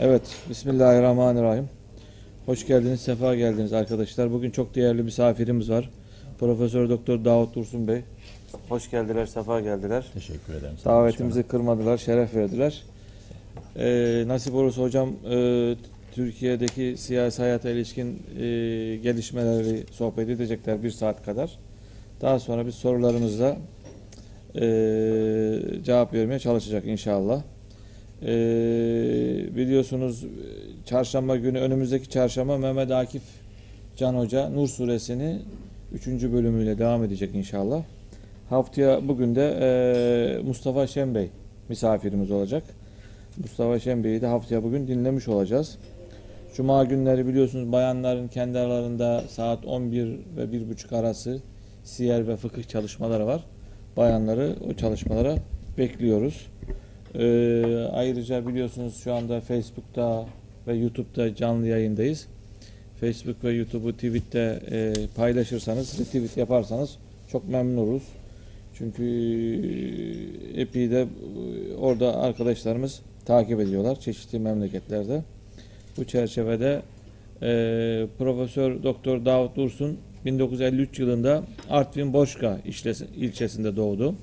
Evet, Bismillahirrahmanirrahim. Hoş geldiniz, sefa geldiniz arkadaşlar. Bugün çok değerli misafirimiz var. Profesör Doktor Davut Dursun Bey. Hoş geldiler, sefa geldiler. Teşekkür ederim. Davetimizi kırmadılar, şeref verdiler. Ee, nasip olursa hocam e, Türkiye'deki siyasi hayata ilişkin e, gelişmeleri sohbet edecekler bir saat kadar. Daha sonra biz sorularımızla e, cevap vermeye çalışacak inşallah. E, biliyorsunuz çarşamba günü önümüzdeki çarşamba Mehmet Akif Can Hoca Nur suresini 3. bölümüyle devam edecek inşallah. Haftaya bugün de e, Mustafa Şen Bey misafirimiz olacak. Mustafa Şen Bey'i de haftaya bugün dinlemiş olacağız. Cuma günleri biliyorsunuz bayanların kendi aralarında saat 11 ve 1.30 arası siyer ve fıkıh çalışmaları var. Bayanları o çalışmalara bekliyoruz. Ee, ayrıca biliyorsunuz şu anda Facebook'ta ve YouTube'da canlı yayındayız. Facebook ve YouTube'u tweet'te e, paylaşırsanız, retweet yaparsanız çok memnun oluruz. Çünkü e, epey de e, orada arkadaşlarımız takip ediyorlar çeşitli memleketlerde. Bu çerçevede e, Profesör Doktor Davut Dursun 1953 yılında Artvin Boşka ilçesinde doğdu.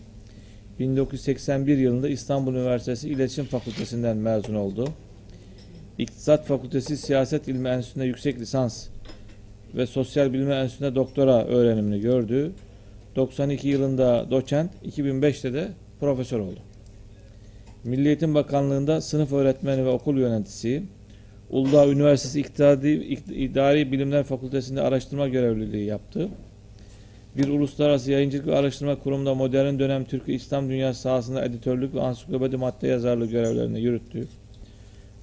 1981 yılında İstanbul Üniversitesi İletişim Fakültesinden mezun oldu. İktisat Fakültesi Siyaset İlmi Enstitüsü'nde yüksek lisans ve Sosyal Bilimler Enstitüsü'nde doktora öğrenimini gördü. 92 yılında doçent, 2005'te de profesör oldu. Milli Eğitim Bakanlığı'nda sınıf öğretmeni ve okul yöneticisi, Uludağ Üniversitesi İktisadi İk- İdari Bilimler Fakültesi'nde araştırma görevliliği yaptı. Bir uluslararası yayıncılık ve araştırma kurumunda modern dönem Türkiye İslam dünyası sahasında editörlük ve ansiklopedi madde yazarlığı görevlerini yürüttü.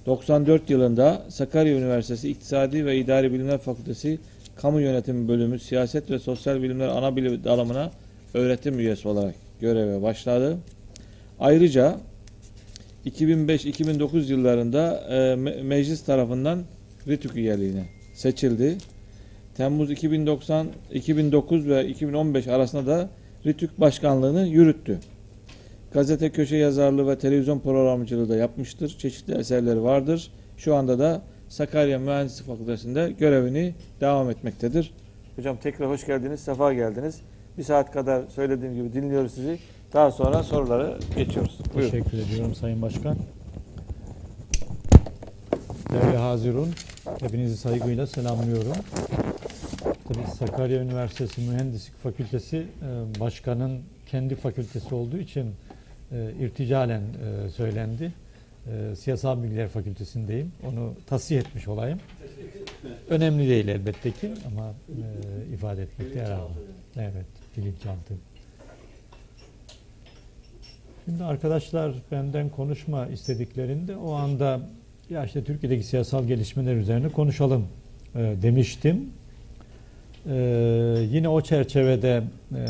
94 yılında Sakarya Üniversitesi İktisadi ve İdari Bilimler Fakültesi Kamu Yönetimi Bölümü Siyaset ve Sosyal Bilimler Ana Bilim Dalımına öğretim üyesi olarak göreve başladı. Ayrıca 2005-2009 yıllarında me- meclis tarafından RİTÜK üyeliğine seçildi. Temmuz 2090, 2009 ve 2015 arasında da RİTÜK başkanlığını yürüttü. Gazete köşe yazarlığı ve televizyon programcılığı da yapmıştır. Çeşitli eserleri vardır. Şu anda da Sakarya Mühendislik Fakültesi'nde görevini devam etmektedir. Hocam tekrar hoş geldiniz, sefa geldiniz. Bir saat kadar söylediğim gibi dinliyoruz sizi. Daha sonra sorulara geçiyoruz. Buyurun. Teşekkür ediyorum Sayın Başkan. Değerli Hazirun, hepinizi saygıyla selamlıyorum. Tabii Sakarya Üniversitesi Mühendislik Fakültesi e, başkanın kendi fakültesi olduğu için e, irticalen e, söylendi. Siyasal Bilgiler Fakültesindeyim. Onu tasih etmiş olayım. Önemli değil elbette ki ama ifade etmekte yarar. Evet, bilinçaltı. Şimdi arkadaşlar benden konuşma istediklerinde o anda ya işte Türkiye'deki siyasal gelişmeler üzerine konuşalım demiştim. E, yine o çerçevede e,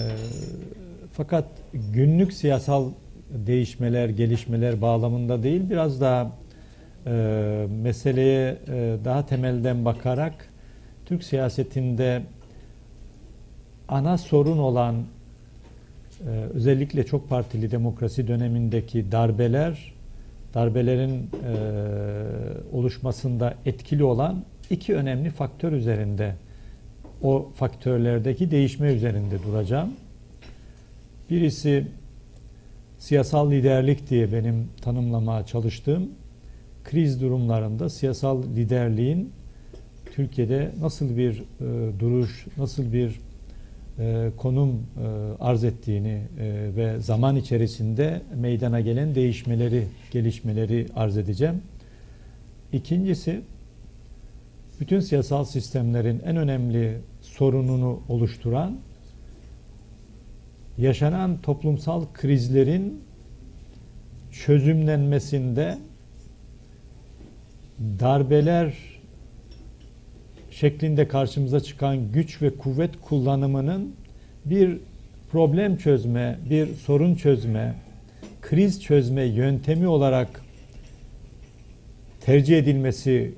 fakat günlük siyasal değişmeler, gelişmeler bağlamında değil biraz daha e, meseleye e, daha temelden bakarak Türk siyasetinde ana sorun olan ee, özellikle çok partili demokrasi dönemindeki darbeler, darbelerin e, oluşmasında etkili olan iki önemli faktör üzerinde, o faktörlerdeki değişme üzerinde duracağım. Birisi siyasal liderlik diye benim tanımlamaya çalıştığım kriz durumlarında siyasal liderliğin Türkiye'de nasıl bir e, duruş, nasıl bir e, konum e, arz ettiğini e, ve zaman içerisinde meydana gelen değişmeleri, gelişmeleri arz edeceğim. İkincisi, bütün siyasal sistemlerin en önemli sorununu oluşturan yaşanan toplumsal krizlerin çözümlenmesinde darbeler şeklinde karşımıza çıkan güç ve kuvvet kullanımının bir problem çözme, bir sorun çözme, kriz çözme yöntemi olarak tercih edilmesi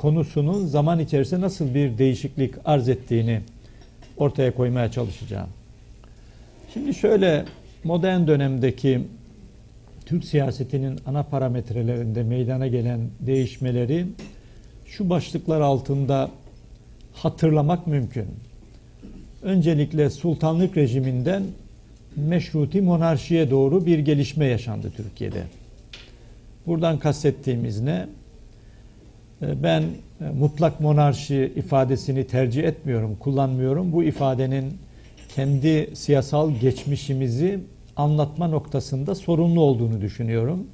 konusunun zaman içerisinde nasıl bir değişiklik arz ettiğini ortaya koymaya çalışacağım. Şimdi şöyle modern dönemdeki Türk siyasetinin ana parametrelerinde meydana gelen değişmeleri şu başlıklar altında hatırlamak mümkün. Öncelikle sultanlık rejiminden meşruti monarşiye doğru bir gelişme yaşandı Türkiye'de. Buradan kastettiğimiz ne? Ee, Ben e, mutlak monarşi ifadesini tercih etmiyorum, kullanmıyorum. Bu ifadenin kendi siyasal geçmişimizi anlatma noktasında sorumlu olduğunu düşünüyorum.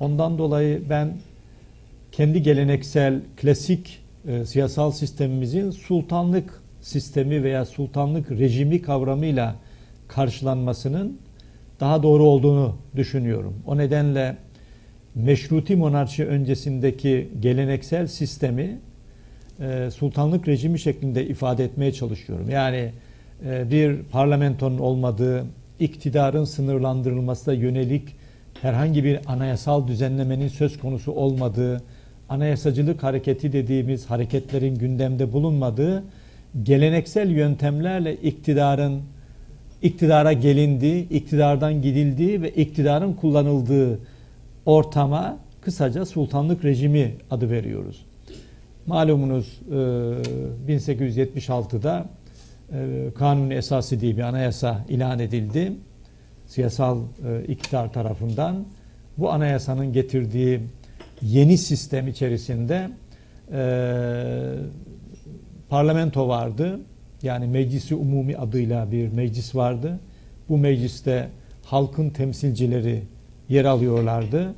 Ondan dolayı ben kendi geleneksel klasik e, siyasal sistemimizin sultanlık sistemi veya sultanlık rejimi kavramıyla karşılanmasının daha doğru olduğunu düşünüyorum. O nedenle meşruti monarşi öncesindeki geleneksel sistemi e, sultanlık rejimi şeklinde ifade etmeye çalışıyorum. Yani e, bir parlamentonun olmadığı, iktidarın sınırlandırılmasına yönelik herhangi bir anayasal düzenlemenin söz konusu olmadığı, anayasacılık hareketi dediğimiz hareketlerin gündemde bulunmadığı, geleneksel yöntemlerle iktidarın iktidara gelindiği, iktidardan gidildiği ve iktidarın kullanıldığı ortama kısaca sultanlık rejimi adı veriyoruz. Malumunuz e, 1876'da e, kanuni esası diye bir anayasa ilan edildi. Siyasal e, iktidar tarafından. Bu anayasanın getirdiği yeni sistem içerisinde e, parlamento vardı. Yani Meclisi Umumi adıyla bir meclis vardı. Bu mecliste halkın temsilcileri yer alıyorlardı.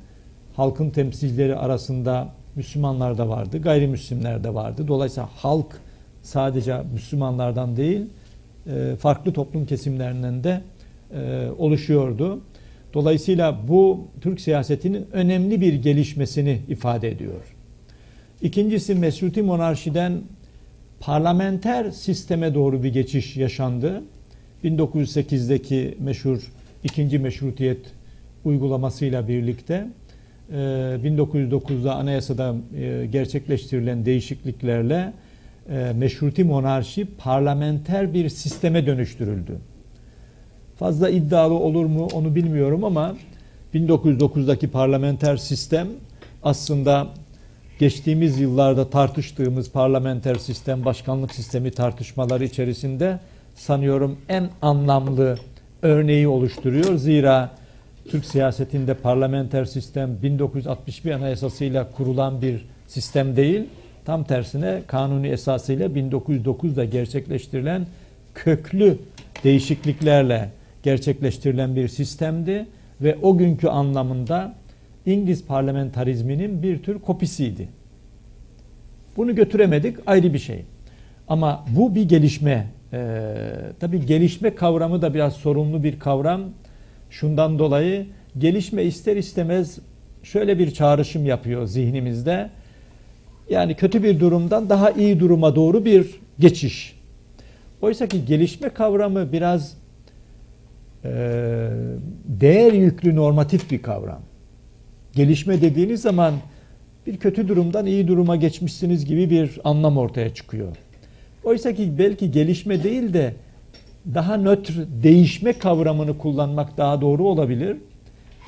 Halkın temsilcileri arasında Müslümanlar da vardı, gayrimüslimler de vardı. Dolayısıyla halk sadece Müslümanlardan değil, e, farklı toplum kesimlerinden de e, oluşuyordu. Dolayısıyla bu Türk siyasetinin önemli bir gelişmesini ifade ediyor. İkincisi meşruti monarşiden parlamenter sisteme doğru bir geçiş yaşandı. 1908'deki meşhur ikinci meşrutiyet uygulamasıyla birlikte 1909'da anayasada gerçekleştirilen değişikliklerle meşruti monarşi parlamenter bir sisteme dönüştürüldü. Fazla iddialı olur mu onu bilmiyorum ama 1909'daki parlamenter sistem aslında geçtiğimiz yıllarda tartıştığımız parlamenter sistem, başkanlık sistemi tartışmaları içerisinde sanıyorum en anlamlı örneği oluşturuyor. Zira Türk siyasetinde parlamenter sistem 1961 anayasasıyla kurulan bir sistem değil. Tam tersine kanuni esasıyla 1909'da gerçekleştirilen köklü değişikliklerle gerçekleştirilen bir sistemdi ve o günkü anlamında İngiliz parlamentarizminin bir tür kopisiydi. Bunu götüremedik ayrı bir şey. Ama bu bir gelişme. Ee, tabii gelişme kavramı da biraz sorunlu bir kavram. Şundan dolayı gelişme ister istemez şöyle bir çağrışım yapıyor zihnimizde. Yani kötü bir durumdan daha iyi duruma doğru bir geçiş. Oysa ki gelişme kavramı biraz e, değer yüklü normatif bir kavram. Gelişme dediğiniz zaman bir kötü durumdan iyi duruma geçmişsiniz gibi bir anlam ortaya çıkıyor. Oysa ki belki gelişme değil de daha nötr değişme kavramını kullanmak daha doğru olabilir.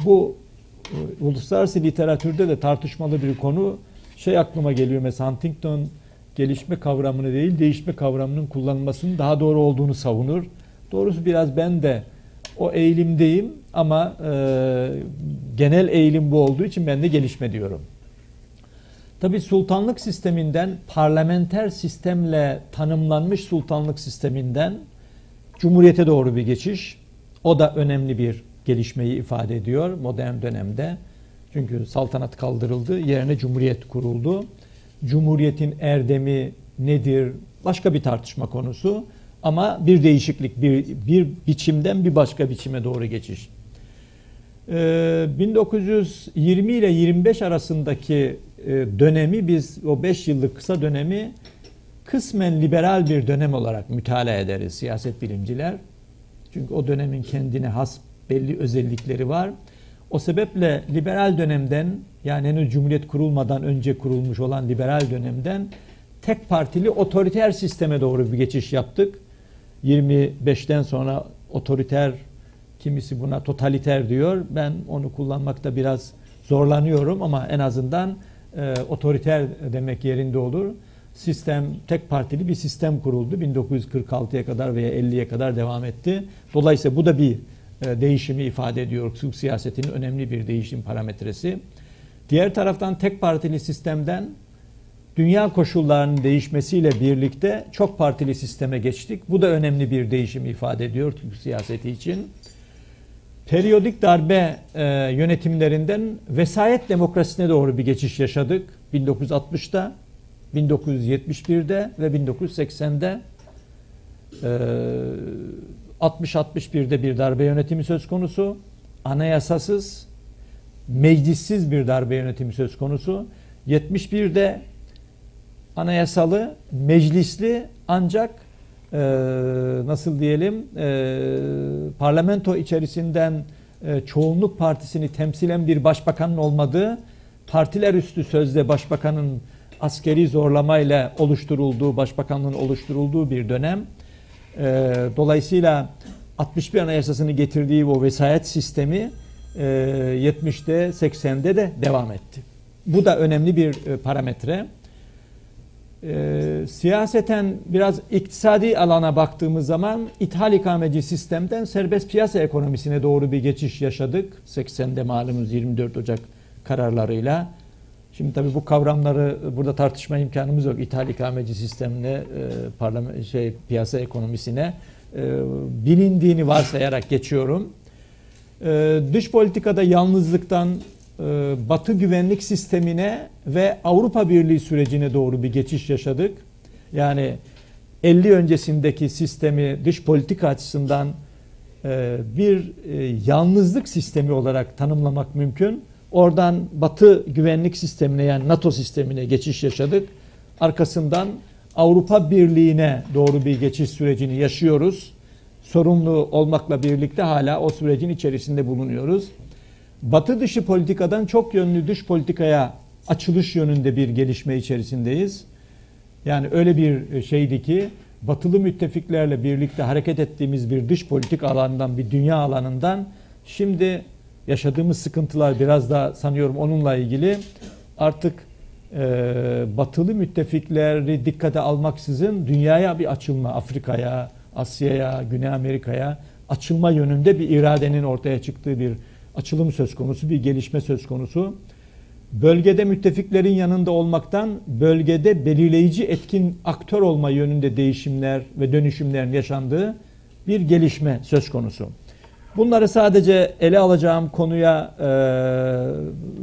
Bu e, uluslararası literatürde de tartışmalı bir konu. Şey aklıma geliyor mesela Huntington gelişme kavramını değil değişme kavramının kullanılmasının daha doğru olduğunu savunur. Doğrusu biraz ben de o eğilimdeyim ama e, genel eğilim bu olduğu için ben de gelişme diyorum. Tabi sultanlık sisteminden parlamenter sistemle tanımlanmış sultanlık sisteminden cumhuriyete doğru bir geçiş. O da önemli bir gelişmeyi ifade ediyor modern dönemde. Çünkü saltanat kaldırıldı, yerine cumhuriyet kuruldu. Cumhuriyetin erdemi nedir? Başka bir tartışma konusu. Ama bir değişiklik, bir, bir biçimden bir başka biçime doğru geçiş. Ee, 1920 ile 25 arasındaki e, dönemi biz o 5 yıllık kısa dönemi kısmen liberal bir dönem olarak mütalaa ederiz siyaset bilimciler. Çünkü o dönemin kendine has belli özellikleri var. O sebeple liberal dönemden yani henüz cumhuriyet kurulmadan önce kurulmuş olan liberal dönemden tek partili otoriter sisteme doğru bir geçiş yaptık. 25'ten sonra otoriter kimisi buna totaliter diyor. Ben onu kullanmakta biraz zorlanıyorum ama en azından e, otoriter demek yerinde olur. Sistem tek partili bir sistem kuruldu. 1946'ya kadar veya 50'ye kadar devam etti. Dolayısıyla bu da bir e, değişimi ifade ediyor. Türk siyasetinin önemli bir değişim parametresi. Diğer taraftan tek partili sistemden dünya koşullarının değişmesiyle birlikte çok partili sisteme geçtik. Bu da önemli bir değişim ifade ediyor Türk siyaseti için. Periyodik darbe e, yönetimlerinden vesayet demokrasisine doğru bir geçiş yaşadık. 1960'da, 1971'de ve 1980'de. E, 60-61'de bir darbe yönetimi söz konusu. Anayasasız, meclissiz bir darbe yönetimi söz konusu. 71'de anayasalı, meclisli ancak e, nasıl diyelim e, parlamento içerisinden e, çoğunluk partisini temsilen bir başbakanın olmadığı, partiler üstü sözde başbakanın askeri zorlamayla oluşturulduğu, başbakanlığın oluşturulduğu bir dönem. E, dolayısıyla 61 Anayasası'nı getirdiği o vesayet sistemi e, 70'te 80'de de devam etti. Bu da önemli bir e, parametre. E, siyaseten biraz iktisadi alana baktığımız zaman ithal ikameci sistemden serbest piyasa ekonomisine doğru bir geçiş yaşadık. 80'de malumunuz 24 Ocak kararlarıyla. Şimdi tabii bu kavramları burada tartışma imkanımız yok. İthal ikameci sistemine, e, şey piyasa ekonomisine e, bilindiğini varsayarak geçiyorum. E, dış politikada yalnızlıktan e, Batı güvenlik sistemine ve Avrupa Birliği sürecine doğru bir geçiş yaşadık. Yani 50 öncesindeki sistemi dış politika açısından e, bir e, yalnızlık sistemi olarak tanımlamak mümkün. Oradan Batı güvenlik sistemine yani NATO sistemine geçiş yaşadık. Arkasından Avrupa Birliği'ne doğru bir geçiş sürecini yaşıyoruz. Sorumlu olmakla birlikte hala o sürecin içerisinde bulunuyoruz. Batı dışı politikadan çok yönlü dış politikaya açılış yönünde bir gelişme içerisindeyiz. Yani öyle bir şeydi ki batılı müttefiklerle birlikte hareket ettiğimiz bir dış politik alandan, bir dünya alanından şimdi yaşadığımız sıkıntılar biraz da sanıyorum onunla ilgili artık e, batılı müttefikleri dikkate almaksızın dünyaya bir açılma, Afrika'ya, Asya'ya, Güney Amerika'ya açılma yönünde bir iradenin ortaya çıktığı bir açılım söz konusu, bir gelişme söz konusu. Bölgede müttefiklerin yanında olmaktan bölgede belirleyici etkin aktör olma yönünde değişimler ve dönüşümlerin yaşandığı bir gelişme söz konusu. Bunları sadece ele alacağım konuya e,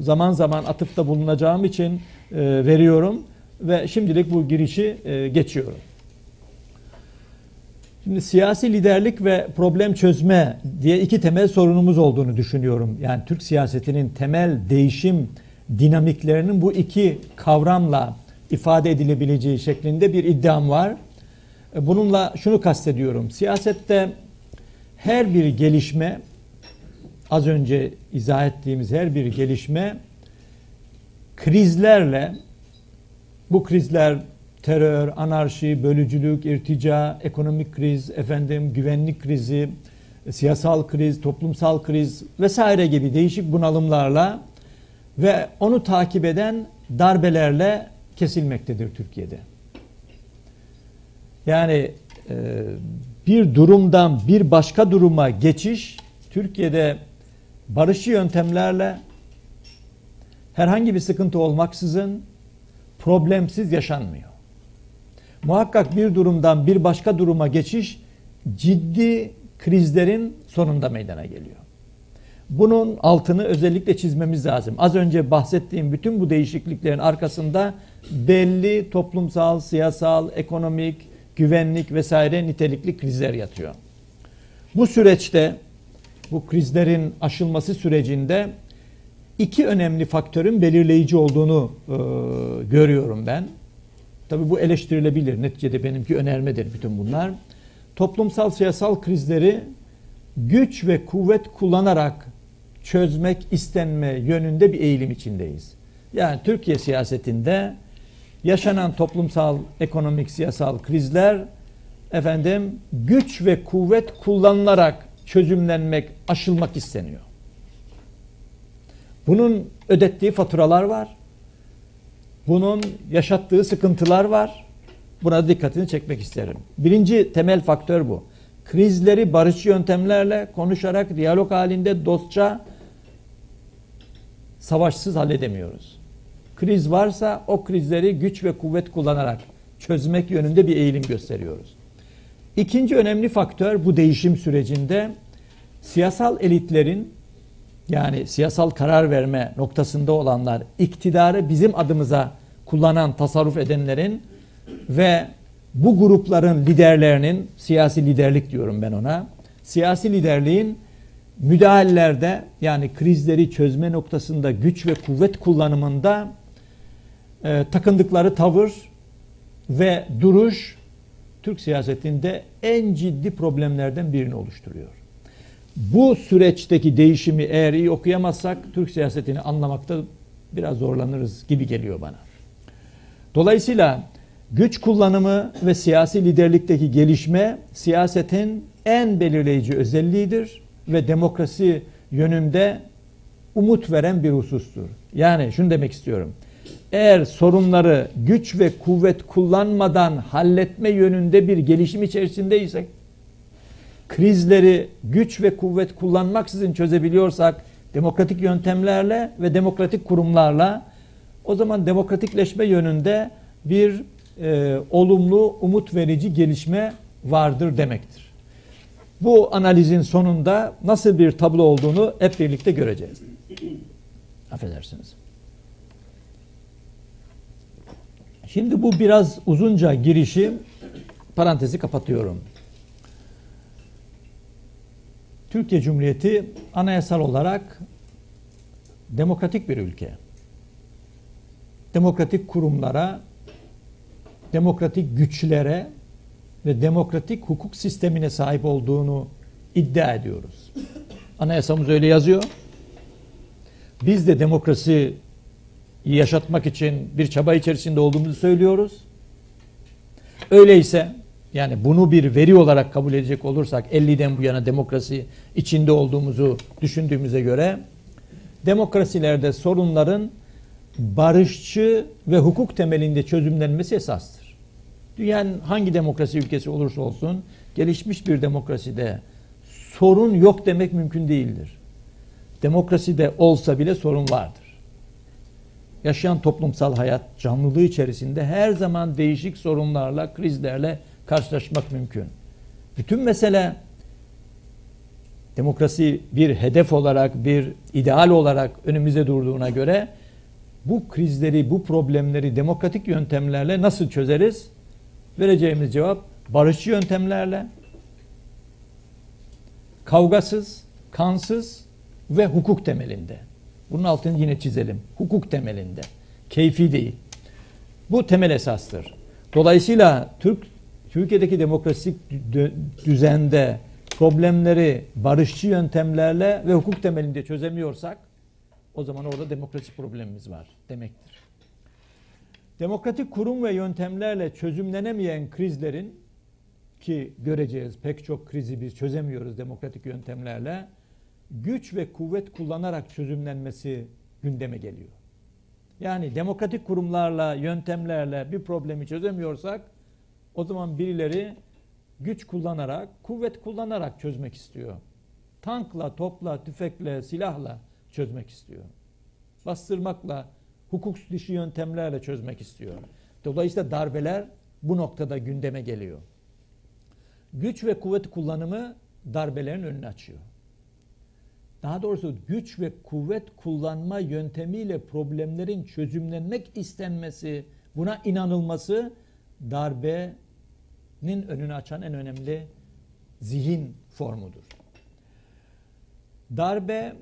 zaman zaman atıfta bulunacağım için e, veriyorum ve şimdilik bu girişi e, geçiyorum. Şimdi siyasi liderlik ve problem çözme diye iki temel sorunumuz olduğunu düşünüyorum. Yani Türk siyasetinin temel değişim dinamiklerinin bu iki kavramla ifade edilebileceği şeklinde bir iddiam var. Bununla şunu kastediyorum. Siyasette her bir gelişme az önce izah ettiğimiz her bir gelişme krizlerle bu krizler terör, anarşi, bölücülük, irtica, ekonomik kriz, efendim güvenlik krizi, siyasal kriz, toplumsal kriz vesaire gibi değişik bunalımlarla ve onu takip eden darbelerle kesilmektedir Türkiye'de. Yani e, bir durumdan bir başka duruma geçiş Türkiye'de barışçı yöntemlerle herhangi bir sıkıntı olmaksızın problemsiz yaşanmıyor. Muhakkak bir durumdan bir başka duruma geçiş ciddi krizlerin sonunda meydana geliyor. Bunun altını özellikle çizmemiz lazım. Az önce bahsettiğim bütün bu değişikliklerin arkasında belli toplumsal, siyasal, ekonomik, güvenlik vesaire nitelikli krizler yatıyor. Bu süreçte bu krizlerin aşılması sürecinde iki önemli faktörün belirleyici olduğunu e, görüyorum ben. Tabi bu eleştirilebilir. Neticede benimki önermedir bütün bunlar. Toplumsal siyasal krizleri güç ve kuvvet kullanarak çözmek istenme yönünde bir eğilim içindeyiz. Yani Türkiye siyasetinde yaşanan toplumsal, ekonomik, siyasal krizler efendim güç ve kuvvet kullanılarak çözümlenmek, aşılmak isteniyor. Bunun ödettiği faturalar var. Bunun yaşattığı sıkıntılar var. Buna dikkatini çekmek isterim. Birinci temel faktör bu. Krizleri barış yöntemlerle konuşarak diyalog halinde dostça savaşsız halledemiyoruz. Kriz varsa o krizleri güç ve kuvvet kullanarak çözmek yönünde bir eğilim gösteriyoruz. İkinci önemli faktör bu değişim sürecinde siyasal elitlerin yani siyasal karar verme noktasında olanlar, iktidarı bizim adımıza kullanan, tasarruf edenlerin ve bu grupların liderlerinin, siyasi liderlik diyorum ben ona, siyasi liderliğin müdahalelerde yani krizleri çözme noktasında güç ve kuvvet kullanımında e, takındıkları tavır ve duruş Türk siyasetinde en ciddi problemlerden birini oluşturuyor. Bu süreçteki değişimi eğer iyi okuyamazsak Türk siyasetini anlamakta biraz zorlanırız gibi geliyor bana. Dolayısıyla güç kullanımı ve siyasi liderlikteki gelişme siyasetin en belirleyici özelliğidir ve demokrasi yönünde umut veren bir husustur. Yani şunu demek istiyorum. Eğer sorunları güç ve kuvvet kullanmadan halletme yönünde bir gelişim içerisindeysek, krizleri güç ve kuvvet kullanmaksızın çözebiliyorsak, demokratik yöntemlerle ve demokratik kurumlarla o zaman demokratikleşme yönünde bir e, olumlu, umut verici gelişme vardır demektir. Bu analizin sonunda nasıl bir tablo olduğunu hep birlikte göreceğiz. Affedersiniz. Şimdi bu biraz uzunca girişi parantezi kapatıyorum. Türkiye Cumhuriyeti anayasal olarak demokratik bir ülke. Demokratik kurumlara, demokratik güçlere ve demokratik hukuk sistemine sahip olduğunu iddia ediyoruz. Anayasamız öyle yazıyor. Biz de demokrasi yaşatmak için bir çaba içerisinde olduğumuzu söylüyoruz. Öyleyse yani bunu bir veri olarak kabul edecek olursak 50'den bu yana demokrasi içinde olduğumuzu düşündüğümüze göre demokrasilerde sorunların barışçı ve hukuk temelinde çözümlenmesi esastır. Dünyanın hangi demokrasi ülkesi olursa olsun gelişmiş bir demokraside sorun yok demek mümkün değildir. Demokraside olsa bile sorun vardır. Yaşayan toplumsal hayat canlılığı içerisinde her zaman değişik sorunlarla, krizlerle karşılaşmak mümkün. Bütün mesele demokrasi bir hedef olarak, bir ideal olarak önümüze durduğuna göre bu krizleri, bu problemleri demokratik yöntemlerle nasıl çözeriz? Vereceğimiz cevap barışçı yöntemlerle, kavgasız, kansız ve hukuk temelinde. Bunun altını yine çizelim. Hukuk temelinde. Keyfi değil. Bu temel esastır. Dolayısıyla Türk Türkiye'deki demokratik düzende problemleri barışçı yöntemlerle ve hukuk temelinde çözemiyorsak o zaman orada demokrasi problemimiz var demektir. Demokratik kurum ve yöntemlerle çözümlenemeyen krizlerin ki göreceğiz pek çok krizi biz çözemiyoruz demokratik yöntemlerle güç ve kuvvet kullanarak çözümlenmesi gündeme geliyor. Yani demokratik kurumlarla, yöntemlerle bir problemi çözemiyorsak o zaman birileri güç kullanarak, kuvvet kullanarak çözmek istiyor. Tankla, topla, tüfekle, silahla çözmek istiyor. Bastırmakla, hukuk dışı yöntemlerle çözmek istiyor. Dolayısıyla darbeler bu noktada gündeme geliyor. Güç ve kuvvet kullanımı darbelerin önünü açıyor. Daha doğrusu güç ve kuvvet kullanma yöntemiyle problemlerin çözümlenmek istenmesi, buna inanılması darbenin önünü açan en önemli zihin formudur. Darbe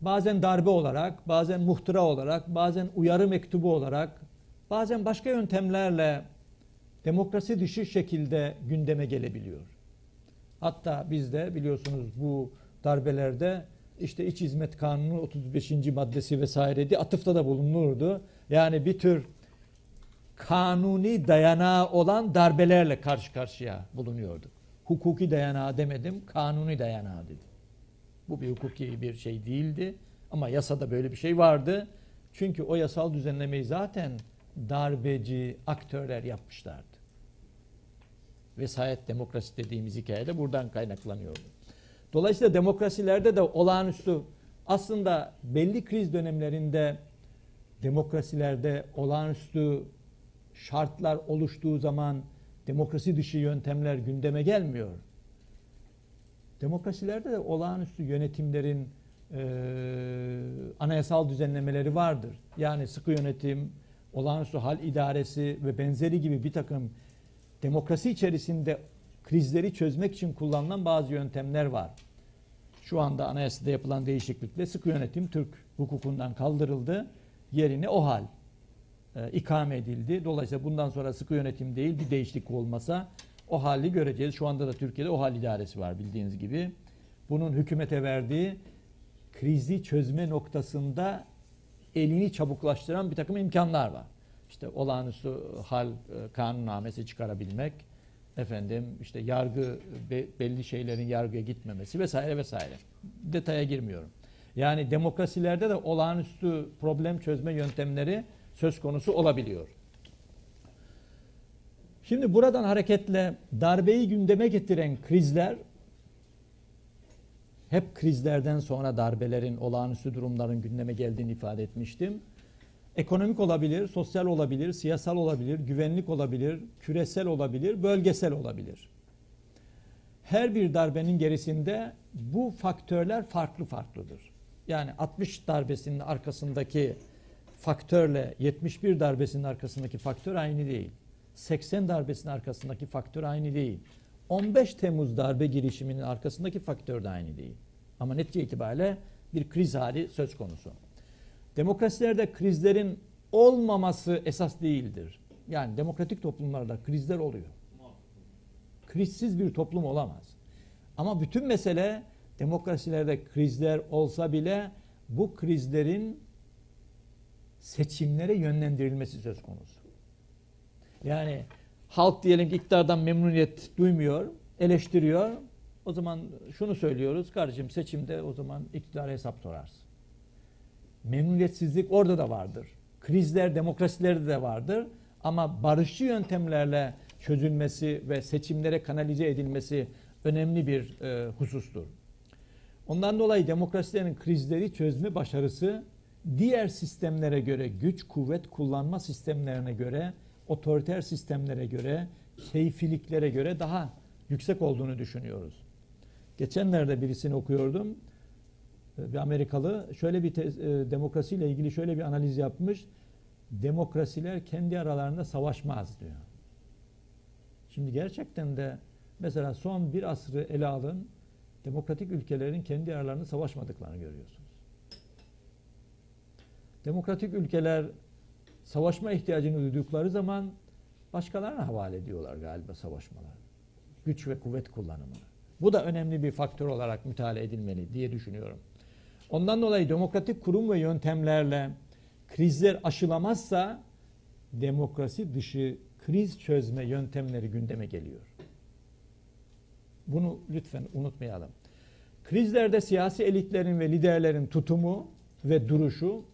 bazen darbe olarak, bazen muhtıra olarak, bazen uyarı mektubu olarak, bazen başka yöntemlerle demokrasi dışı şekilde gündeme gelebiliyor. Hatta bizde biliyorsunuz bu darbelerde işte İç Hizmet Kanunu 35. maddesi vesaireydi. Atıfta da bulunurdu. Yani bir tür kanuni dayanağı olan darbelerle karşı karşıya bulunuyorduk. Hukuki dayanağı demedim, kanuni dayanağı dedim. Bu bir hukuki bir şey değildi. Ama yasada böyle bir şey vardı. Çünkü o yasal düzenlemeyi zaten darbeci aktörler yapmışlardı. Vesayet demokrasi dediğimiz hikaye de buradan kaynaklanıyordu. Dolayısıyla demokrasilerde de olağanüstü aslında belli kriz dönemlerinde demokrasilerde olağanüstü şartlar oluştuğu zaman demokrasi dışı yöntemler gündeme gelmiyor. Demokrasilerde de olağanüstü yönetimlerin e, anayasal düzenlemeleri vardır. Yani sıkı yönetim, olağanüstü hal idaresi ve benzeri gibi bir takım demokrasi içerisinde krizleri çözmek için kullanılan bazı yöntemler var. Şu anda anayasada yapılan değişiklikle sıkı yönetim Türk hukukundan kaldırıldı. Yerine o hal e, ikame edildi. Dolayısıyla bundan sonra sıkı yönetim değil bir değişiklik olmasa o hali göreceğiz. Şu anda da Türkiye'de o hal idaresi var bildiğiniz gibi. Bunun hükümete verdiği krizi çözme noktasında elini çabuklaştıran bir takım imkanlar var. İşte olağanüstü hal e, kanunnamesi çıkarabilmek, efendim işte yargı be- belli şeylerin yargıya gitmemesi vesaire vesaire. Detaya girmiyorum. Yani demokrasilerde de olağanüstü problem çözme yöntemleri söz konusu olabiliyor. Şimdi buradan hareketle darbeyi gündeme getiren krizler hep krizlerden sonra darbelerin, olağanüstü durumların gündeme geldiğini ifade etmiştim. Ekonomik olabilir, sosyal olabilir, siyasal olabilir, güvenlik olabilir, küresel olabilir, bölgesel olabilir. Her bir darbenin gerisinde bu faktörler farklı farklıdır. Yani 60 darbesinin arkasındaki faktörle 71 darbesinin arkasındaki faktör aynı değil. 80 darbesinin arkasındaki faktör aynı değil. 15 Temmuz darbe girişiminin arkasındaki faktör de aynı değil. Ama netice itibariyle bir kriz hali söz konusu. Demokrasilerde krizlerin olmaması esas değildir. Yani demokratik toplumlarda krizler oluyor. Krizsiz bir toplum olamaz. Ama bütün mesele demokrasilerde krizler olsa bile bu krizlerin seçimlere yönlendirilmesi söz konusu. Yani halk diyelim ki iktidardan memnuniyet duymuyor, eleştiriyor. O zaman şunu söylüyoruz, kardeşim seçimde o zaman iktidara hesap sorarsın. Memnuniyetsizlik orada da vardır. Krizler demokrasilerde de vardır. Ama barışçı yöntemlerle çözülmesi ve seçimlere kanalize edilmesi önemli bir e, husustur. Ondan dolayı demokrasilerin krizleri çözme başarısı diğer sistemlere göre, güç kuvvet kullanma sistemlerine göre, otoriter sistemlere göre, keyfiliklere göre daha yüksek olduğunu düşünüyoruz. Geçenlerde birisini okuyordum. Bir Amerikalı şöyle bir tez, e, demokrasiyle ilgili şöyle bir analiz yapmış. Demokrasiler kendi aralarında savaşmaz diyor. Şimdi gerçekten de mesela son bir asrı ele alın. Demokratik ülkelerin kendi aralarında savaşmadıklarını görüyorsunuz. Demokratik ülkeler savaşma ihtiyacını duydukları zaman başkalarına havale ediyorlar galiba savaşmalar. Güç ve kuvvet kullanımını. Bu da önemli bir faktör olarak müteala edilmeli diye düşünüyorum. Ondan dolayı demokratik kurum ve yöntemlerle krizler aşılamazsa demokrasi dışı kriz çözme yöntemleri gündeme geliyor. Bunu lütfen unutmayalım. Krizlerde siyasi elitlerin ve liderlerin tutumu ve duruşu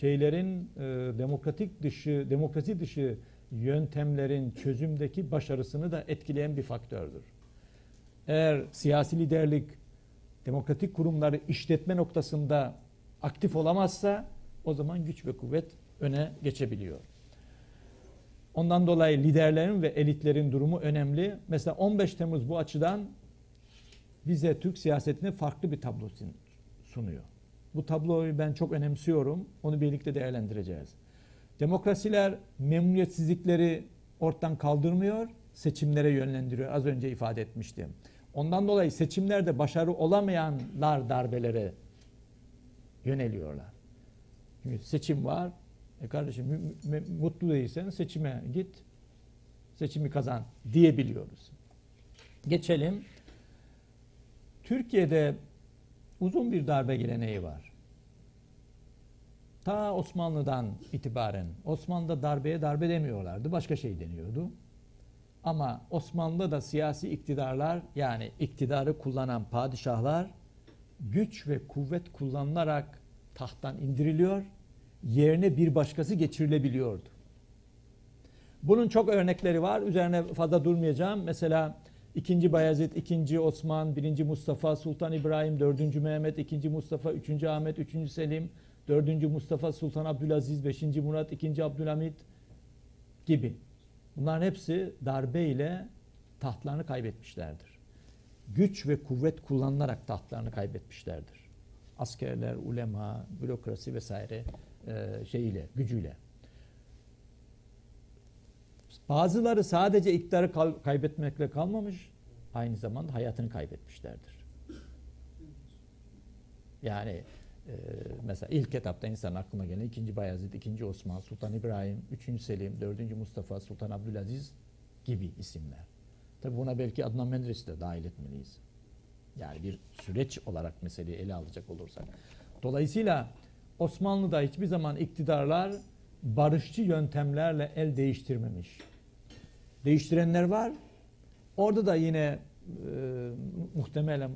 şeylerin e, demokratik dışı, demokrasi dışı yöntemlerin çözümdeki başarısını da etkileyen bir faktördür. Eğer siyasi liderlik demokratik kurumları işletme noktasında aktif olamazsa o zaman güç ve kuvvet öne geçebiliyor. Ondan dolayı liderlerin ve elitlerin durumu önemli. Mesela 15 Temmuz bu açıdan bize Türk siyasetine farklı bir tablo sunuyor. Bu tabloyu ben çok önemsiyorum. Onu birlikte değerlendireceğiz. Demokrasiler memnuniyetsizlikleri ortadan kaldırmıyor, seçimlere yönlendiriyor. Az önce ifade etmiştim. Ondan dolayı seçimlerde başarı olamayanlar darbelere yöneliyorlar. Çünkü seçim var. E kardeşim mutlu değilsen seçime git. Seçimi kazan diyebiliyoruz. Geçelim. Türkiye'de uzun bir darbe geleneği var. Ta Osmanlı'dan itibaren Osmanlı'da darbeye darbe demiyorlardı. Başka şey deniyordu. Ama Osmanlı'da da siyasi iktidarlar yani iktidarı kullanan padişahlar güç ve kuvvet kullanılarak tahttan indiriliyor, yerine bir başkası geçirilebiliyordu. Bunun çok örnekleri var. Üzerine fazla durmayacağım. Mesela 2. Bayezid, 2. Osman, 1. Mustafa, Sultan İbrahim, 4. Mehmet, 2. Mustafa, 3. Ahmet, 3. Selim, 4. Mustafa, Sultan Abdülaziz, 5. Murat, 2. Abdülhamit gibi. Bunların hepsi darbe ile tahtlarını kaybetmişlerdir. Güç ve kuvvet kullanılarak tahtlarını kaybetmişlerdir. Askerler, ulema, bürokrasi vesaire e, şeyiyle, gücüyle. Bazıları sadece iktidarı kaybetmekle kalmamış, aynı zamanda hayatını kaybetmişlerdir. Yani e, mesela ilk etapta insan aklına gelen 2. Bayezid, 2. Osman, Sultan İbrahim, 3. Selim, 4. Mustafa, Sultan Abdülaziz gibi isimler. Tabi buna belki Adnan Menderes'i de dahil etmeliyiz. Yani bir süreç olarak meseleyi ele alacak olursak. Dolayısıyla Osmanlı'da hiçbir zaman iktidarlar barışçı yöntemlerle el değiştirmemiş. Değiştirenler var. Orada da yine e, muhtemelen e,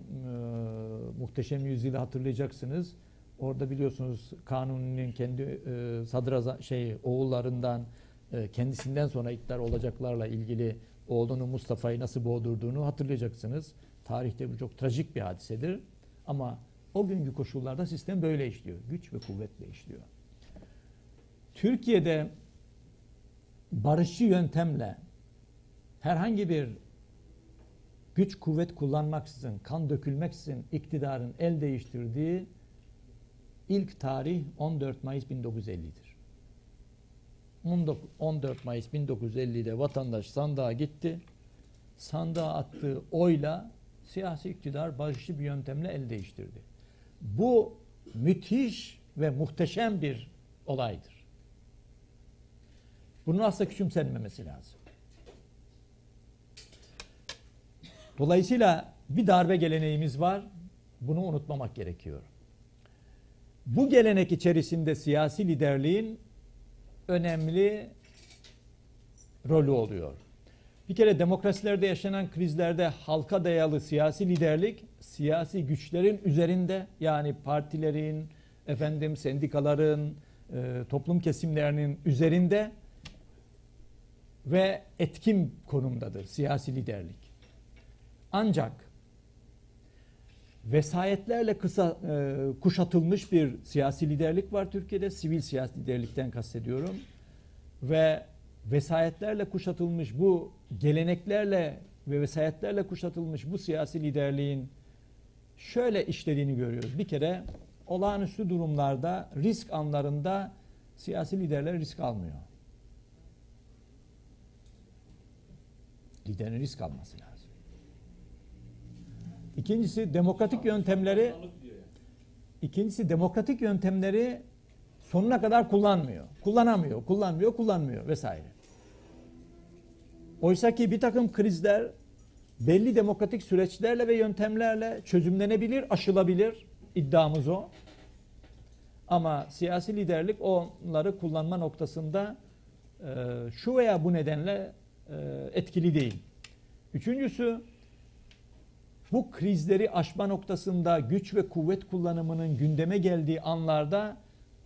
muhteşem yüzyılı hatırlayacaksınız. Orada biliyorsunuz Kanuni'nin kendi e, sadrazam şey oğullarından e, kendisinden sonra iktidar olacaklarla ilgili oğlunu Mustafa'yı nasıl boğdurduğunu hatırlayacaksınız. Tarihte bu çok trajik bir hadisedir. Ama o günkü koşullarda sistem böyle işliyor. Güç ve kuvvetle işliyor. Türkiye'de barışçı yöntemle herhangi bir güç kuvvet kullanmaksızın, kan dökülmeksizin iktidarın el değiştirdiği ilk tarih 14 Mayıs 1950'dir. 14 Mayıs 1950'de vatandaş sandığa gitti. Sandığa attığı oyla siyasi iktidar barışçı bir yöntemle el değiştirdi. Bu müthiş ve muhteşem bir olaydır. Bunun asla küçümsenmemesi lazım. Dolayısıyla bir darbe geleneğimiz var. Bunu unutmamak gerekiyor. Bu gelenek içerisinde siyasi liderliğin önemli rolü oluyor. Bir kere demokrasilerde yaşanan krizlerde halka dayalı siyasi liderlik siyasi güçlerin üzerinde yani partilerin, efendim sendikaların, e, toplum kesimlerinin üzerinde ve etkin konumdadır siyasi liderlik. Ancak vesayetlerle kısa e, kuşatılmış bir siyasi liderlik var Türkiye'de. Sivil siyasi liderlikten kastediyorum. Ve vesayetlerle kuşatılmış bu geleneklerle ve vesayetlerle kuşatılmış bu siyasi liderliğin şöyle işlediğini görüyoruz. Bir kere olağanüstü durumlarda, risk anlarında siyasi liderler risk almıyor. Liderin risk alması lazım. İkincisi demokratik yöntemleri ikincisi demokratik yöntemleri sonuna kadar kullanmıyor. Kullanamıyor, kullanmıyor, kullanmıyor vesaire. Oysa ki bir takım krizler belli demokratik süreçlerle ve yöntemlerle çözümlenebilir, aşılabilir. İddiamız o. Ama siyasi liderlik onları kullanma noktasında e, şu veya bu nedenle e, etkili değil. Üçüncüsü bu krizleri aşma noktasında güç ve kuvvet kullanımının gündeme geldiği anlarda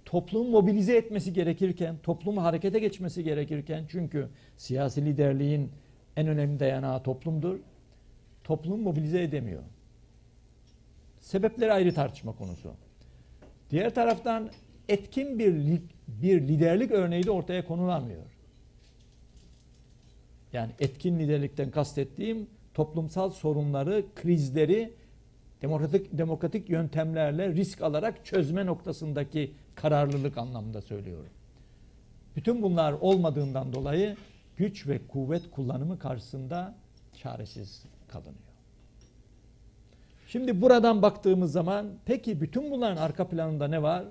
toplumu mobilize etmesi gerekirken, toplumu harekete geçmesi gerekirken çünkü siyasi liderliğin en önemli dayanağı toplumdur. Toplum mobilize edemiyor. Sebepleri ayrı tartışma konusu. Diğer taraftan etkin bir bir liderlik örneği de ortaya konulamıyor. Yani etkin liderlikten kastettiğim toplumsal sorunları, krizleri demokratik demokratik yöntemlerle risk alarak çözme noktasındaki kararlılık anlamında söylüyorum. Bütün bunlar olmadığından dolayı güç ve kuvvet kullanımı karşısında çaresiz kalınıyor. Şimdi buradan baktığımız zaman peki bütün bunların arka planında ne var?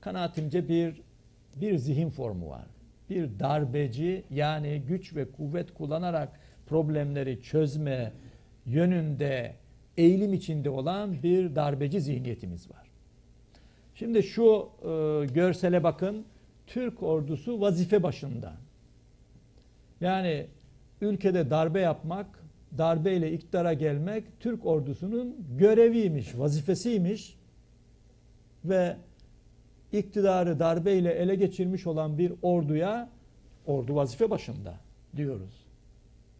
Kanaatimce bir bir zihin formu var. Bir darbeci yani güç ve kuvvet kullanarak problemleri çözme yönünde eğilim içinde olan bir darbeci zihniyetimiz var. Şimdi şu e, görsele bakın. Türk ordusu vazife başında. Yani ülkede darbe yapmak darbeyle iktidara gelmek Türk ordusunun göreviymiş, vazifesiymiş ve iktidarı darbeyle ele geçirmiş olan bir orduya ordu vazife başında diyoruz.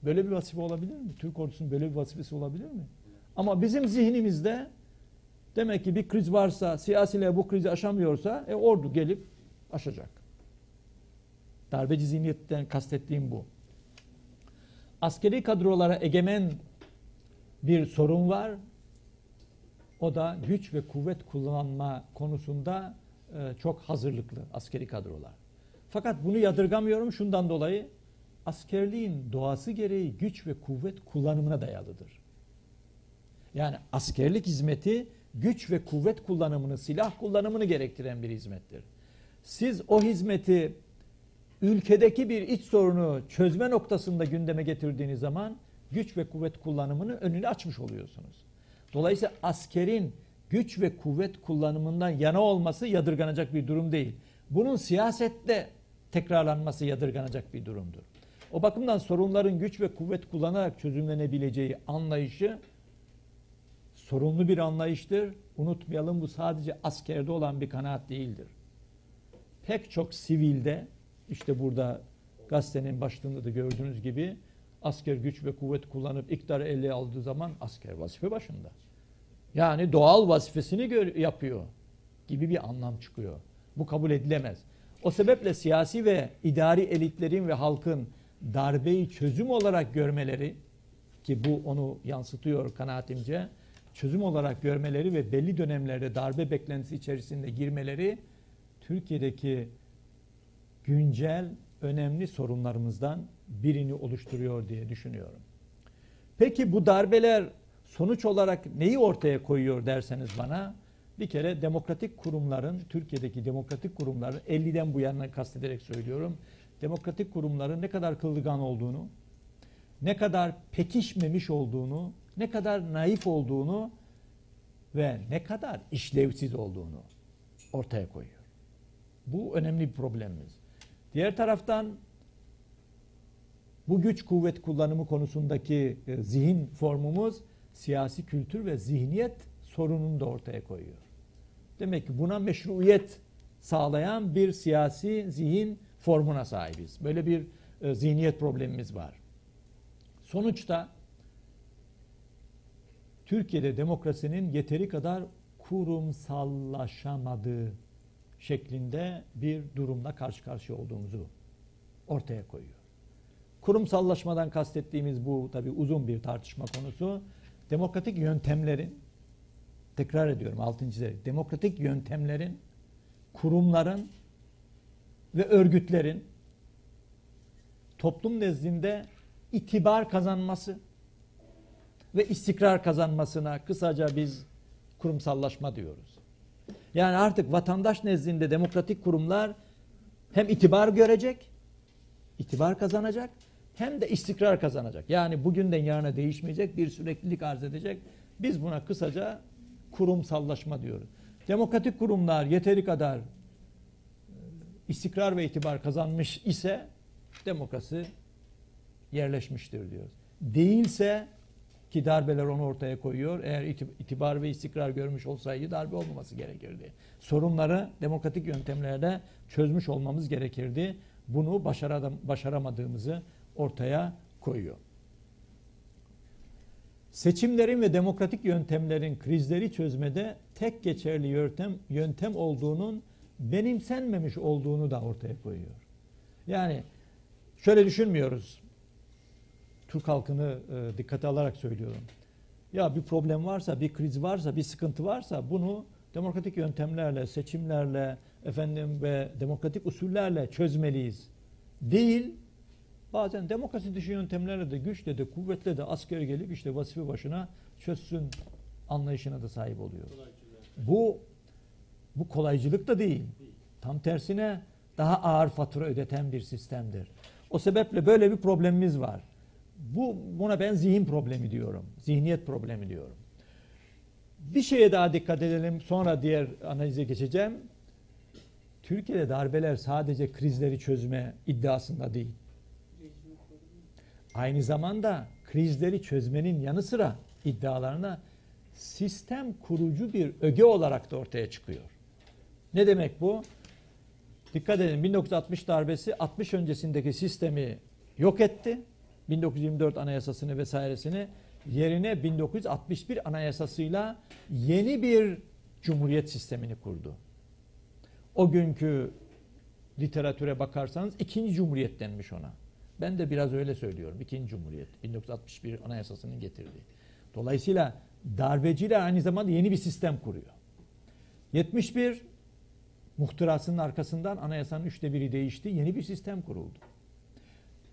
Böyle bir vazife olabilir mi? Türk ordusunun böyle bir vazifesi olabilir mi? Ama bizim zihnimizde demek ki bir kriz varsa, siyasiler bu krizi aşamıyorsa e, ordu gelip aşacak. Darbeci zihniyetten kastettiğim bu. Askeri kadrolara egemen bir sorun var. O da güç ve kuvvet kullanma konusunda e, çok hazırlıklı askeri kadrolar. Fakat bunu yadırgamıyorum şundan dolayı askerliğin doğası gereği güç ve kuvvet kullanımına dayalıdır. Yani askerlik hizmeti güç ve kuvvet kullanımını, silah kullanımını gerektiren bir hizmettir. Siz o hizmeti ülkedeki bir iç sorunu çözme noktasında gündeme getirdiğiniz zaman güç ve kuvvet kullanımını önünü açmış oluyorsunuz. Dolayısıyla askerin güç ve kuvvet kullanımından yana olması yadırganacak bir durum değil. Bunun siyasette tekrarlanması yadırganacak bir durumdur. O bakımdan sorunların güç ve kuvvet kullanarak çözümlenebileceği anlayışı sorunlu bir anlayıştır. Unutmayalım bu sadece askerde olan bir kanaat değildir. Pek çok sivilde işte burada gazetenin başlığında da gördüğünüz gibi asker güç ve kuvvet kullanıp iktidarı ele aldığı zaman asker vazife başında. Yani doğal vazifesini yapıyor gibi bir anlam çıkıyor. Bu kabul edilemez. O sebeple siyasi ve idari elitlerin ve halkın darbeyi çözüm olarak görmeleri ki bu onu yansıtıyor kanaatimce çözüm olarak görmeleri ve belli dönemlerde darbe beklentisi içerisinde girmeleri Türkiye'deki güncel önemli sorunlarımızdan birini oluşturuyor diye düşünüyorum. Peki bu darbeler sonuç olarak neyi ortaya koyuyor derseniz bana bir kere demokratik kurumların Türkiye'deki demokratik kurumların 50'den bu yana kastederek söylüyorum. Demokratik kurumların ne kadar kıldıgan olduğunu, ne kadar pekişmemiş olduğunu, ne kadar naif olduğunu ve ne kadar işlevsiz olduğunu ortaya koyuyor. Bu önemli bir problemimiz. Diğer taraftan bu güç kuvvet kullanımı konusundaki e, zihin formumuz siyasi kültür ve zihniyet sorununu da ortaya koyuyor. Demek ki buna meşruiyet sağlayan bir siyasi zihin formuna sahibiz. Böyle bir e, zihniyet problemimiz var. Sonuçta Türkiye'de demokrasinin yeteri kadar kurumsallaşamadığı şeklinde bir durumla karşı karşıya olduğumuzu ortaya koyuyor. Kurumsallaşmadan kastettiğimiz bu tabii uzun bir tartışma konusu. Demokratik yöntemlerin tekrar ediyorum altın çizerek demokratik yöntemlerin kurumların ve örgütlerin toplum nezdinde itibar kazanması ve istikrar kazanmasına kısaca biz kurumsallaşma diyoruz. Yani artık vatandaş nezdinde demokratik kurumlar hem itibar görecek, itibar kazanacak hem de istikrar kazanacak. Yani bugünden yarına değişmeyecek bir süreklilik arz edecek. Biz buna kısaca kurumsallaşma diyoruz. Demokratik kurumlar yeteri kadar istikrar ve itibar kazanmış ise demokrasi yerleşmiştir diyoruz. Değilse ki darbeler onu ortaya koyuyor. Eğer itibar ve istikrar görmüş olsaydı darbe olmaması gerekirdi. Sorunları demokratik yöntemlerle çözmüş olmamız gerekirdi. Bunu başaramadığımızı ortaya koyuyor. Seçimlerin ve demokratik yöntemlerin krizleri çözmede tek geçerli yöntem yöntem olduğunun benimsenmemiş olduğunu da ortaya koyuyor. Yani şöyle düşünmüyoruz. Türk halkını e, dikkate alarak söylüyorum. Ya bir problem varsa, bir kriz varsa, bir sıkıntı varsa bunu demokratik yöntemlerle, seçimlerle, efendim ve demokratik usullerle çözmeliyiz. Değil, bazen demokrasi dışı yöntemlerle de, güçle de, kuvvetle de asker gelip işte vazife başına çözsün anlayışına da sahip oluyor. Bu bu kolaycılık da değil. Tam tersine daha ağır fatura ödeten bir sistemdir. O sebeple böyle bir problemimiz var. Bu buna ben zihin problemi diyorum. Zihniyet problemi diyorum. Bir şeye daha dikkat edelim. Sonra diğer analize geçeceğim. Türkiye'de darbeler sadece krizleri çözme iddiasında değil. Aynı zamanda krizleri çözmenin yanı sıra iddialarına sistem kurucu bir öge olarak da ortaya çıkıyor. Ne demek bu? Dikkat edin 1960 darbesi 60 öncesindeki sistemi yok etti. 1924 anayasasını vesairesini yerine 1961 anayasasıyla yeni bir cumhuriyet sistemini kurdu. O günkü literatüre bakarsanız ikinci cumhuriyet denmiş ona. Ben de biraz öyle söylüyorum. İkinci cumhuriyet. 1961 anayasasının getirdiği. Dolayısıyla darbeciler aynı zamanda yeni bir sistem kuruyor. 71 muhtırasının arkasından anayasanın üçte biri değişti. Yeni bir sistem kuruldu.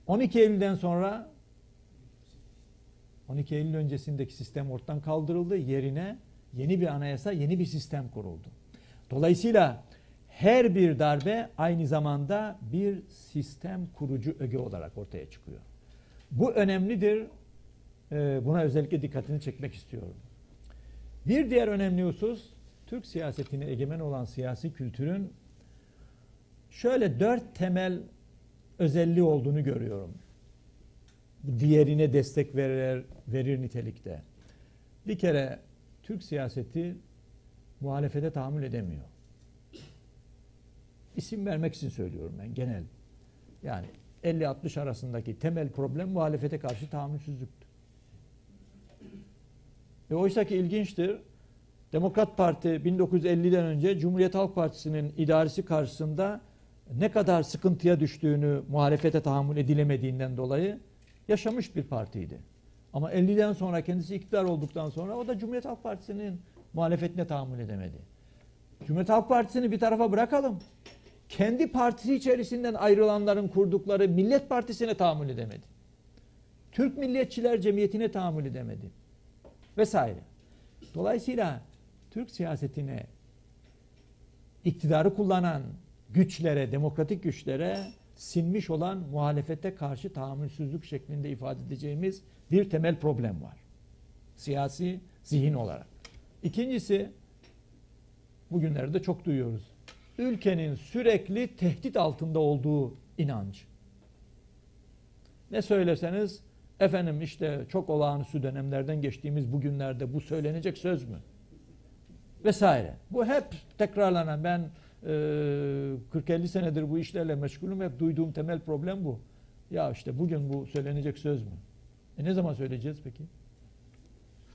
12 Eylül'den sonra 12 Eylül öncesindeki sistem ortadan kaldırıldı. Yerine yeni bir anayasa, yeni bir sistem kuruldu. Dolayısıyla her bir darbe aynı zamanda bir sistem kurucu öge olarak ortaya çıkıyor. Bu önemlidir. Ee, Buna özellikle dikkatini çekmek istiyorum. Bir diğer önemli husus Türk siyasetine egemen olan siyasi kültürün şöyle dört temel özelliği olduğunu görüyorum. Diğerine destek verir, verir nitelikte. Bir kere Türk siyaseti muhalefete tahammül edemiyor. İsim vermek için söylüyorum ben genel. Yani 50-60 arasındaki temel problem muhalefete karşı tahammülsüzlüktü. E oysa ki ilginçtir. Demokrat Parti 1950'den önce Cumhuriyet Halk Partisi'nin idaresi karşısında ne kadar sıkıntıya düştüğünü muhalefete tahammül edilemediğinden dolayı yaşamış bir partiydi. Ama 50'den sonra kendisi iktidar olduktan sonra o da Cumhuriyet Halk Partisi'nin muhalefetine tahammül edemedi. Cumhuriyet Halk Partisi'ni bir tarafa bırakalım. Kendi partisi içerisinden ayrılanların kurdukları Millet Partisi'ne tahammül edemedi. Türk Milliyetçiler Cemiyeti'ne tahammül edemedi. Vesaire. Dolayısıyla Türk siyasetine iktidarı kullanan güçlere, demokratik güçlere sinmiş olan muhalefete karşı tahammülsüzlük şeklinde ifade edeceğimiz bir temel problem var. Siyasi zihin olarak. İkincisi bugünlerde çok duyuyoruz. Ülkenin sürekli tehdit altında olduğu inancı. Ne söyleseniz efendim işte çok olağanüstü dönemlerden geçtiğimiz bugünlerde bu söylenecek söz mü? Vesaire. Bu hep tekrarlanan ben e, 40-50 senedir bu işlerle meşgulüm hep duyduğum temel problem bu. Ya işte bugün bu söylenecek söz mü? E ne zaman söyleyeceğiz peki?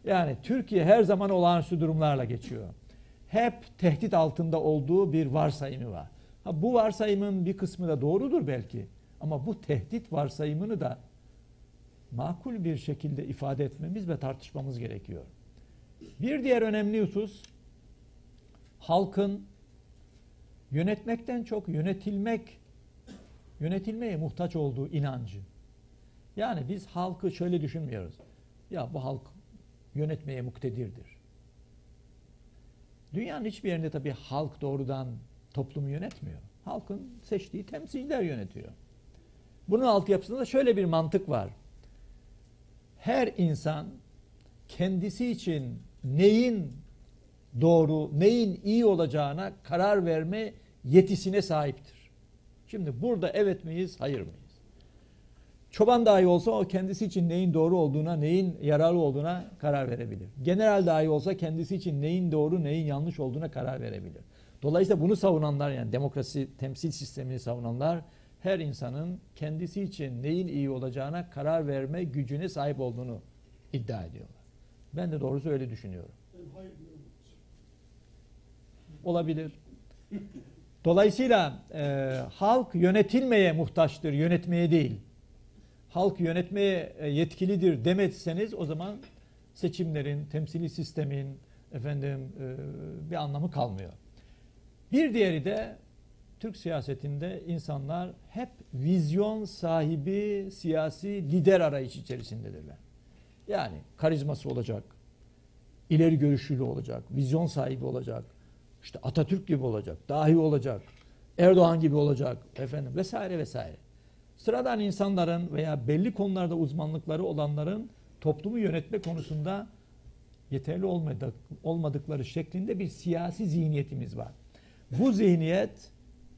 Yani Türkiye her zaman olağanüstü durumlarla geçiyor. Hep tehdit altında olduğu bir varsayımı var. Ha, bu varsayımın bir kısmı da doğrudur belki. Ama bu tehdit varsayımını da makul bir şekilde ifade etmemiz ve tartışmamız gerekiyor. Bir diğer önemli husus halkın yönetmekten çok yönetilmek yönetilmeye muhtaç olduğu inancı. Yani biz halkı şöyle düşünmüyoruz. Ya bu halk yönetmeye muktedirdir. Dünyanın hiçbir yerinde tabii halk doğrudan toplumu yönetmiyor. Halkın seçtiği temsilciler yönetiyor. Bunun altyapısında da şöyle bir mantık var. Her insan kendisi için neyin doğru, neyin iyi olacağına karar verme yetisine sahiptir. Şimdi burada evet miyiz, hayır mıyız? Çoban dahi olsa o kendisi için neyin doğru olduğuna, neyin yararlı olduğuna karar verebilir. General dahi olsa kendisi için neyin doğru, neyin yanlış olduğuna karar verebilir. Dolayısıyla bunu savunanlar yani demokrasi temsil sistemini savunanlar her insanın kendisi için neyin iyi olacağına karar verme gücüne sahip olduğunu iddia ediyorlar. Ben de doğrusu öyle düşünüyorum. Olabilir. Dolayısıyla e, halk yönetilmeye muhtaçtır, yönetmeye değil. Halk yönetmeye e, yetkilidir demezseniz o zaman seçimlerin, temsili sistemin efendim e, bir anlamı kalmıyor. Bir diğeri de Türk siyasetinde insanlar hep vizyon sahibi siyasi lider arayışı içerisindedirler. Yani karizması olacak, ileri görüşlü olacak, vizyon sahibi olacak, işte Atatürk gibi olacak, dahi olacak, Erdoğan gibi olacak efendim vesaire vesaire. Sıradan insanların veya belli konularda uzmanlıkları olanların toplumu yönetme konusunda yeterli olmadık, olmadıkları şeklinde bir siyasi zihniyetimiz var. Bu zihniyet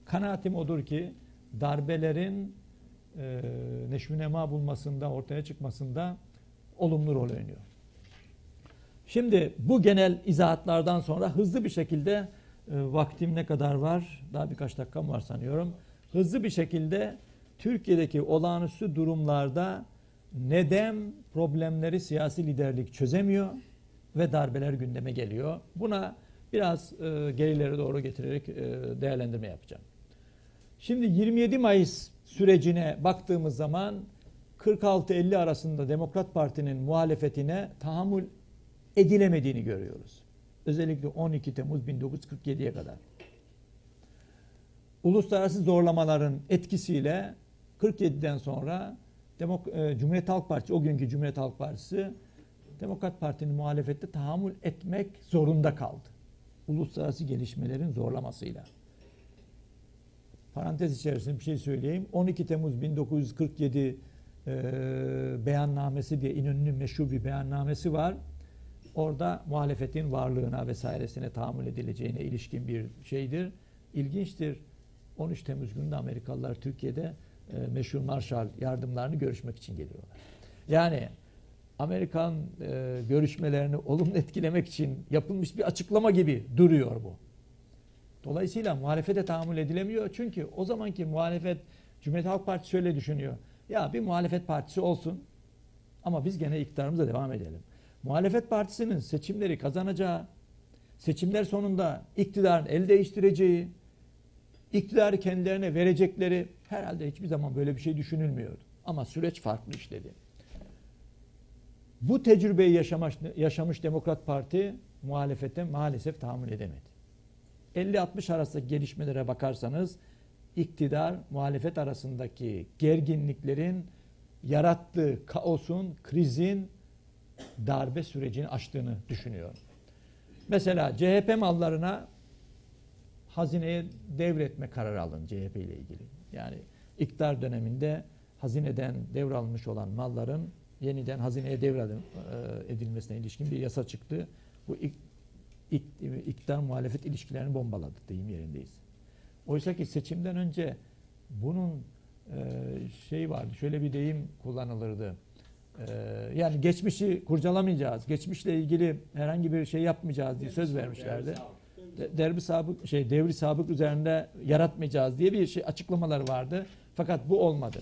kanaatim odur ki darbelerin e, neşvünema bulmasında, ortaya çıkmasında olumlu rol oynuyor. Şimdi bu genel izahatlardan sonra hızlı bir şekilde e, vaktim ne kadar var? Daha birkaç dakikam var sanıyorum. Hızlı bir şekilde Türkiye'deki olağanüstü durumlarda neden problemleri siyasi liderlik çözemiyor ve darbeler gündeme geliyor. Buna biraz e, gerilere doğru getirerek e, değerlendirme yapacağım. Şimdi 27 Mayıs sürecine baktığımız zaman 46-50 arasında Demokrat Parti'nin muhalefetine tahammül edilemediğini görüyoruz. Özellikle 12 Temmuz 1947'ye kadar. Uluslararası zorlamaların etkisiyle 47'den sonra Demok e, Cumhuriyet Halk Partisi, o günkü Cumhuriyet Halk Partisi Demokrat Parti'nin muhalefette tahammül etmek zorunda kaldı. Uluslararası gelişmelerin zorlamasıyla. Parantez içerisinde bir şey söyleyeyim. 12 Temmuz 1947 e, beyannamesi diye İnönü'nün meşhur bir beyannamesi var. Orada muhalefetin varlığına vesairesine tahammül edileceğine ilişkin bir şeydir. İlginçtir. 13 Temmuz günü de Amerikalılar Türkiye'de e, meşhur Marshall yardımlarını görüşmek için geliyorlar. Yani Amerikan e, görüşmelerini olumlu etkilemek için yapılmış bir açıklama gibi duruyor bu. Dolayısıyla muhalefete tahammül edilemiyor. Çünkü o zamanki muhalefet Cumhuriyet Halk Partisi şöyle düşünüyor. Ya bir muhalefet partisi olsun ama biz gene iktidarımıza devam edelim. Muhalefet partisinin seçimleri kazanacağı, seçimler sonunda iktidarın el değiştireceği, iktidarı kendilerine verecekleri herhalde hiçbir zaman böyle bir şey düşünülmüyordu. Ama süreç farklı işledi. Bu tecrübeyi yaşamış, yaşamış Demokrat Parti muhalefete maalesef tahammül edemedi. 50-60 arasındaki gelişmelere bakarsanız iktidar muhalefet arasındaki gerginliklerin yarattığı kaosun, krizin darbe sürecini açtığını düşünüyorum. Mesela CHP mallarına hazineye devretme kararı alın CHP ile ilgili. Yani iktidar döneminde hazineden devralınmış olan malların yeniden hazineye devredilmesine ilişkin bir yasa çıktı. Bu ik, ik, iktidar muhalefet ilişkilerini bombaladı deyim yerindeyiz. Oysa ki seçimden önce bunun e, şey vardı, şöyle bir deyim kullanılırdı. E, yani geçmişi kurcalamayacağız, geçmişle ilgili herhangi bir şey yapmayacağız diye söz vermişlerdi. De- Derbi sabık şey devri sabık üzerinde yaratmayacağız diye bir şey açıklamaları vardı. Fakat bu olmadı.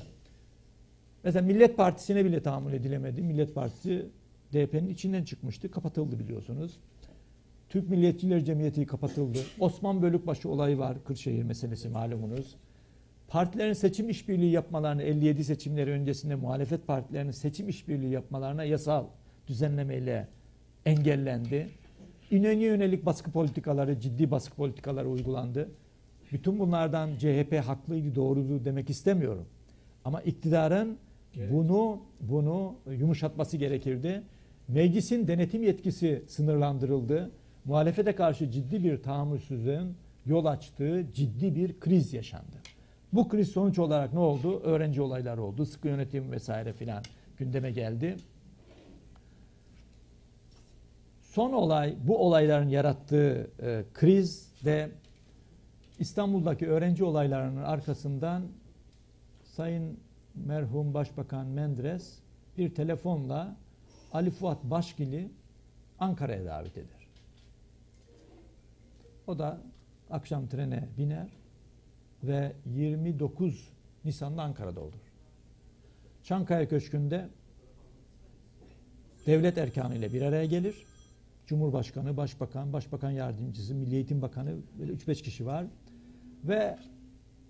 Mesela Millet Partisi'ne bile tahammül edilemedi. Millet Partisi DP'nin içinden çıkmıştı. Kapatıldı biliyorsunuz. Türk Milliyetçiler Cemiyeti kapatıldı. Osman Bölükbaşı olayı var. Kırşehir meselesi malumunuz. Partilerin seçim işbirliği yapmalarını 57 seçimleri öncesinde muhalefet partilerinin seçim işbirliği yapmalarına yasal düzenlemeyle engellendi. İnönü'ye yönelik baskı politikaları, ciddi baskı politikaları uygulandı. Bütün bunlardan CHP haklıydı, doğruydu demek istemiyorum. Ama iktidarın bunu bunu yumuşatması gerekirdi. Meclisin denetim yetkisi sınırlandırıldı. Muhalefete karşı ciddi bir tahammülsüzlüğün yol açtığı ciddi bir kriz yaşandı. Bu kriz sonuç olarak ne oldu? Öğrenci olayları oldu, sıkı yönetim vesaire filan gündeme geldi. Son olay bu olayların yarattığı e, kriz ve İstanbul'daki öğrenci olaylarının arkasından Sayın merhum Başbakan Menderes bir telefonla Ali Fuat Başgil'i Ankara'ya davet eder. O da akşam trene biner ve 29 Nisan'da Ankara'da olur. Çankaya Köşkü'nde devlet erkanıyla bir araya gelir. Cumhurbaşkanı, Başbakan, Başbakan Yardımcısı, Milli Eğitim Bakanı böyle 3-5 kişi var. Ve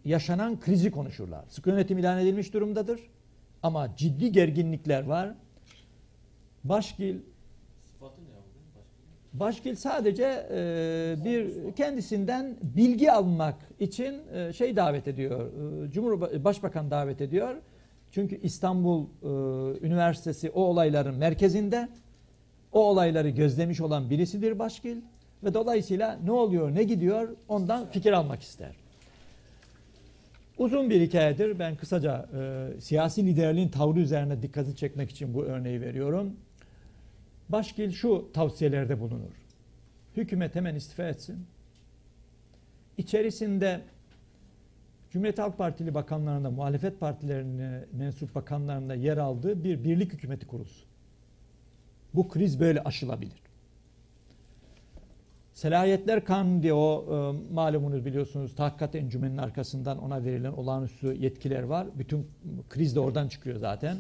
yaşanan krizi konuşurlar. Sıkı yönetim ilan edilmiş durumdadır. Ama ciddi gerginlikler var. Başgil Başgil sadece e, bir kendisinden bilgi almak için e, şey davet ediyor. E, Cumhurbaşkanı Başbakan davet ediyor. Çünkü İstanbul e, Üniversitesi o olayların merkezinde. O olayları gözlemiş olan birisidir Başgil ve dolayısıyla ne oluyor, ne gidiyor ondan fikir almak ister. Uzun bir hikayedir. Ben kısaca e, siyasi liderliğin tavrı üzerine dikkati çekmek için bu örneği veriyorum. Başgil şu tavsiyelerde bulunur. Hükümet hemen istifa etsin. İçerisinde Cumhuriyet Halk Partili bakanlarında, muhalefet partilerine mensup bakanlarında yer aldığı bir birlik hükümeti kurulsun. Bu kriz böyle aşılabilir. Selahiyetler Kanunu diye o e, malumunuz biliyorsunuz tahkikat encümeninin arkasından ona verilen olağanüstü yetkiler var. Bütün kriz de oradan çıkıyor zaten.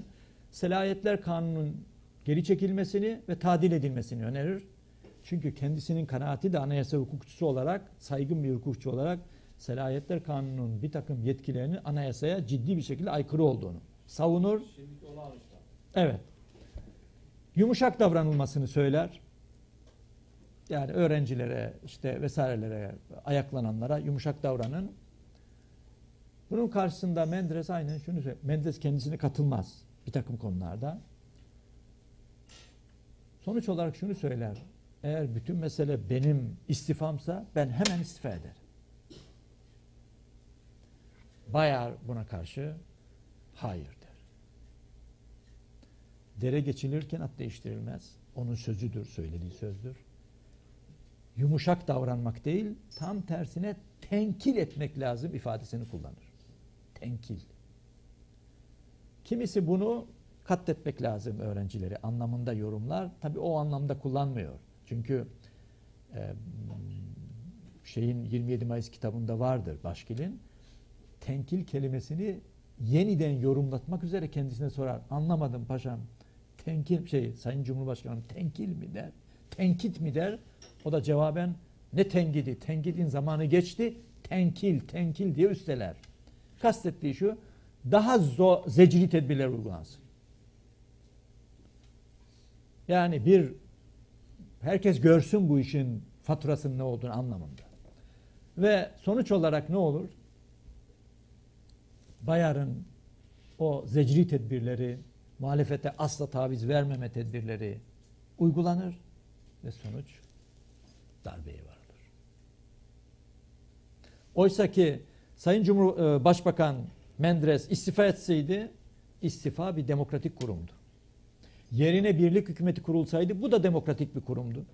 Selahiyetler Kanunu'nun geri çekilmesini ve tadil edilmesini önerir. Çünkü kendisinin kanaati de anayasa hukukçusu olarak, saygın bir hukukçu olarak Selahiyetler Kanunu'nun bir takım yetkilerinin anayasaya ciddi bir şekilde aykırı olduğunu savunur. Evet. Yumuşak davranılmasını söyler. Yani öğrencilere işte vesairelere ayaklananlara yumuşak davranın. Bunun karşısında Menderes aynen şunu söylüyor. Menderes kendisine katılmaz bir takım konularda. Sonuç olarak şunu söyler. Eğer bütün mesele benim istifamsa ben hemen istifa ederim. Bayar buna karşı hayır der. Dere geçilirken at değiştirilmez. Onun sözüdür, söylediği sözdür. Yumuşak davranmak değil, tam tersine tenkil etmek lazım ifadesini kullanır. Tenkil. Kimisi bunu katletmek lazım öğrencileri anlamında yorumlar. Tabi o anlamda kullanmıyor. Çünkü e, şeyin 27 Mayıs kitabında vardır Başkil'in. Tenkil kelimesini yeniden yorumlatmak üzere kendisine sorar. Anlamadım paşam. Tenkil şey Sayın Cumhurbaşkanım tenkil mi der? Tenkit mi der? O da cevaben ne tenkidi? Tenkidin zamanı geçti. Tenkil, tenkil diye üsteler. Kastettiği şu daha zo zecri tedbirler uygulansın. Yani bir herkes görsün bu işin faturasının ne olduğunu anlamında. Ve sonuç olarak ne olur? Bayar'ın o zecri tedbirleri, muhalefete asla taviz vermeme tedbirleri uygulanır ve sonuç darbeye varılır. Oysa ki Sayın Cumhur e, Başbakan Menderes istifa etseydi istifa bir demokratik kurumdu. Yerine birlik hükümeti kurulsaydı bu da demokratik bir kurumdu.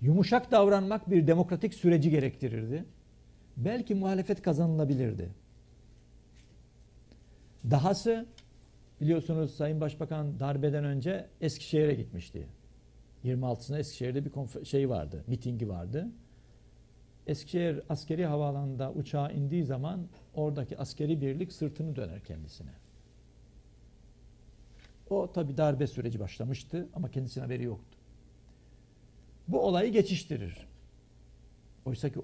Yumuşak davranmak bir demokratik süreci gerektirirdi. Belki muhalefet kazanılabilirdi. Dahası biliyorsunuz Sayın Başbakan darbeden önce Eskişehir'e gitmişti. 26'sında Eskişehir'de bir şey vardı, mitingi vardı. Eskişehir askeri havaalanında uçağa indiği zaman oradaki askeri birlik sırtını döner kendisine. O tabi darbe süreci başlamıştı ama kendisine haberi yoktu. Bu olayı geçiştirir. Oysa ki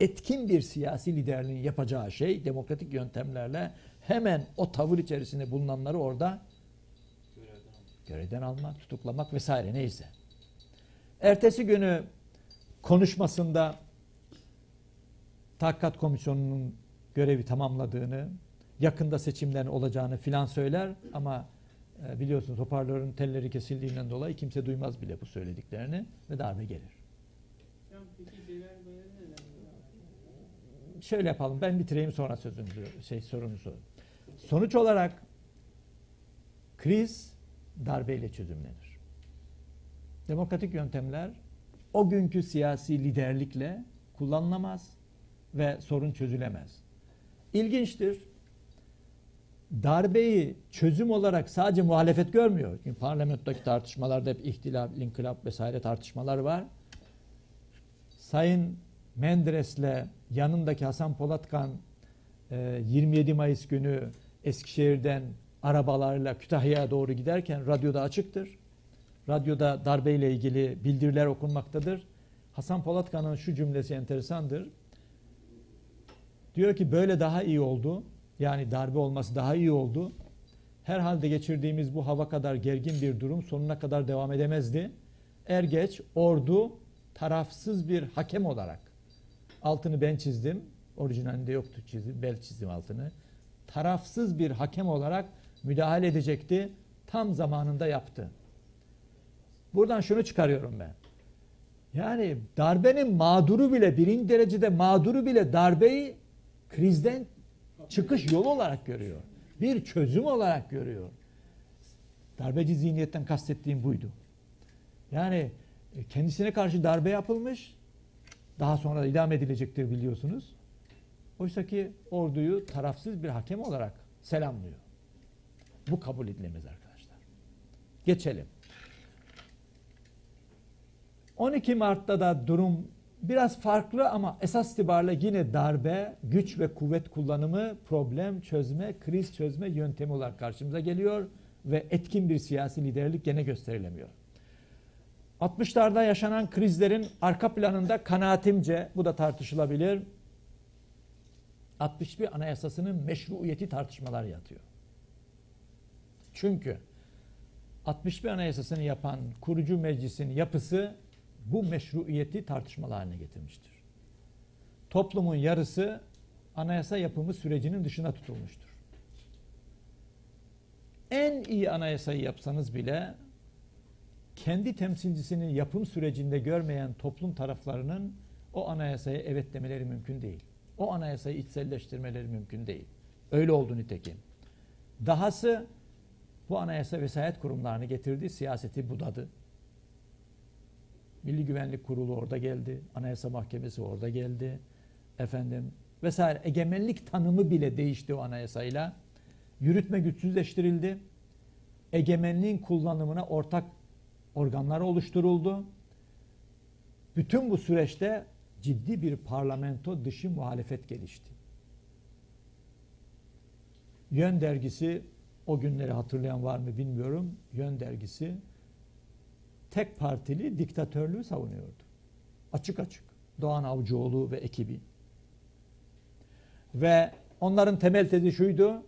etkin bir siyasi liderliğin yapacağı şey demokratik yöntemlerle hemen o tavır içerisinde bulunanları orada görevden almak, tutuklamak vesaire neyse. Ertesi günü konuşmasında Tahkikat Komisyonu'nun görevi tamamladığını, yakında seçimlerin olacağını filan söyler ama biliyorsunuz hoparlörün telleri kesildiğinden dolayı kimse duymaz bile bu söylediklerini ve darbe gelir. Şöyle yapalım ben bitireyim sonra sözünüzü, şey sorunuzu. Sonuç olarak kriz darbeyle çözümlenir. Demokratik yöntemler o günkü siyasi liderlikle kullanılamaz ve sorun çözülemez. İlginçtir. Darbeyi çözüm olarak sadece muhalefet görmüyor. Çünkü parlamentodaki tartışmalarda hep ihtilaf, inkılap vesaire tartışmalar var. Sayın Menderes'le yanındaki Hasan Polatkan 27 Mayıs günü Eskişehir'den arabalarla Kütahya'ya doğru giderken radyoda açıktır. Radyoda darbeyle ilgili bildiriler okunmaktadır. Hasan Polatkan'ın şu cümlesi enteresandır. Diyor ki böyle daha iyi oldu. Yani darbe olması daha iyi oldu. Herhalde geçirdiğimiz bu hava kadar gergin bir durum sonuna kadar devam edemezdi. Er geç ordu tarafsız bir hakem olarak altını ben çizdim. Orijinalinde yoktu çizdim. Bel çizdim altını. Tarafsız bir hakem olarak müdahale edecekti. Tam zamanında yaptı. Buradan şunu çıkarıyorum ben. Yani darbenin mağduru bile birinci derecede mağduru bile darbeyi krizden çıkış yolu olarak görüyor. Bir çözüm olarak görüyor. Darbeci zihniyetten kastettiğim buydu. Yani e, kendisine karşı darbe yapılmış, daha sonra idam edilecektir biliyorsunuz. Oysa ki orduyu tarafsız bir hakem olarak selamlıyor. Bu kabul edilemez arkadaşlar. Geçelim. 12 Mart'ta da durum biraz farklı ama esas itibariyle yine darbe, güç ve kuvvet kullanımı, problem çözme, kriz çözme yöntemi olarak karşımıza geliyor ve etkin bir siyasi liderlik gene gösterilemiyor. 60'larda yaşanan krizlerin arka planında kanaatimce bu da tartışılabilir. 61 Anayasası'nın meşruiyeti tartışmalar yatıyor. Çünkü 61 Anayasası'nı yapan kurucu meclisin yapısı bu meşruiyeti tartışmalar haline getirmiştir. Toplumun yarısı anayasa yapımı sürecinin dışına tutulmuştur. En iyi anayasayı yapsanız bile kendi temsilcisinin yapım sürecinde görmeyen toplum taraflarının o anayasaya evet demeleri mümkün değil. O anayasayı içselleştirmeleri mümkün değil. Öyle oldu nitekim. Dahası bu anayasa vesayet kurumlarını getirdi, siyaseti budadı. Milli Güvenlik Kurulu orada geldi, Anayasa Mahkemesi orada geldi. Efendim vesaire egemenlik tanımı bile değişti o anayasayla. Yürütme güçsüzleştirildi. Egemenliğin kullanımına ortak organlar oluşturuldu. Bütün bu süreçte ciddi bir parlamento dışı muhalefet gelişti. Yön dergisi o günleri hatırlayan var mı bilmiyorum. Yön dergisi tek partili diktatörlüğü savunuyordu. Açık açık. Doğan Avcıoğlu ve ekibi. Ve onların temel tezi şuydu.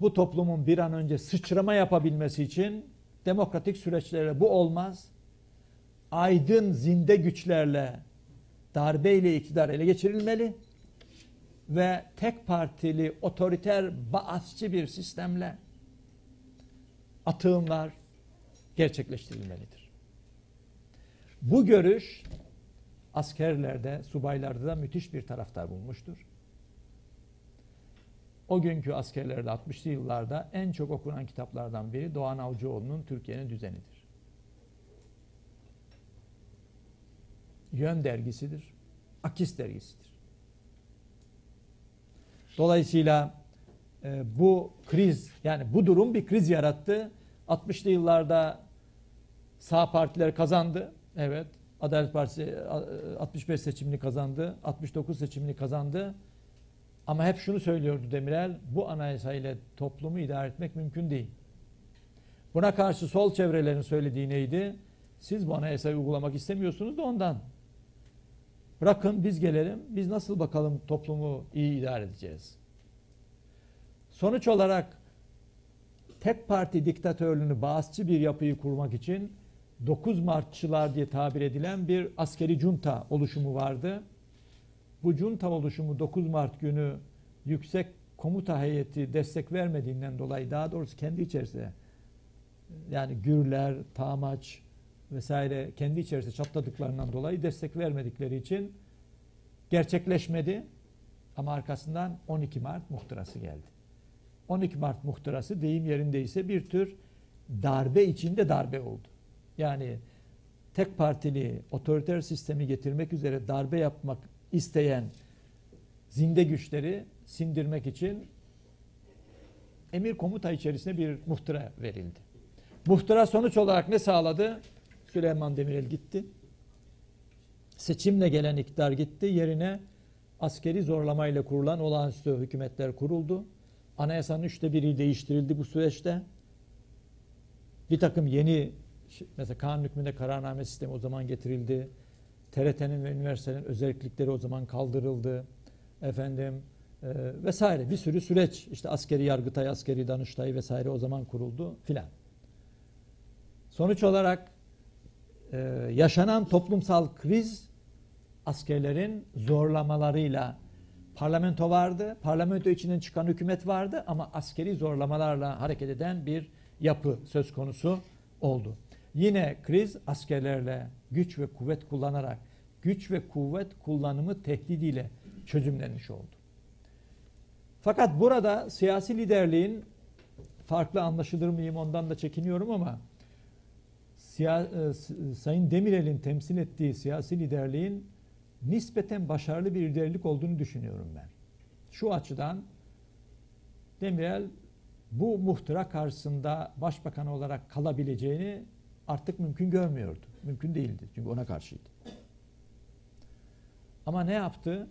Bu toplumun bir an önce sıçrama yapabilmesi için demokratik süreçlere bu olmaz. Aydın zinde güçlerle darbeyle iktidar ele geçirilmeli ve tek partili otoriter baasçı bir sistemle atığımlar gerçekleştirilmelidir. Bu görüş askerlerde, subaylarda da müthiş bir taraftar bulmuştur. O günkü askerlerde 60'lı yıllarda en çok okunan kitaplardan biri Doğan Avcıoğlu'nun Türkiye'nin düzenidir. Yön dergisidir. Akis dergisidir. Dolayısıyla e, bu kriz yani bu durum bir kriz yarattı. 60'lı yıllarda sağ partiler kazandı. Evet. Adalet Partisi 65 seçimini kazandı. 69 seçimini kazandı. Ama hep şunu söylüyordu Demirel, bu anayasa ile toplumu idare etmek mümkün değil. Buna karşı sol çevrelerin söylediği neydi? Siz bu anayasayı uygulamak istemiyorsunuz da ondan. Bırakın biz gelelim, biz nasıl bakalım toplumu iyi idare edeceğiz. Sonuç olarak tek parti diktatörlüğünü bağızçı bir yapıyı kurmak için 9 Martçılar diye tabir edilen bir askeri junta oluşumu vardı. Bu junta oluşumu 9 Mart günü yüksek komuta heyeti destek vermediğinden dolayı daha doğrusu kendi içerisinde yani Gürler, Tamaç vesaire kendi içerisinde çatladıklarından dolayı destek vermedikleri için gerçekleşmedi. Ama arkasından 12 Mart muhtırası geldi. 12 Mart muhtırası deyim yerindeyse bir tür darbe içinde darbe oldu. Yani tek partili otoriter sistemi getirmek üzere darbe yapmak isteyen zinde güçleri sindirmek için emir komuta içerisinde bir muhtıra verildi. Muhtıra sonuç olarak ne sağladı? Süleyman Demirel gitti. Seçimle gelen iktidar gitti. Yerine askeri zorlamayla kurulan olağanüstü hükümetler kuruldu. Anayasanın üçte biri değiştirildi bu süreçte. Bir takım yeni mesela kanun hükmünde kararname sistemi o zaman getirildi. TRT'nin ve üniversitelerin özellikleri o zaman kaldırıldı. Efendim e, vesaire bir sürü süreç işte askeri yargıtay, askeri danıştay vesaire o zaman kuruldu filan. Sonuç olarak e, yaşanan toplumsal kriz askerlerin zorlamalarıyla parlamento vardı. Parlamento içinden çıkan hükümet vardı ama askeri zorlamalarla hareket eden bir yapı söz konusu oldu. Yine kriz askerlerle güç ve kuvvet kullanarak güç ve kuvvet kullanımı tehdidiyle çözümlenmiş oldu. Fakat burada siyasi liderliğin farklı anlaşılır mıyım ondan da çekiniyorum ama siya, e, Sayın Demirel'in temsil ettiği siyasi liderliğin nispeten başarılı bir liderlik olduğunu düşünüyorum ben. Şu açıdan Demirel bu muhtıra karşısında başbakan olarak kalabileceğini artık mümkün görmüyordu. Mümkün değildi çünkü ona karşıydı. Ama ne yaptı?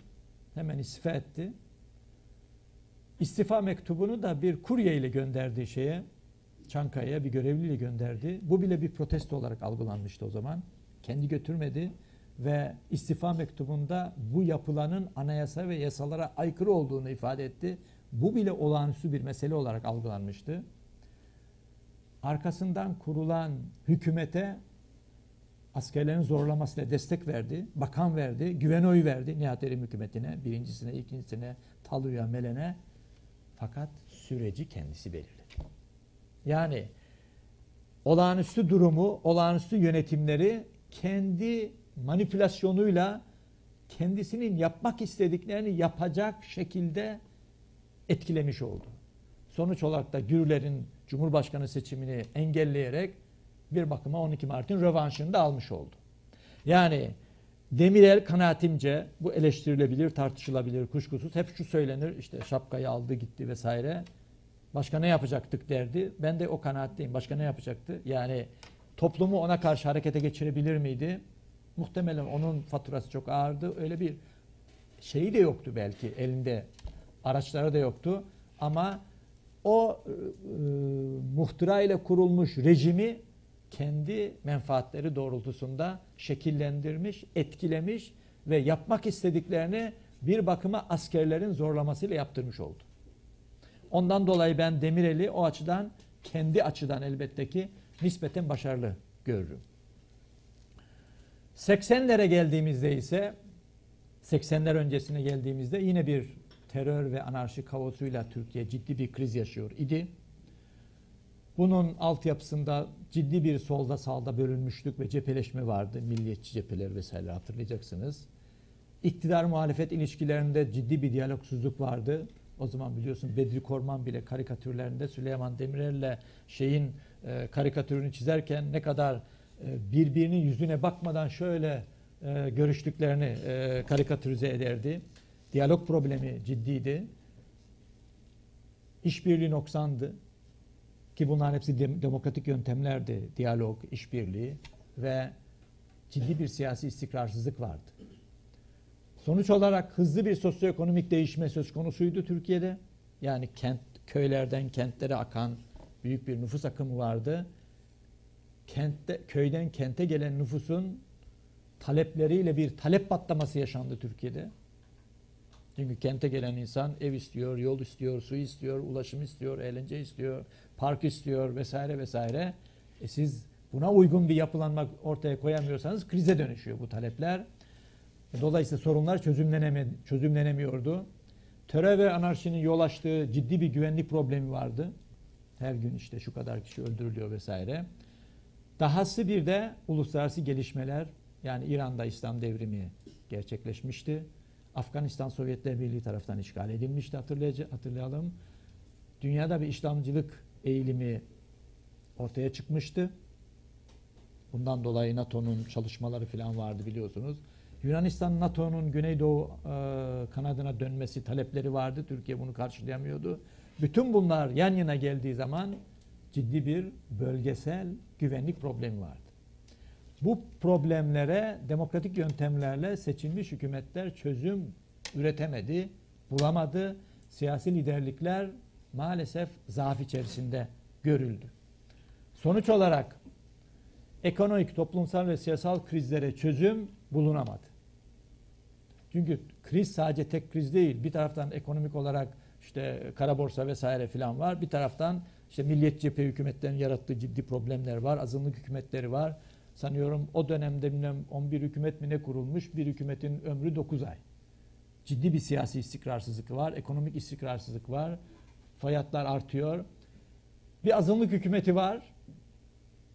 Hemen istifa etti. İstifa mektubunu da bir kurye ile gönderdiği şeye, Çankaya'ya bir görevliyle gönderdi. Bu bile bir protesto olarak algılanmıştı o zaman. Kendi götürmedi ve istifa mektubunda bu yapılanın anayasa ve yasalara aykırı olduğunu ifade etti. Bu bile olağanüstü bir mesele olarak algılanmıştı. Arkasından kurulan hükümete askerlerin zorlamasıyla destek verdi, bakan verdi, güven oyu verdi Nihat Erim hükümetine, birincisine, ikincisine, Talu'ya, Melen'e. Fakat süreci kendisi belirledi. Yani olağanüstü durumu, olağanüstü yönetimleri kendi manipülasyonuyla kendisinin yapmak istediklerini yapacak şekilde etkilemiş oldu. Sonuç olarak da Gürler'in Cumhurbaşkanı seçimini engelleyerek bir bakıma 12 Mart'ın rövanşını da almış oldu. Yani Demirel kanaatimce bu eleştirilebilir, tartışılabilir, kuşkusuz. Hep şu söylenir işte şapkayı aldı gitti vesaire. Başka ne yapacaktık derdi. Ben de o kanaatteyim. Başka ne yapacaktı? Yani toplumu ona karşı harekete geçirebilir miydi? Muhtemelen onun faturası çok ağırdı. Öyle bir şeyi de yoktu belki elinde. Araçları da yoktu. Ama o e, e, muhtıra ile kurulmuş rejimi kendi menfaatleri doğrultusunda şekillendirmiş, etkilemiş ve yapmak istediklerini bir bakıma askerlerin zorlamasıyla yaptırmış oldu. Ondan dolayı ben Demirel'i o açıdan kendi açıdan elbette ki nispeten başarılı görürüm. 80'lere geldiğimizde ise 80'ler öncesine geldiğimizde yine bir terör ve anarşi kaosuyla Türkiye ciddi bir kriz yaşıyor idi. Bunun altyapısında ciddi bir solda sağda bölünmüşlük ve cepheleşme vardı. Milliyetçi cepheler vesaire hatırlayacaksınız. İktidar muhalefet ilişkilerinde ciddi bir diyalogsuzluk vardı. O zaman biliyorsun Bedri Korman bile karikatürlerinde Süleyman Demirel'le şeyin e, karikatürünü çizerken ne kadar e, birbirinin yüzüne bakmadan şöyle e, görüştüklerini e, karikatürize ederdi. Diyalog problemi ciddiydi. İşbirliği noksandı. Ki bunların hepsi dem- demokratik yöntemlerdi. Diyalog, işbirliği ve ciddi bir siyasi istikrarsızlık vardı. Sonuç olarak hızlı bir sosyoekonomik değişme söz konusuydu Türkiye'de. Yani kent köylerden kentlere akan büyük bir nüfus akımı vardı. Kentte köyden kente gelen nüfusun talepleriyle bir talep patlaması yaşandı Türkiye'de. Çünkü kente gelen insan ev istiyor, yol istiyor, su istiyor, ulaşım istiyor, eğlence istiyor, park istiyor vesaire vesaire. E siz buna uygun bir yapılanma ortaya koyamıyorsanız krize dönüşüyor bu talepler. Dolayısıyla sorunlar çözümleneme, çözümlenemiyordu. Terör ve anarşinin yol açtığı ciddi bir güvenlik problemi vardı. Her gün işte şu kadar kişi öldürülüyor vesaire. Dahası bir de uluslararası gelişmeler yani İran'da İslam devrimi gerçekleşmişti. Afganistan Sovyetler Birliği tarafından işgal edilmişti hatırlayalım. Dünyada bir İslamcılık eğilimi ortaya çıkmıştı. Bundan dolayı NATO'nun çalışmaları falan vardı biliyorsunuz. Yunanistan NATO'nun Güneydoğu e, kanadına dönmesi talepleri vardı. Türkiye bunu karşılayamıyordu. Bütün bunlar yan yana geldiği zaman ciddi bir bölgesel güvenlik problemi vardı. Bu problemlere demokratik yöntemlerle seçilmiş hükümetler çözüm üretemedi, bulamadı. Siyasi liderlikler maalesef zaaf içerisinde görüldü. Sonuç olarak ekonomik, toplumsal ve siyasal krizlere çözüm bulunamadı. Çünkü kriz sadece tek kriz değil. Bir taraftan ekonomik olarak işte kara borsa vesaire filan var. Bir taraftan işte milliyet cephe hükümetlerin yarattığı ciddi problemler var. Azınlık hükümetleri var. Sanıyorum o dönemde bilmem 11 hükümet mi ne kurulmuş? Bir hükümetin ömrü 9 ay. Ciddi bir siyasi istikrarsızlık var. Ekonomik istikrarsızlık var. Fiyatlar artıyor. Bir azınlık hükümeti var.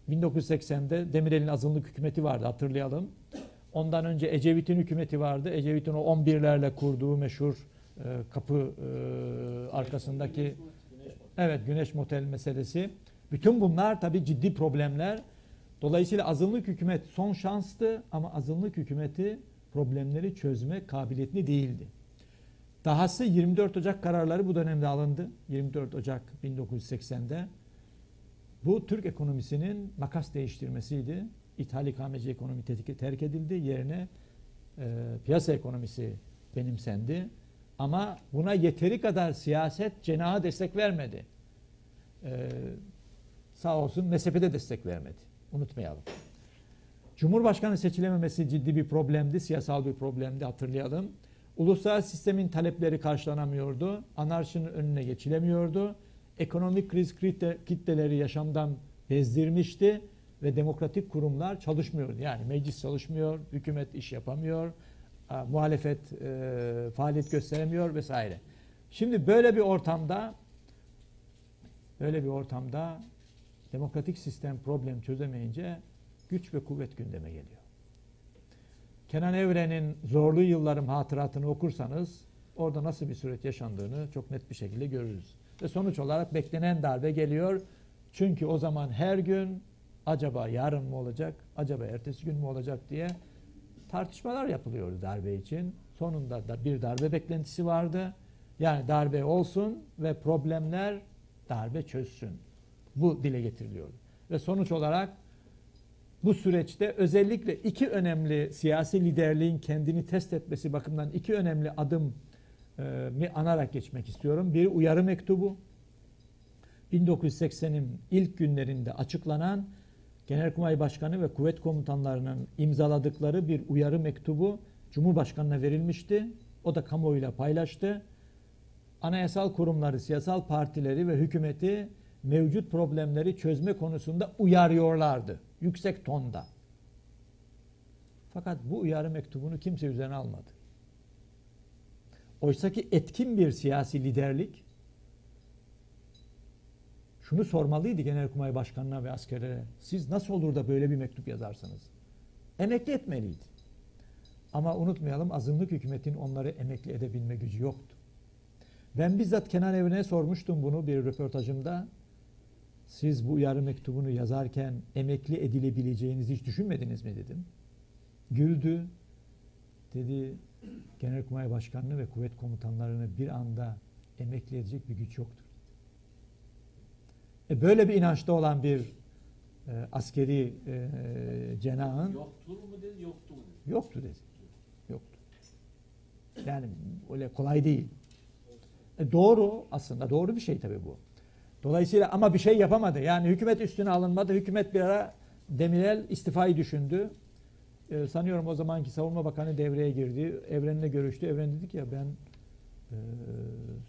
1980'de Demirel'in azınlık hükümeti vardı hatırlayalım. Ondan önce Ecevit'in hükümeti vardı. Ecevit'in o 11'lerle kurduğu meşhur e, kapı e, arkasındaki evet Güneş Motel meselesi. Bütün bunlar tabii ciddi problemler. Dolayısıyla azınlık hükümet son şanstı ama azınlık hükümeti problemleri çözme kabiliyetli değildi. Dahası 24 Ocak kararları bu dönemde alındı. 24 Ocak 1980'de. Bu Türk ekonomisinin makas değiştirmesiydi. İthal ikameci ekonomi terk edildi. Yerine e, piyasa ekonomisi benimsendi. Ama buna yeteri kadar siyaset cenahı destek vermedi. E, sağ olsun mezhebe de destek vermedi. Unutmayalım. Cumhurbaşkanı seçilememesi ciddi bir problemdi, siyasal bir problemdi hatırlayalım. Uluslararası sistemin talepleri karşılanamıyordu, anarşinin önüne geçilemiyordu. Ekonomik kriz kitle- kitleleri yaşamdan bezdirmişti ve demokratik kurumlar çalışmıyordu. Yani meclis çalışmıyor, hükümet iş yapamıyor, a, muhalefet e, faaliyet gösteremiyor vesaire. Şimdi böyle bir ortamda böyle bir ortamda demokratik sistem problem çözemeyince güç ve kuvvet gündeme geliyor. Kenan Evren'in zorlu yıllarım hatıratını okursanız orada nasıl bir süreç yaşandığını çok net bir şekilde görürüz. Ve sonuç olarak beklenen darbe geliyor. Çünkü o zaman her gün acaba yarın mı olacak, acaba ertesi gün mü olacak diye tartışmalar yapılıyordu darbe için. Sonunda da bir darbe beklentisi vardı. Yani darbe olsun ve problemler darbe çözsün. Bu dile getiriliyordu. Ve sonuç olarak bu süreçte özellikle iki önemli siyasi liderliğin kendini test etmesi bakımından iki önemli adım e, mi anarak geçmek istiyorum. Bir uyarı mektubu. 1980'in ilk günlerinde açıklanan Genelkurmay Başkanı ve kuvvet komutanlarının imzaladıkları bir uyarı mektubu Cumhurbaşkanı'na verilmişti. O da kamuoyuyla paylaştı. Anayasal kurumları, siyasal partileri ve hükümeti mevcut problemleri çözme konusunda uyarıyorlardı. Yüksek tonda. Fakat bu uyarı mektubunu kimse üzerine almadı. Oysaki etkin bir siyasi liderlik şunu sormalıydı Genelkurmay Başkanı'na ve askerlere. Siz nasıl olur da böyle bir mektup yazarsınız? Emekli etmeliydi. Ama unutmayalım azınlık hükümetin onları emekli edebilme gücü yoktu. Ben bizzat Kenan Evren'e sormuştum bunu bir röportajımda. Siz bu uyarı mektubunu yazarken emekli edilebileceğinizi hiç düşünmediniz mi dedim. Güldü. Dedi Genelkurmay Başkanlığı ve kuvvet komutanlarını bir anda emekli edecek bir güç yoktur. E böyle bir inançta olan bir e, askeri e, cenahın Yoktur mu dedi, yoktu mu dedi. yoktu dedi. Yoktu. Yani öyle kolay değil. E doğru aslında doğru bir şey tabii bu. Dolayısıyla ama bir şey yapamadı. Yani hükümet üstüne alınmadı. Hükümet bir ara Demirel istifayı düşündü. Ee, sanıyorum o zamanki savunma bakanı devreye girdi. Evren'le görüştü. Evren dedi ki ya ben e,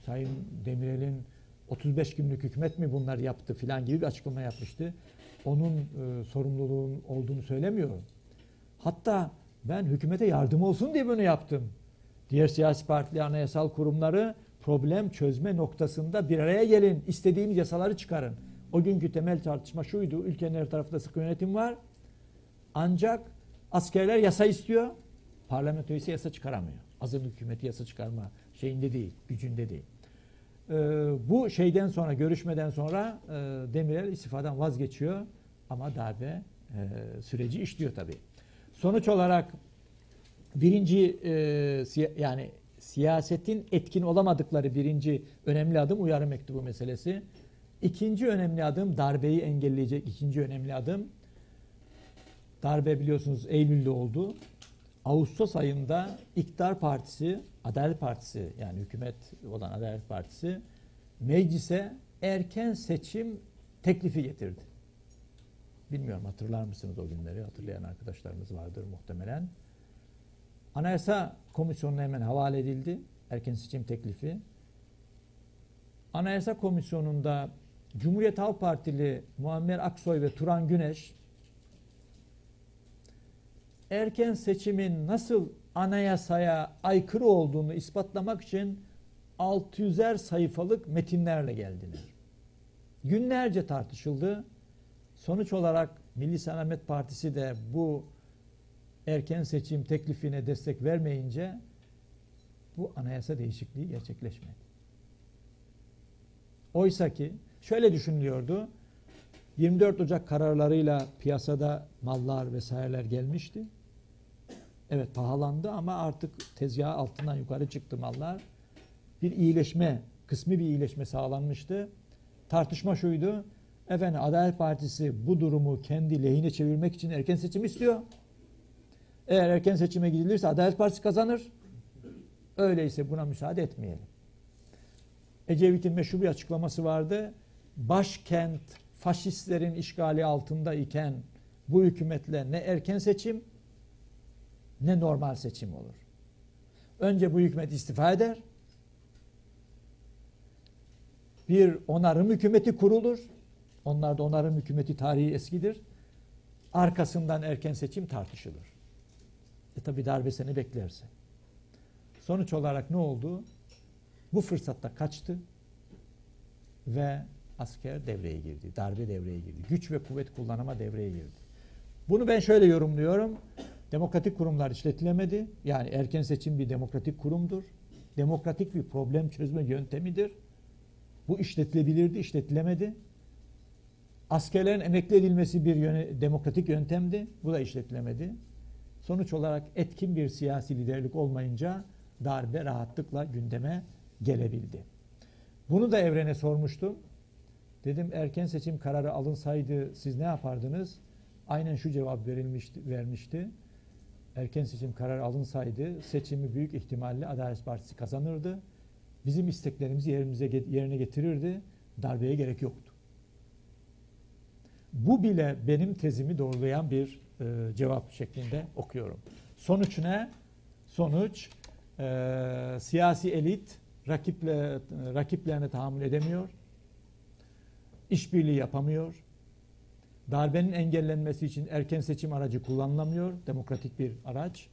Sayın Demirel'in 35 günlük hükümet mi bunlar yaptı filan gibi bir açıklama yapmıştı. Onun e, sorumluluğun olduğunu söylemiyorum. Hatta ben hükümete yardım olsun diye bunu yaptım. Diğer siyasi partiler, anayasal kurumları problem çözme noktasında bir araya gelin. İstediğiniz yasaları çıkarın. O günkü temel tartışma şuydu. Ülkenin her tarafında sıkı yönetim var. Ancak askerler yasa istiyor. Parlamento ise yasa çıkaramıyor. Azınlık hükümeti yasa çıkarma şeyinde değil, gücünde değil. Ee, bu şeyden sonra, görüşmeden sonra e, Demirel istifadan vazgeçiyor. Ama darbe e, süreci işliyor tabii. Sonuç olarak birinci e, yani siyasetin etkin olamadıkları birinci önemli adım uyarı mektubu meselesi. İkinci önemli adım darbeyi engelleyecek ikinci önemli adım. Darbe biliyorsunuz Eylül'de oldu. Ağustos ayında İktidar Partisi, Adalet Partisi yani hükümet olan Adalet Partisi meclise erken seçim teklifi getirdi. Bilmiyorum hatırlar mısınız o günleri? Hatırlayan arkadaşlarımız vardır muhtemelen. Anayasa Komisyonu'na hemen havale edildi erken seçim teklifi. Anayasa Komisyonu'nda Cumhuriyet Halk Partili Muammer Aksoy ve Turan Güneş erken seçimin nasıl anayasaya aykırı olduğunu ispatlamak için 600'er sayfalık metinlerle geldiler. Günlerce tartışıldı. Sonuç olarak Milli Selamet Partisi de bu erken seçim teklifine destek vermeyince bu anayasa değişikliği gerçekleşmedi. Oysa ki şöyle düşünülüyordu. 24 Ocak kararlarıyla piyasada mallar vesaireler gelmişti. Evet pahalandı ama artık tezgah altından yukarı çıktı mallar. Bir iyileşme, kısmi bir iyileşme sağlanmıştı. Tartışma şuydu. Efendim Adalet Partisi bu durumu kendi lehine çevirmek için erken seçim istiyor. Eğer erken seçime gidilirse Adalet Partisi kazanır. Öyleyse buna müsaade etmeyelim. Ecevit'in meşhur bir açıklaması vardı. Başkent faşistlerin işgali altında iken bu hükümetle ne erken seçim ne normal seçim olur. Önce bu hükümet istifa eder. Bir onarım hükümeti kurulur. Onlarda onarım hükümeti tarihi eskidir. Arkasından erken seçim tartışılır. E tabi darbe seni beklerse. Sonuç olarak ne oldu? Bu fırsatta kaçtı ve asker devreye girdi. Darbe devreye girdi. Güç ve kuvvet kullanama devreye girdi. Bunu ben şöyle yorumluyorum. Demokratik kurumlar işletilemedi. Yani erken seçim bir demokratik kurumdur. Demokratik bir problem çözme yöntemidir. Bu işletilebilirdi, işletilemedi. Askerlerin emekli edilmesi bir yöne, demokratik yöntemdi. Bu da işletilemedi. Sonuç olarak etkin bir siyasi liderlik olmayınca darbe rahatlıkla gündeme gelebildi. Bunu da evrene sormuştum. Dedim erken seçim kararı alınsaydı siz ne yapardınız? Aynen şu cevap verilmişti, vermişti. Erken seçim kararı alınsaydı seçimi büyük ihtimalle Adalet Partisi kazanırdı. Bizim isteklerimizi yerimize yerine getirirdi. Darbeye gerek yoktu. Bu bile benim tezimi doğrulayan bir e, cevap şeklinde okuyorum. Sonuç ne? Sonuç e, siyasi elit rakiple rakiplerine tahammül edemiyor. İşbirliği yapamıyor. Darbenin engellenmesi için erken seçim aracı kullanılamıyor. Demokratik bir araç.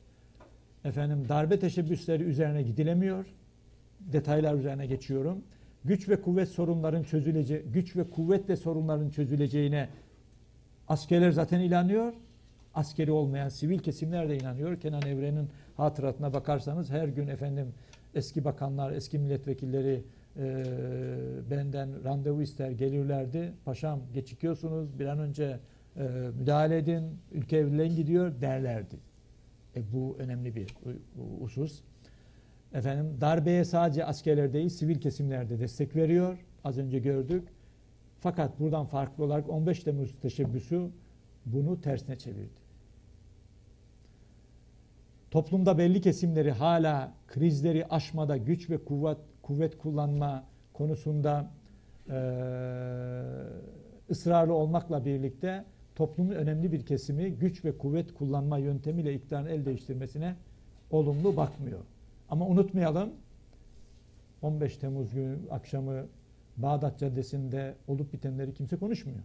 Efendim darbe teşebbüsleri üzerine gidilemiyor. Detaylar üzerine geçiyorum. Güç ve kuvvet sorunların çözüleceği, güç ve kuvvetle sorunların çözüleceğine askerler zaten inanıyor. Askeri olmayan sivil kesimler de inanıyor. Kenan Evren'in hatıratına bakarsanız her gün efendim eski bakanlar, eski milletvekilleri e, benden randevu ister gelirlerdi. Paşam geçikiyorsunuz bir an önce e, müdahale edin. Ülke evliliğe gidiyor derlerdi. E, bu önemli bir husus. Efendim darbeye sadece askerler değil sivil kesimler de destek veriyor. Az önce gördük. Fakat buradan farklı olarak 15 Temmuz teşebbüsü bunu tersine çevirdi. Toplumda belli kesimleri hala krizleri aşmada güç ve kuvvet kuvvet kullanma konusunda e, ısrarlı olmakla birlikte toplumun önemli bir kesimi güç ve kuvvet kullanma yöntemiyle iktidarın el değiştirmesine olumlu bakmıyor. Ama unutmayalım 15 Temmuz günü akşamı Bağdat Caddesi'nde olup bitenleri kimse konuşmuyor.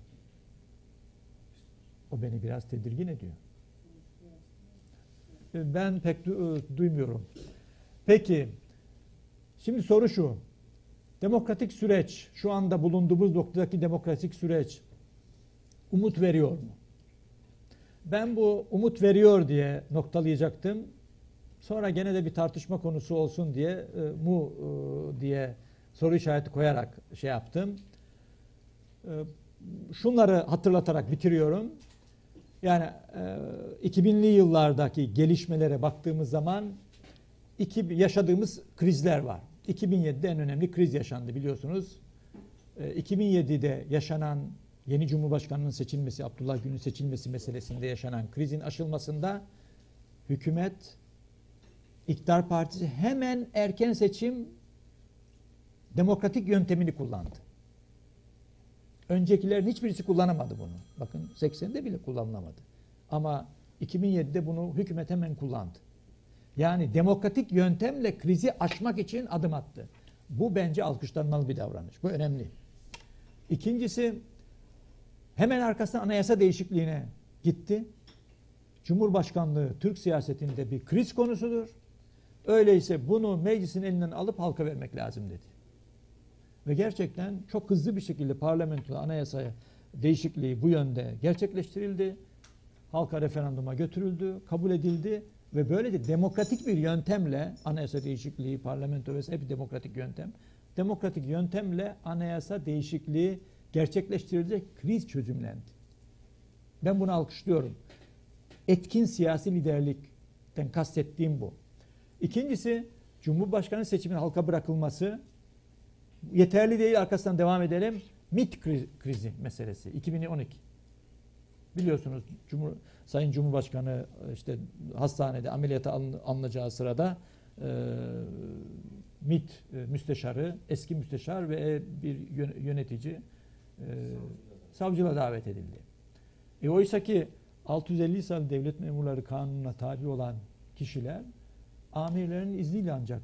O beni biraz tedirgin ediyor. Ben pek du duymuyorum. Peki, şimdi soru şu. Demokratik süreç, şu anda bulunduğumuz noktadaki demokratik süreç umut veriyor mu? Ben bu umut veriyor diye noktalayacaktım. Sonra gene de bir tartışma konusu olsun diye e, mu e, diye soru işareti koyarak şey yaptım. E, şunları hatırlatarak bitiriyorum. Yani e, 2000'li yıllardaki gelişmelere baktığımız zaman iki, yaşadığımız krizler var. 2007'de en önemli kriz yaşandı biliyorsunuz. E, 2007'de yaşanan yeni Cumhurbaşkanı'nın seçilmesi, Abdullah Gül'ün seçilmesi meselesinde yaşanan krizin aşılmasında hükümet, iktidar partisi hemen erken seçim demokratik yöntemini kullandı. Öncekilerin hiçbirisi kullanamadı bunu. Bakın 80'de bile kullanılamadı. Ama 2007'de bunu hükümet hemen kullandı. Yani demokratik yöntemle krizi aşmak için adım attı. Bu bence alkışlanmalı bir davranış. Bu önemli. İkincisi hemen arkasından anayasa değişikliğine gitti. Cumhurbaşkanlığı Türk siyasetinde bir kriz konusudur. Öyleyse bunu meclisin elinden alıp halka vermek lazım dedi. Ve gerçekten çok hızlı bir şekilde parlamentoda anayasaya değişikliği bu yönde gerçekleştirildi. Halka referanduma götürüldü, kabul edildi ve böylece demokratik bir yöntemle anayasa değişikliği, parlamento vesaire hep demokratik yöntem. Demokratik yöntemle anayasa değişikliği gerçekleştirilecek kriz çözümlendi. Ben bunu alkışlıyorum. Etkin siyasi liderlikten kastettiğim bu. İkincisi Cumhurbaşkanı seçimin halka bırakılması yeterli değil arkasından devam edelim. MIT kri- krizi meselesi 2012. Biliyorsunuz Cumhur, Sayın Cumhurbaşkanı işte hastanede ameliyata alın- alınacağı sırada e, MIT e, müsteşarı, eski müsteşar ve bir yön- yönetici e, savcılığa davet edildi. E oysa ki 650 sayılı devlet memurları kanununa tabi olan kişiler amirlerin izniyle ancak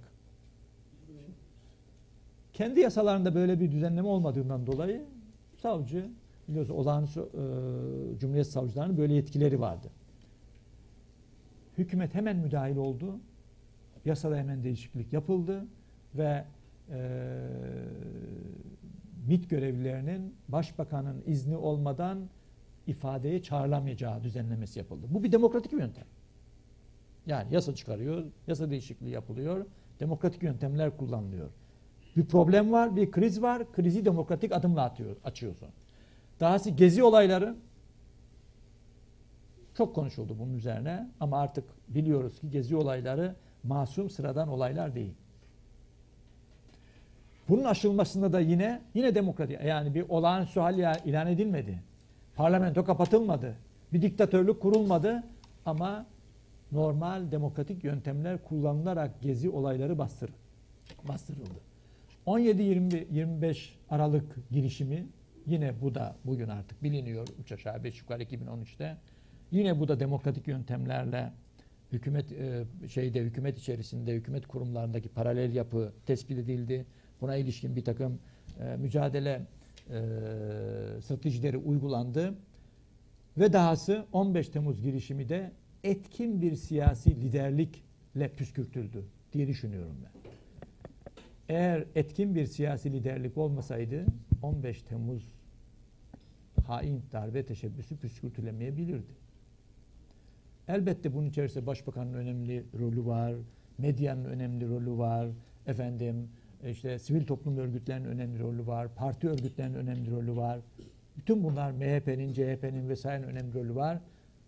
kendi yasalarında böyle bir düzenleme olmadığından dolayı savcı biliyorsunuz olağanüstü e, Cumhuriyet savcılarının böyle yetkileri vardı. Hükümet hemen müdahil oldu. Yasada hemen değişiklik yapıldı ve e, MİT görevlilerinin başbakanın izni olmadan ifadeye çağrılamayacağı düzenlemesi yapıldı. Bu bir demokratik yöntem. Yani yasa çıkarıyor, yasa değişikliği yapılıyor, demokratik yöntemler kullanılıyor. Bir problem var, bir kriz var, krizi demokratik adımla atıyor, açıyorsun. Dahası gezi olayları çok konuşuldu bunun üzerine ama artık biliyoruz ki gezi olayları masum sıradan olaylar değil. Bunun aşılmasında da yine yine demokratik yani bir olağanüstü hal ilan edilmedi. Parlamento kapatılmadı. Bir diktatörlük kurulmadı ama normal demokratik yöntemler kullanılarak gezi olayları bastır, bastırıldı. 17-25 Aralık girişimi yine bu da bugün artık biliniyor 3 aşağı 5 yukarı 2013'te. Yine bu da demokratik yöntemlerle hükümet e, şeyde hükümet içerisinde hükümet kurumlarındaki paralel yapı tespit edildi. Buna ilişkin bir takım e, mücadele e, stratejileri uygulandı. Ve dahası 15 Temmuz girişimi de etkin bir siyasi liderlikle püskürtüldü diye düşünüyorum ben. Eğer etkin bir siyasi liderlik olmasaydı 15 Temmuz hain darbe teşebbüsü püskürtülemeyebilirdi. Elbette bunun içerisinde başbakanın önemli rolü var, medyanın önemli rolü var, efendim işte sivil toplum örgütlerinin önemli rolü var, parti örgütlerinin önemli rolü var. Bütün bunlar MHP'nin, CHP'nin vesairenin önemli rolü var.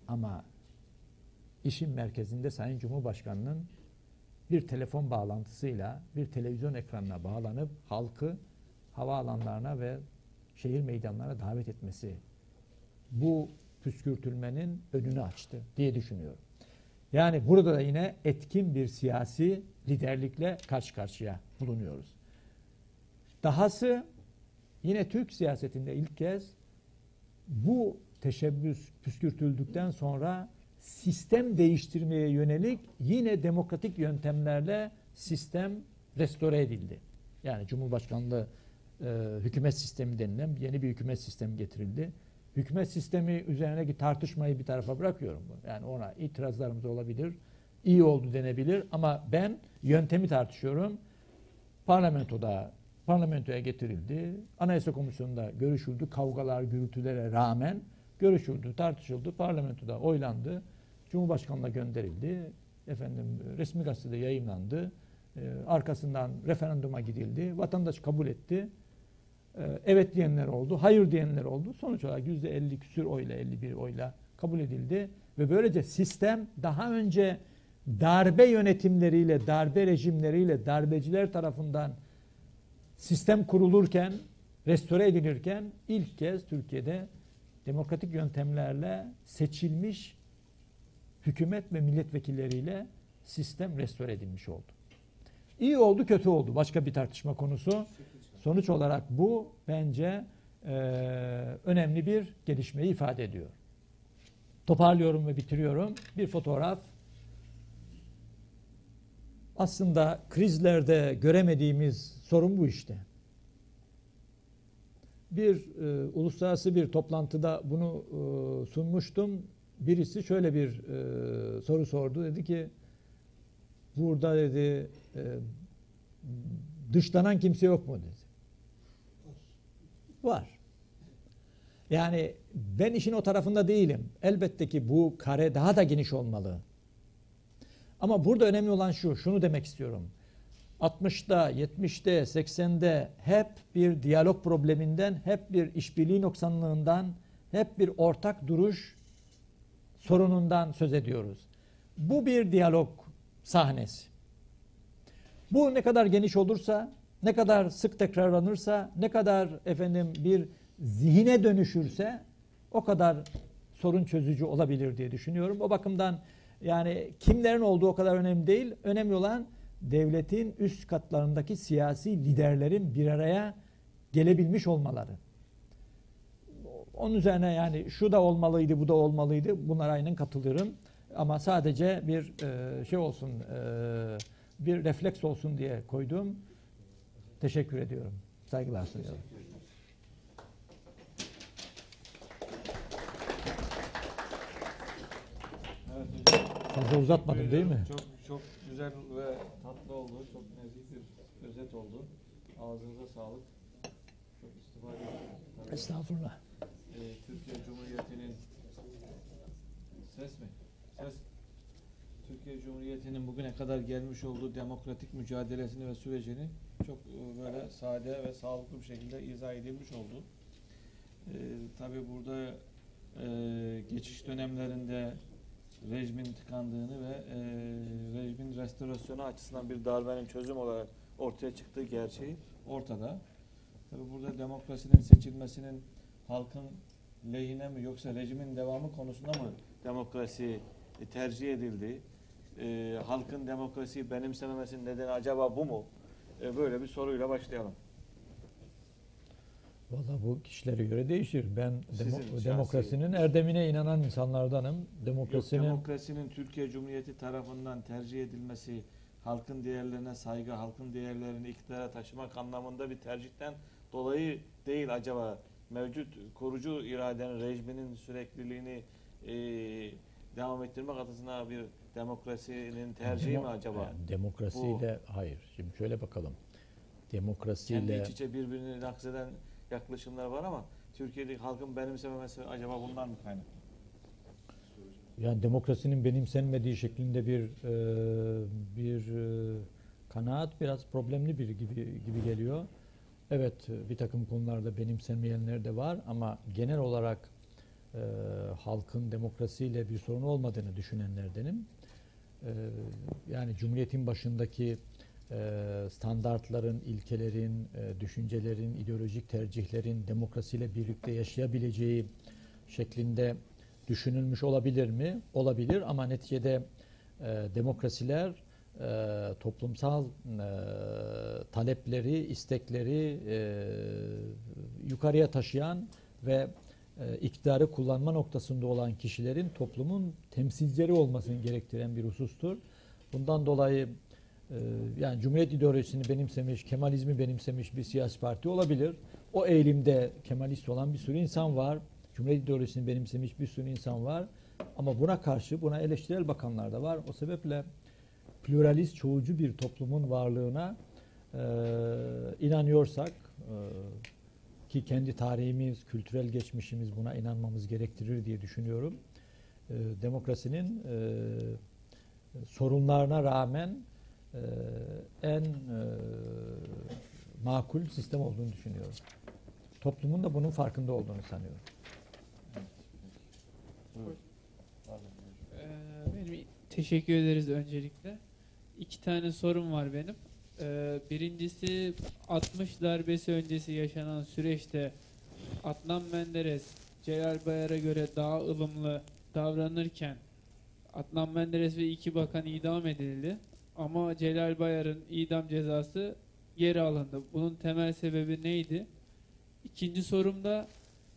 Ama işin merkezinde Sayın Cumhurbaşkanı'nın bir telefon bağlantısıyla bir televizyon ekranına bağlanıp halkı havaalanlarına ve şehir meydanlarına davet etmesi bu püskürtülmenin önünü açtı diye düşünüyorum. Yani burada da yine etkin bir siyasi liderlikle karşı karşıya bulunuyoruz. Dahası yine Türk siyasetinde ilk kez bu teşebbüs püskürtüldükten sonra sistem değiştirmeye yönelik yine demokratik yöntemlerle sistem restore edildi. Yani Cumhurbaşkanlığı e, hükümet sistemi denilen yeni bir hükümet sistemi getirildi. Hükümet sistemi üzerindeki tartışmayı bir tarafa bırakıyorum. Yani ona itirazlarımız olabilir, iyi oldu denebilir ama ben yöntemi tartışıyorum. Parlamentoda parlamentoya getirildi. Anayasa Komisyonu'nda görüşüldü. Kavgalar, gürültülere rağmen görüşüldü, tartışıldı. Parlamentoda oylandı. Cumhurbaşkanı'na gönderildi. Efendim resmi gazetede yayınlandı. Ee, arkasından referanduma gidildi. Vatandaş kabul etti. Ee, evet diyenler oldu, hayır diyenler oldu. Sonuç olarak %50 küsür oyla, 51 oyla kabul edildi. Ve böylece sistem daha önce darbe yönetimleriyle, darbe rejimleriyle, darbeciler tarafından sistem kurulurken, restore edilirken ilk kez Türkiye'de demokratik yöntemlerle seçilmiş hükümet ve milletvekilleriyle sistem restore edilmiş oldu. İyi oldu, kötü oldu. Başka bir tartışma konusu. Sonuç olarak bu bence e, önemli bir gelişmeyi ifade ediyor. Toparlıyorum ve bitiriyorum. Bir fotoğraf. Aslında krizlerde göremediğimiz sorun bu işte. Bir e, uluslararası bir toplantıda bunu e, sunmuştum. Birisi şöyle bir e, soru sordu. Dedi ki burada dedi e, dışlanan kimse yok mu dedi. Var. Yani ben işin o tarafında değilim. Elbette ki bu kare daha da geniş olmalı. Ama burada önemli olan şu, şunu demek istiyorum. 60'da, 70'te, 80'de hep bir diyalog probleminden, hep bir işbirliği noksanlığından, hep bir ortak duruş sorunundan söz ediyoruz. Bu bir diyalog sahnesi. Bu ne kadar geniş olursa ne kadar sık tekrarlanırsa, ne kadar efendim bir zihine dönüşürse o kadar sorun çözücü olabilir diye düşünüyorum. O bakımdan yani kimlerin olduğu o kadar önemli değil. Önemli olan devletin üst katlarındaki siyasi liderlerin bir araya gelebilmiş olmaları. Onun üzerine yani şu da olmalıydı, bu da olmalıydı. Bunlara aynen katılıyorum. Ama sadece bir e, şey olsun, e, bir refleks olsun diye koydum. Teşekkür ediyorum. Saygılar sunuyorum. Evet. Fazla uzatmadım değil mi? Çok çok güzel ve tatlı oldu. Çok nezih bir özet oldu. Ağzınıza sağlık. Çok istifade ettim. Estağfurullah. Ee, Türkiye Cumhuriyeti'nin ses mi? Ses. Türkiye Cumhuriyeti'nin bugüne kadar gelmiş olduğu demokratik mücadelesini ve sürecini çok e, böyle sade ve sağlıklı bir şekilde izah edilmiş oldu. Ee, Tabi burada e, geçiş dönemlerinde rejimin tıkandığını ve e, rejimin restorasyonu açısından bir darbenin çözüm olarak ortaya çıktığı gerçeği ortada. Tabi burada demokrasinin seçilmesinin halkın lehine mi yoksa rejimin devamı konusunda mı demokrasi e, tercih edildi? E, halkın demokrasiyi benimsememesinin nedeni acaba bu mu? E, böyle bir soruyla başlayalım. Valla bu kişilere göre değişir. Ben demo- şahsi- demokrasinin erdemine inanan insanlardanım. Yok, Demokrasinin demokrasinin Türkiye Cumhuriyeti tarafından tercih edilmesi, halkın değerlerine saygı, halkın değerlerini iktidara taşımak anlamında bir tercihten dolayı değil acaba mevcut korucu iradenin, rejiminin sürekliliğini e, devam ettirmek adına bir demokrasinin tercihi mi Demo- acaba? Yani demokrasiyle hayır. Şimdi şöyle bakalım. Kendi Demokrasiyle iç içe birbirini nakseden yaklaşımlar var ama Türkiye'deki halkın benimsememesi acaba bundan mı kaynaklı? yani demokrasinin benimsenmediği şeklinde bir e, bir e, kanaat biraz problemli bir gibi gibi geliyor. Evet bir takım konularda benimsenmeyenler de var ama genel olarak e, halkın demokrasiyle bir sorun olmadığını düşünenlerdenim. E, yani Cumhuriyet'in başındaki standartların, ilkelerin, e, düşüncelerin, ideolojik tercihlerin demokrasiyle birlikte yaşayabileceği şeklinde düşünülmüş olabilir mi? Olabilir ama neticede e, demokrasiler e, toplumsal e, talepleri, istekleri e, yukarıya taşıyan ve e, iktidarı kullanma noktasında olan kişilerin toplumun temsilcileri olmasını gerektiren bir husustur. Bundan dolayı e, yani Cumhuriyet ideolojisini benimsemiş, Kemalizmi benimsemiş bir siyasi parti olabilir. O eğilimde Kemalist olan bir sürü insan var. Cumhuriyet ideolojisini benimsemiş bir sürü insan var. Ama buna karşı buna eleştirel bakanlar da var. O sebeple pluralist, çoğulcu bir toplumun varlığına e, inanıyorsak e, ki kendi tarihimiz, kültürel geçmişimiz buna inanmamız gerektirir diye düşünüyorum. E, demokrasinin e, sorunlarına rağmen e, en e, makul sistem olduğunu düşünüyorum. Toplumun da bunun farkında olduğunu sanıyorum. Ee, benim teşekkür ederiz öncelikle. İki tane sorum var benim. Ee, birincisi 60 darbesi öncesi yaşanan süreçte Adnan Menderes Celal Bayar'a göre daha ılımlı davranırken Adnan Menderes ve iki bakan idam edildi. Ama Celal Bayar'ın idam cezası geri alındı. Bunun temel sebebi neydi? İkinci sorum da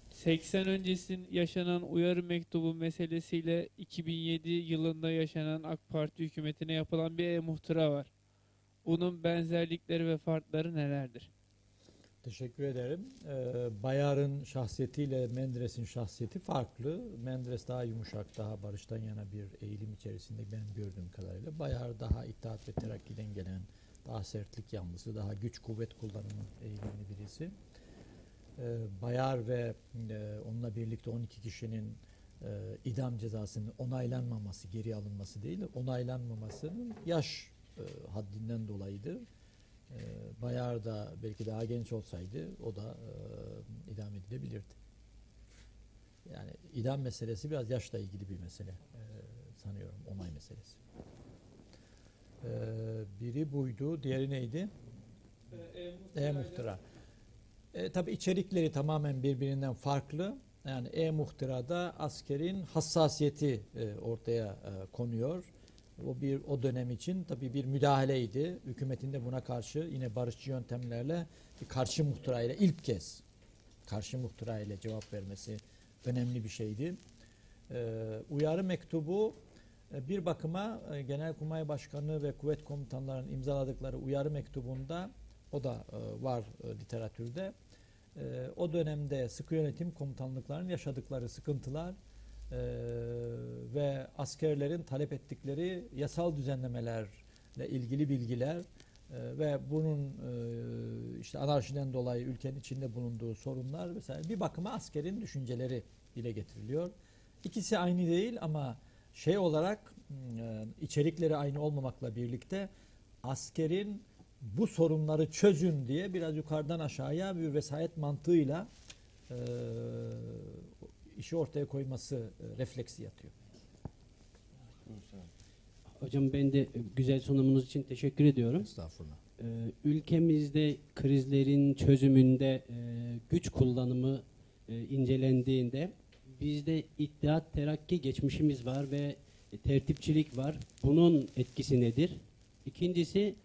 80 öncesin yaşanan uyarı mektubu meselesiyle 2007 yılında yaşanan AK Parti hükümetine yapılan bir e-muhtıra var. Bunun benzerlikleri ve farkları nelerdir? Teşekkür ederim. Ee, Bayar'ın şahsiyetiyle Menderes'in şahsiyeti farklı. Menderes daha yumuşak, daha barıştan yana bir eğilim içerisinde benim gördüğüm kadarıyla. Bayar daha itaat ve terakkiden gelen, daha sertlik yanlısı, daha güç kuvvet kullanımı eğilimli birisi. Ee, Bayar ve e, onunla birlikte 12 kişinin e, idam cezasının onaylanmaması, geri alınması değil, onaylanmamasının yaş e, haddinden dolayıdır. E, Bayar da belki daha genç olsaydı o da e, idam edilebilirdi. Yani idam meselesi biraz yaşla ilgili bir mesele e, sanıyorum onay meselesi. E, biri buydu, diğeri neydi? E, E-muhtıra. E, tabii içerikleri tamamen birbirinden farklı. Yani e-muhtırada askerin hassasiyeti e, ortaya e, konuyor. O bir o dönem için tabii bir müdahaleydi. Hükümetin de buna karşı yine barışçı yöntemlerle bir karşı muhtırayla ilk kez karşı muhtırayla cevap vermesi önemli bir şeydi. E, uyarı mektubu e, bir bakıma e, Genelkurmay Başkanı ve kuvvet komutanlarının imzaladıkları uyarı mektubunda o da e, var literatürde. O dönemde sıkı yönetim komutanlıklarının yaşadıkları sıkıntılar e, ve askerlerin talep ettikleri yasal düzenlemelerle ilgili bilgiler e, ve bunun e, işte anarşiden dolayı ülkenin içinde bulunduğu sorunlar vesaire bir bakıma askerin düşünceleri dile getiriliyor. İkisi aynı değil ama şey olarak e, içerikleri aynı olmamakla birlikte askerin bu sorunları çözün diye biraz yukarıdan aşağıya bir vesayet mantığıyla e, işi ortaya koyması e, refleksi yatıyor. Hocam ben de güzel sunumunuz için teşekkür ediyorum. Estağfurullah. Ee, ülkemizde krizlerin çözümünde e, güç kullanımı e, incelendiğinde bizde İttihat Terakki geçmişimiz var ve tertipçilik var. Bunun etkisi nedir? İkincisi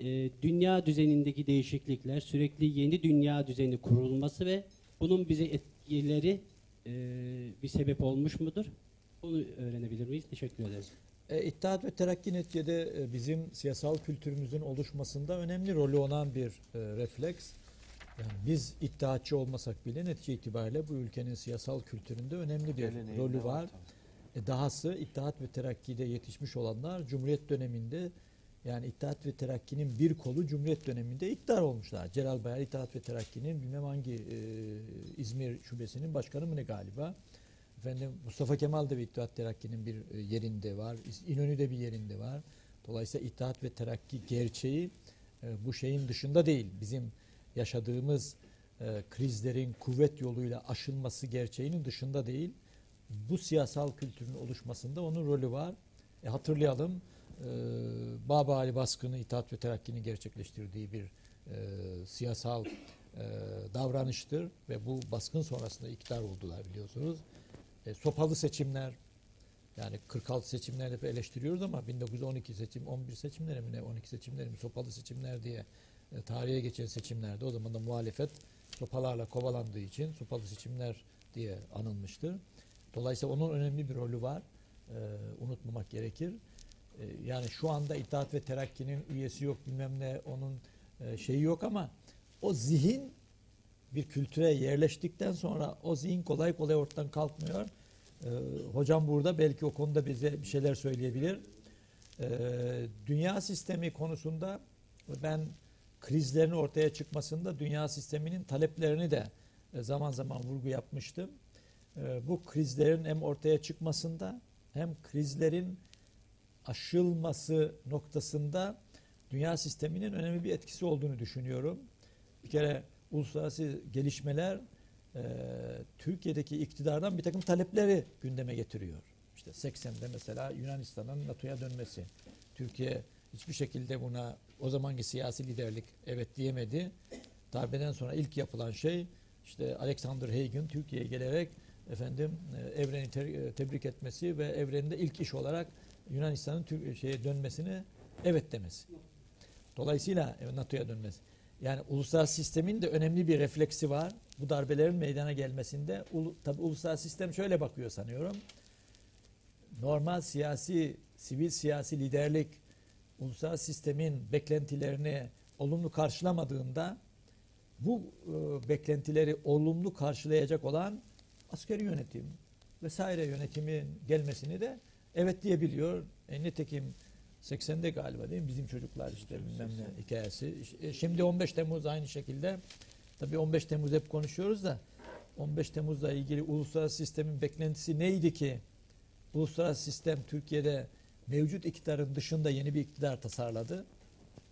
e, dünya düzenindeki değişiklikler, sürekli yeni dünya düzeni kurulması ve bunun bize etkileri e, bir sebep olmuş mudur? Bunu öğrenebilir miyiz? Teşekkür ederiz. E, İttihat ve Terakki neticede e, bizim siyasal kültürümüzün oluşmasında önemli rolü olan bir e, refleks. Yani biz iddiatçı olmasak bile netice itibariyle bu ülkenin siyasal kültüründe önemli bir Geleneğinde rolü var. E, dahası İttihat ve Terakki'de yetişmiş olanlar Cumhuriyet döneminde yani İttihat ve Terakki'nin bir kolu Cumhuriyet döneminde iktidar olmuşlar. Celal Bayar İttihat ve Terakki'nin bilmem hangi e, İzmir şubesinin başkanı mı ne galiba. Efendim Mustafa Kemal de bir İttihat Terakki'nin bir e, yerinde var. İnönü de bir yerinde var. Dolayısıyla İttihat ve Terakki gerçeği e, bu şeyin dışında değil. Bizim yaşadığımız e, krizlerin kuvvet yoluyla aşılması gerçeğinin dışında değil. Bu siyasal kültürün oluşmasında onun rolü var. E, hatırlayalım e, Baba Ali baskını İttihat ve Terakki'nin gerçekleştirdiği bir e, siyasal e, davranıştır ve bu baskın sonrasında iktidar oldular biliyorsunuz. E, sopalı seçimler yani 46 seçimleri hep eleştiriyoruz ama 1912 seçim 11 seçimleri mi ne 12 seçimleri mi sopalı seçimler diye e, tarihe geçen seçimlerde o zaman da muhalefet sopalarla kovalandığı için sopalı seçimler diye anılmıştır. Dolayısıyla onun önemli bir rolü var. E, unutmamak gerekir. E, yani şu anda İttihat ve Terakki'nin üyesi yok bilmem ne onun e, şeyi yok ama o zihin bir kültüre yerleştikten sonra o zihin kolay kolay ortadan kalkmıyor. Ee, hocam burada belki o konuda bize bir şeyler söyleyebilir. Ee, dünya sistemi konusunda ben krizlerin ortaya çıkmasında dünya sisteminin taleplerini de e, zaman zaman vurgu yapmıştım. Ee, bu krizlerin hem ortaya çıkmasında hem krizlerin aşılması noktasında dünya sisteminin önemli bir etkisi olduğunu düşünüyorum. Bir kere uluslararası gelişmeler e, Türkiye'deki iktidardan bir takım talepleri gündeme getiriyor. İşte 80'de mesela Yunanistan'ın NATO'ya dönmesi. Türkiye hiçbir şekilde buna o zamanki siyasi liderlik evet diyemedi. Darbeden sonra ilk yapılan şey işte Alexander Hagen Türkiye'ye gelerek efendim e, evreni te- e, tebrik etmesi ve evreninde ilk iş olarak Yunanistan'ın Tür- şeye dönmesine evet demesi. Dolayısıyla e, NATO'ya dönmesi. Yani uluslararası sistemin de önemli bir refleksi var. Bu darbelerin meydana gelmesinde ulu, tabi uluslararası sistem şöyle bakıyor sanıyorum. Normal siyasi, sivil siyasi liderlik uluslararası sistemin beklentilerini olumlu karşılamadığında bu e, beklentileri olumlu karşılayacak olan askeri yönetim vesaire yönetimin gelmesini de evet diyebiliyor. E, nitekim 80'de galiba değil mi? Bizim çocuklar işte bilmem ne hikayesi. E, Şimdi 15 Temmuz aynı şekilde. Tabii 15 Temmuz hep konuşuyoruz da 15 Temmuz'la ilgili uluslararası sistemin beklentisi neydi ki? Uluslararası sistem Türkiye'de mevcut iktidarın dışında yeni bir iktidar tasarladı.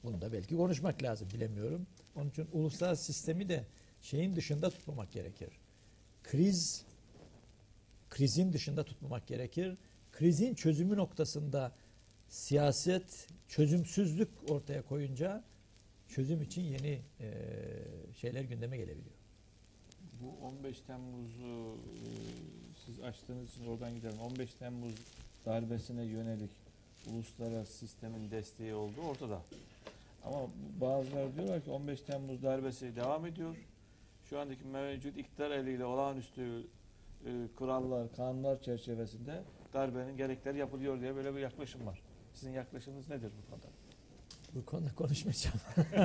Bunu da belki konuşmak lazım bilemiyorum. Onun için uluslararası sistemi de şeyin dışında tutmamak gerekir. Kriz krizin dışında tutmamak gerekir. Krizin çözümü noktasında siyaset çözümsüzlük ortaya koyunca çözüm için yeni e, şeyler gündeme gelebiliyor. Bu 15 Temmuz'u e, siz açtığınız için oradan gidelim. 15 Temmuz darbesine yönelik uluslararası sistemin desteği olduğu ortada. Ama bazıları diyorlar ki 15 Temmuz darbesi devam ediyor. Şu andaki mevcut iktidar eliyle olağanüstü e, kurallar, kanunlar çerçevesinde darbenin gerekleri yapılıyor diye böyle bir yaklaşım var. Sizin yaklaşımınız nedir bu konuda? Bu konuda konuşmayacağım.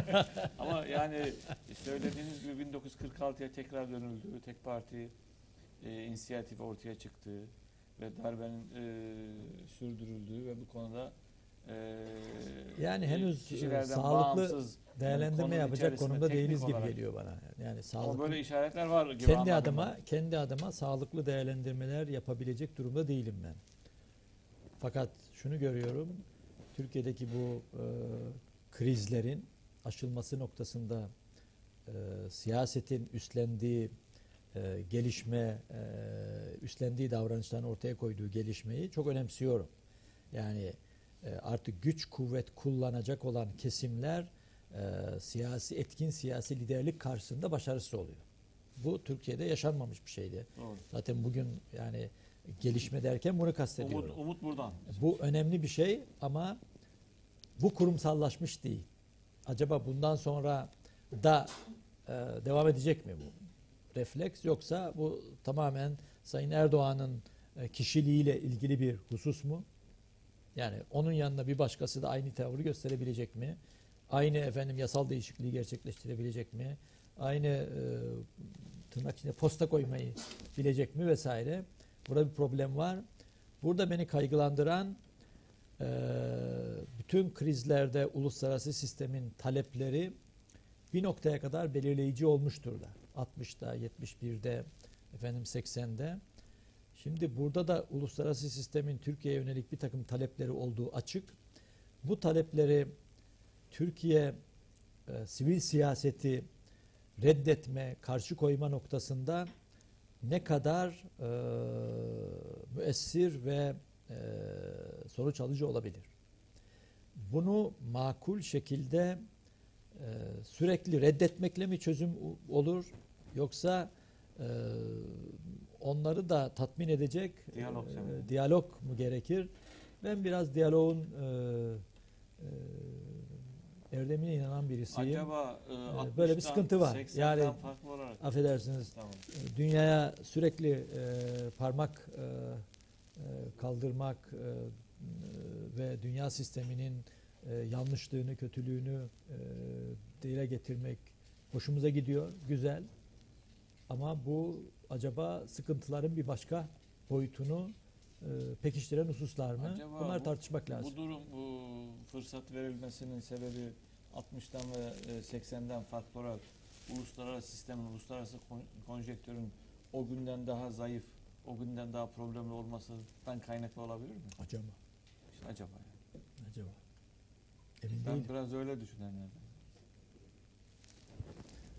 Ama yani söylediğiniz gibi 1946'ya tekrar dönüldü. Tek parti e, inisiyatifi ortaya çıktı ve darbenin e, sürdürüldüğü ve bu konuda e, Yani henüz, sağlıklı Değerlendirme yapacak konumda değiliz gibi olarak- geliyor bana. Yani ama sağlıklı böyle işaretler var gibi kendi anladım adıma kendi adıma sağlıklı değerlendirmeler yapabilecek durumda değilim ben. Fakat şunu görüyorum. Türkiye'deki bu e, krizlerin aşılması noktasında e, siyasetin üstlendiği e, gelişme, e, üstlendiği davranışların ortaya koyduğu gelişmeyi çok önemsiyorum. Yani artık güç kuvvet kullanacak olan kesimler e, siyasi etkin siyasi liderlik karşısında başarısız oluyor. Bu Türkiye'de yaşanmamış bir şeydi. Doğru. Zaten bugün yani gelişme derken bunu kastediyorum. Umut, umut buradan. Bu önemli bir şey ama bu kurumsallaşmış değil. Acaba bundan sonra da e, devam edecek mi bu refleks yoksa bu tamamen Sayın Erdoğan'ın e, kişiliğiyle ilgili bir husus mu? Yani onun yanında bir başkası da aynı tavrı gösterebilecek mi? Aynı efendim yasal değişikliği gerçekleştirebilecek mi? Aynı e, tırnak içinde posta koymayı bilecek mi vesaire? Burada bir problem var. Burada beni kaygılandıran eee, bütün krizlerde uluslararası sistemin talepleri bir noktaya kadar belirleyici olmuştur da. 60'da, 71'de, efendim 80'de. Şimdi burada da uluslararası sistemin Türkiye'ye yönelik bir takım talepleri olduğu açık. Bu talepleri Türkiye e, sivil siyaseti reddetme, karşı koyma noktasında ne kadar e, müessir ve e, sonuç alıcı olabilir. Bunu makul şekilde e, sürekli reddetmekle mi çözüm olur yoksa e, onları da tatmin edecek Diyalog e, diyalog mu gerekir? Ben biraz diyaloğun e, e, erdemine inanan birisiyim. Acaba e, 60'tan böyle bir sıkıntı var. 80'den Yani- olarak. Affedersiniz Tamam. e, dünyaya sürekli e, parmak e, e, kaldırmak e, e, ve dünya sisteminin e, yanlışlığını, kötülüğünü e, dile getirmek hoşumuza gidiyor, güzel. Ama bu acaba sıkıntıların bir başka boyutunu e, pekiştiren hususlar mı? Acaba Bunlar bu- tartışmak lazım. Bu durum, bu fırsat verilmesinin sebebi 60'tan ve e, 80'den farklı olarak uluslararası sistemin, uluslararası kon- konjektörün o günden daha zayıf, o günden daha problemli olmasından kaynaklı olabilir mi? Acaba, İşte acaba. yani. acaba. Emin Ben değilim. biraz öyle düşünenlerden.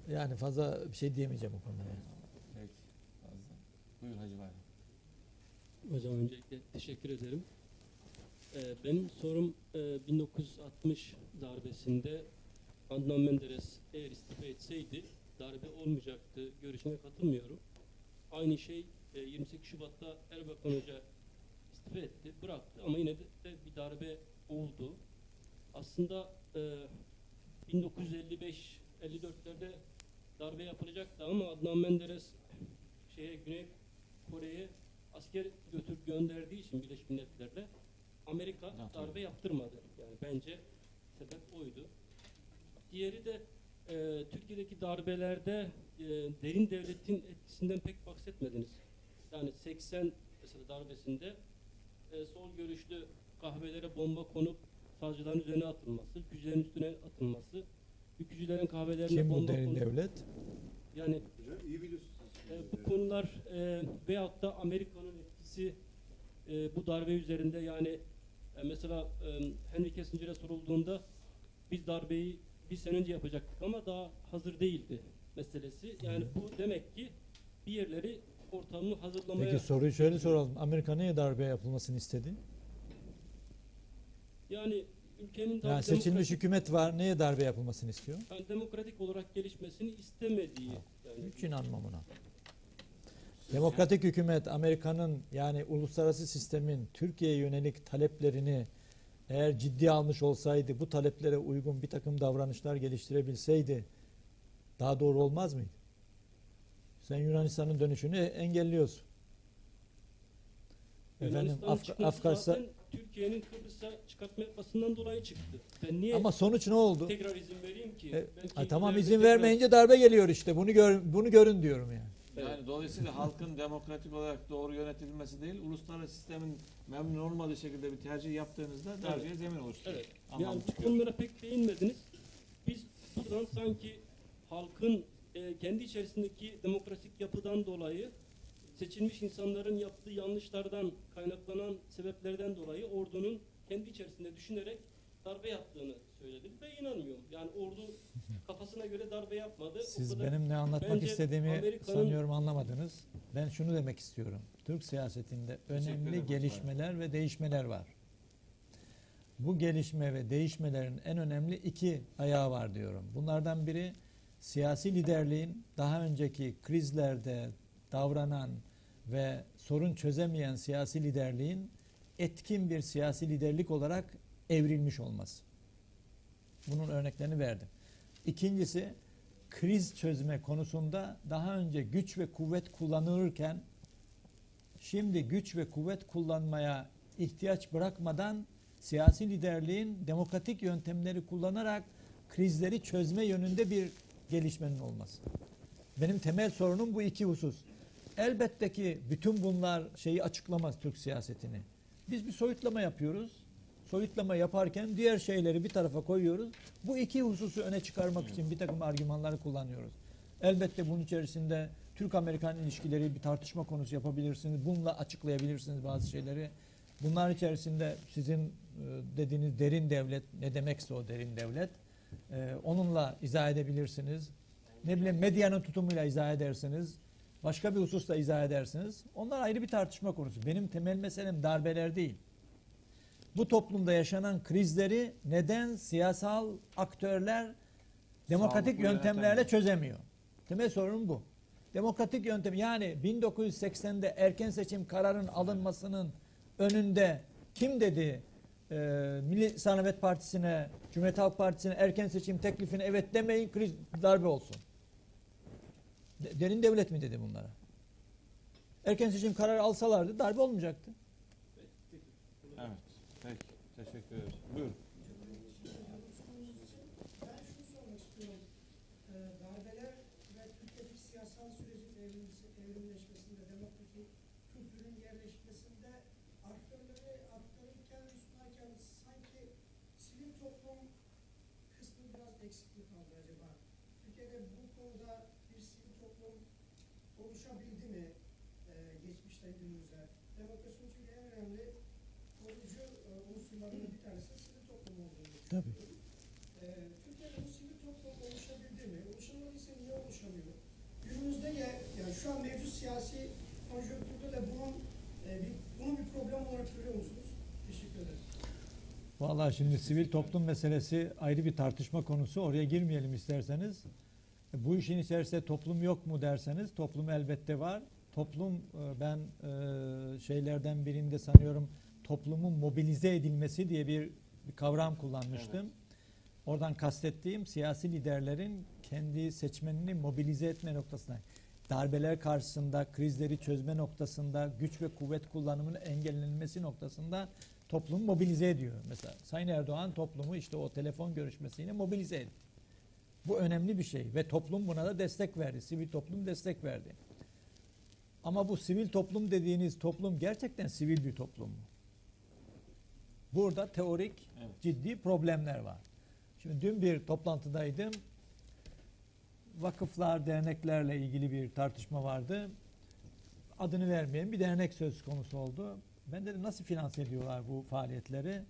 Yani fazla bir şey diyemeyeceğim o konuda. yani. Peki. Fazla. Buyur Hacı Bayram. Hocam öncelikle teşekkür ederim. Ee, benim sorum e, 1960 darbesinde Adnan Menderes eğer istifa etseydi darbe olmayacaktı görüşüne katılmıyorum. Aynı şey e, 28 Şubat'ta Erbakan Hoca istifa etti, bıraktı ama yine de, de bir darbe oldu. Aslında e, 1955-54'lerde darbe yapılacaktı ama Adnan Menderes şeye Güney Kore'ye asker götür gönderdiği için Birleşmiş Milletler'de Amerika darbe yaptırmadı. Yani bence sebep oydu. Diğeri de e, Türkiye'deki darbelerde e, derin devletin etkisinden pek bahsetmediniz. Yani 80 mesela darbesinde e, sol görüşlü kahvelere bomba konup savcıların üzerine atılması, ülkücülerin üstüne atılması, ülkücülerin kahvelerine Kim bu bomba derin konup devlet? yani İyi biliyorsunuz. E, bu konular e, veyahut da Amerika'nın etkisi e, bu darbe üzerinde yani e, mesela e, Henry Kissinger'e sorulduğunda biz darbeyi bir sene önce yapacaktık ama daha hazır değildi meselesi. Yani bu demek ki bir yerleri ortamı hazırlamaya Peki soruyu şöyle soralım. Amerika niye darbe yapılmasını istedi? yani ülkenin Yani seçilmiş hükümet var. Neye darbe yapılmasını istiyor? yani demokratik olarak gelişmesini istemediği yani Hiç inanmam ona. Demokratik hükümet Amerika'nın yani uluslararası sistemin Türkiye'ye yönelik taleplerini eğer ciddi almış olsaydı bu taleplere uygun bir takım davranışlar geliştirebilseydi daha doğru olmaz mıydı? Sen Yunanistan'ın dönüşünü engelliyorsun. Efendim çıkması Afganistan Türkiye'nin Kıbrıs'a çıkartma yapmasından dolayı çıktı. Ben niye ama sonuç ne oldu? tekrar izin vereyim ki? E, ha, tamam izin vermeyince darbe geliyor işte. Bunu gör, bunu görün diyorum yani. Yani dolayısıyla halkın demokratik olarak doğru yönetilmesi değil, uluslararası sistemin memnun olmadığı şekilde bir tercih yaptığınızda darbeye zemin oluşturuyor. Evet. Anlamı Yani bu çıkıyor. konulara pek değinmediniz. Biz buradan sanki halkın e, kendi içerisindeki demokratik yapıdan dolayı seçilmiş insanların yaptığı yanlışlardan kaynaklanan sebeplerden dolayı ordunun kendi içerisinde düşünerek darbe yaptığını söyledik ve inanmıyorum. Yani ordu kafasına göre darbe yapmadı. O Siz kadar- benim ne anlatmak Bence istediğimi Amerika'nın- sanıyorum anlamadınız. Ben şunu demek istiyorum. Türk siyasetinde önemli gelişmeler ve değişmeler var. Bu gelişme ve değişmelerin en önemli iki ayağı var diyorum. Bunlardan biri siyasi liderliğin daha önceki krizlerde davranan ve sorun çözemeyen siyasi liderliğin etkin bir siyasi liderlik olarak evrilmiş olması. Bunun örneklerini verdim. İkincisi kriz çözme konusunda daha önce güç ve kuvvet kullanılırken şimdi güç ve kuvvet kullanmaya ihtiyaç bırakmadan siyasi liderliğin demokratik yöntemleri kullanarak krizleri çözme yönünde bir gelişmenin olması. Benim temel sorunum bu iki husus. Elbette ki bütün bunlar şeyi açıklamaz Türk siyasetini. Biz bir soyutlama yapıyoruz. Soyutlama yaparken diğer şeyleri bir tarafa koyuyoruz. Bu iki hususu öne çıkarmak için bir takım argümanları kullanıyoruz. Elbette bunun içerisinde Türk-Amerikan ilişkileri bir tartışma konusu yapabilirsiniz. Bununla açıklayabilirsiniz bazı şeyleri. Bunlar içerisinde sizin e, dediğiniz derin devlet ne demekse o derin devlet e, onunla izah edebilirsiniz. Ne bileyim medyanın tutumuyla izah edersiniz. Başka bir hususla izah edersiniz. Onlar ayrı bir tartışma konusu. Benim temel meselem darbeler değil. Bu toplumda yaşanan krizleri neden siyasal aktörler demokratik Sağlıklı yöntemlerle çözemiyor? Temel sorun bu. Demokratik yöntem yani 1980'de erken seçim kararın alınmasının önünde kim dedi e, Milli Sanavet Partisi'ne, Cumhuriyet Halk Partisi'ne erken seçim teklifine evet demeyin kriz darbe olsun. De- derin devlet mi dedi bunlara? Erken seçim kararı alsalardı darbe olmayacaktı. Evet. Peki. Teşekkür ederiz. Buyurun. Ben şunu sormak istiyorum. Ee, darbeler ve Türkiye'deki siyasal sürecin evrimsi, evrimleşmesinde, demokratik kültürün yerleşmesinde aktörleri aktarırken, sunarken sanki sivil toplum kısmı biraz eksik mi kaldı acaba? Türkiye'de bu konuda bir sivil toplum oluşabildi mi e, geçmişten günümüze? Demokrasinin çünkü en önemli koruyucu e, unsurlarından bir tanesi sivil toplum olduğunu Tabii. ee, Türkiye'de bu sivil toplum oluşabildi mi? Oluşamadıysa niye oluşamıyor? Günümüzde de yani şu an mevcut siyasi konjonktürde de bunun e, bir, bunu bir problem olarak görüyor musunuz? Teşekkür ederim. Vallahi şimdi sivil toplum meselesi ayrı bir tartışma konusu. Oraya girmeyelim isterseniz. E, Bu işin içerisinde toplum yok mu derseniz toplum elbette var. Toplum e, ben e, şeylerden birinde sanıyorum toplumun mobilize edilmesi diye bir, bir kavram kullanmıştım. Oradan kastettiğim siyasi liderlerin kendi seçmenini mobilize etme noktasına. Darbeler karşısında, krizleri çözme noktasında, güç ve kuvvet kullanımının engellenmesi noktasında toplumu mobilize ediyor. Mesela Sayın Erdoğan toplumu işte o telefon görüşmesiyle mobilize etti. Bu önemli bir şey ve toplum buna da destek verdi. Sivil toplum destek verdi. Ama bu sivil toplum dediğiniz toplum gerçekten sivil bir toplum mu? Burada teorik Evet. ciddi problemler var. Şimdi dün bir toplantıdaydım. Vakıflar, derneklerle ilgili bir tartışma vardı. Adını vermeyen bir dernek söz konusu oldu. Ben dedim nasıl finanse ediyorlar bu faaliyetleri?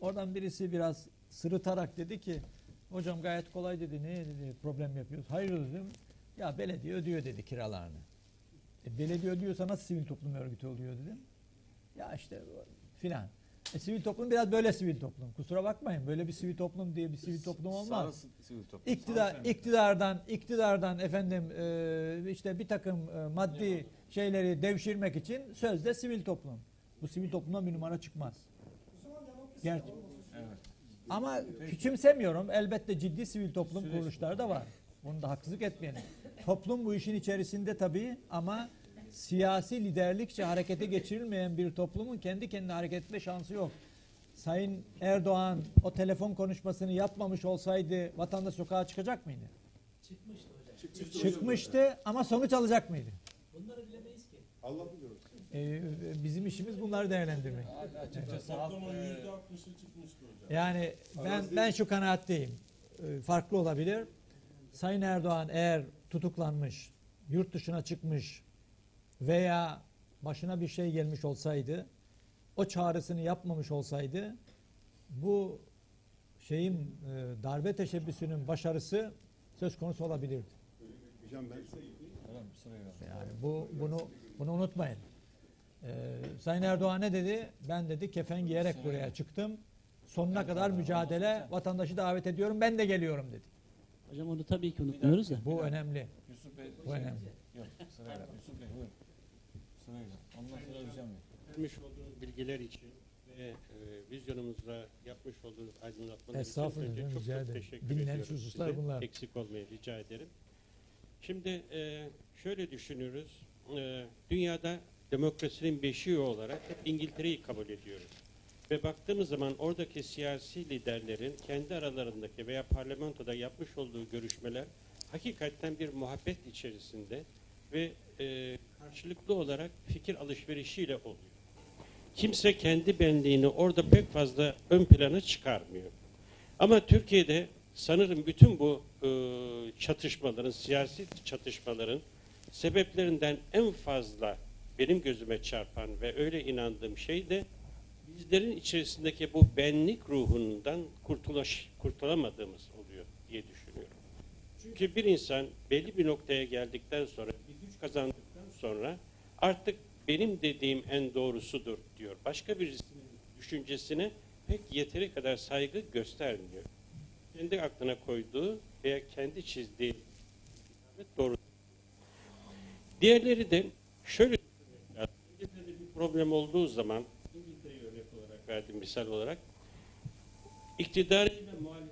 Oradan birisi biraz sırıtarak dedi ki hocam gayet kolay dedi. Ne dedi problem yapıyoruz? Hayır dedim. Ya belediye ödüyor dedi kiralarını. E, belediye ödüyorsa nasıl sivil toplum örgütü oluyor dedim. Ya işte filan. E, sivil toplum biraz böyle sivil toplum. Kusura bakmayın. Böyle bir sivil toplum diye bir sivil toplum olmaz. İktidar, iktidardan, iktidardan efendim e, işte bir takım e, maddi şeyleri devşirmek için sözde sivil toplum. Bu sivil toplumdan bir numara çıkmaz. Gerçi. Ama küçümsemiyorum. Elbette ciddi sivil toplum kuruluşları da var. Bunu da haksızlık etmeyelim. Toplum bu işin içerisinde tabii ama siyasi liderlikçe harekete geçirilmeyen bir toplumun kendi kendine hareket etme şansı yok. Sayın Erdoğan o telefon konuşmasını yapmamış olsaydı vatandaş sokağa çıkacak mıydı? Çıkmıştı hocam. Çıkmıştı ama sonuç alacak mıydı? Bunları bilemeyiz ki. Ee, bizim işimiz bunları değerlendirmek. Açıkçası e, Yani ben ben şu kanaatteyim. Ee, Farklı olabilir. Sayın Erdoğan eğer tutuklanmış, yurt dışına çıkmış veya başına bir şey gelmiş olsaydı, o çağrısını yapmamış olsaydı bu şeyin e, darbe teşebbüsünün başarısı söz konusu olabilirdi. Tamam, sırayla. Yani bu bunu bunu unutmayın. Ee, Sayın Erdoğan ne dedi? Ben dedi kefen giyerek buraya çıktım. Sonuna kadar mücadele, vatandaşı davet ediyorum. Ben de geliyorum dedi. Hocam onu tabii ki unutmuyoruz da. Bu önemli. Yusuf Bey, Bu önemli. Yok, sırayla. Sonra Özcan Bey. vermiş olduğunuz bilgiler için ve e, vizyonumuzda yapmış olduğunuz aydınlatmalar için önce rica çok ederim. çok teşekkür Bilinen ediyorum hususlar size. bunlar. Eksik olmayı rica ederim. Şimdi e, şöyle düşünüyoruz. E, dünyada demokrasinin beşiği olarak hep İngiltere'yi kabul ediyoruz. Ve baktığımız zaman oradaki siyasi liderlerin kendi aralarındaki veya parlamentoda yapmış olduğu görüşmeler hakikaten bir muhabbet içerisinde ve e, karşılıklı olarak fikir alışverişiyle oluyor. Kimse kendi benliğini orada pek fazla ön plana çıkarmıyor. Ama Türkiye'de sanırım bütün bu e, çatışmaların, siyasi çatışmaların sebeplerinden en fazla benim gözüme çarpan ve öyle inandığım şey de bizlerin içerisindeki bu benlik ruhundan kurtulaş, kurtulamadığımız oluyor diye düşünüyorum. Çünkü bir insan belli bir noktaya geldikten sonra, kazandıktan sonra artık benim dediğim en doğrusudur diyor. Başka birisinin düşüncesine pek yeteri kadar saygı göstermiyor. Kendi aklına koyduğu veya kendi çizdiği doğru. Diğerleri de şöyle bir problem olduğu zaman İngiltere'yi örnek olarak verdim misal olarak iktidarıyla muhalefetiyle bütün dünya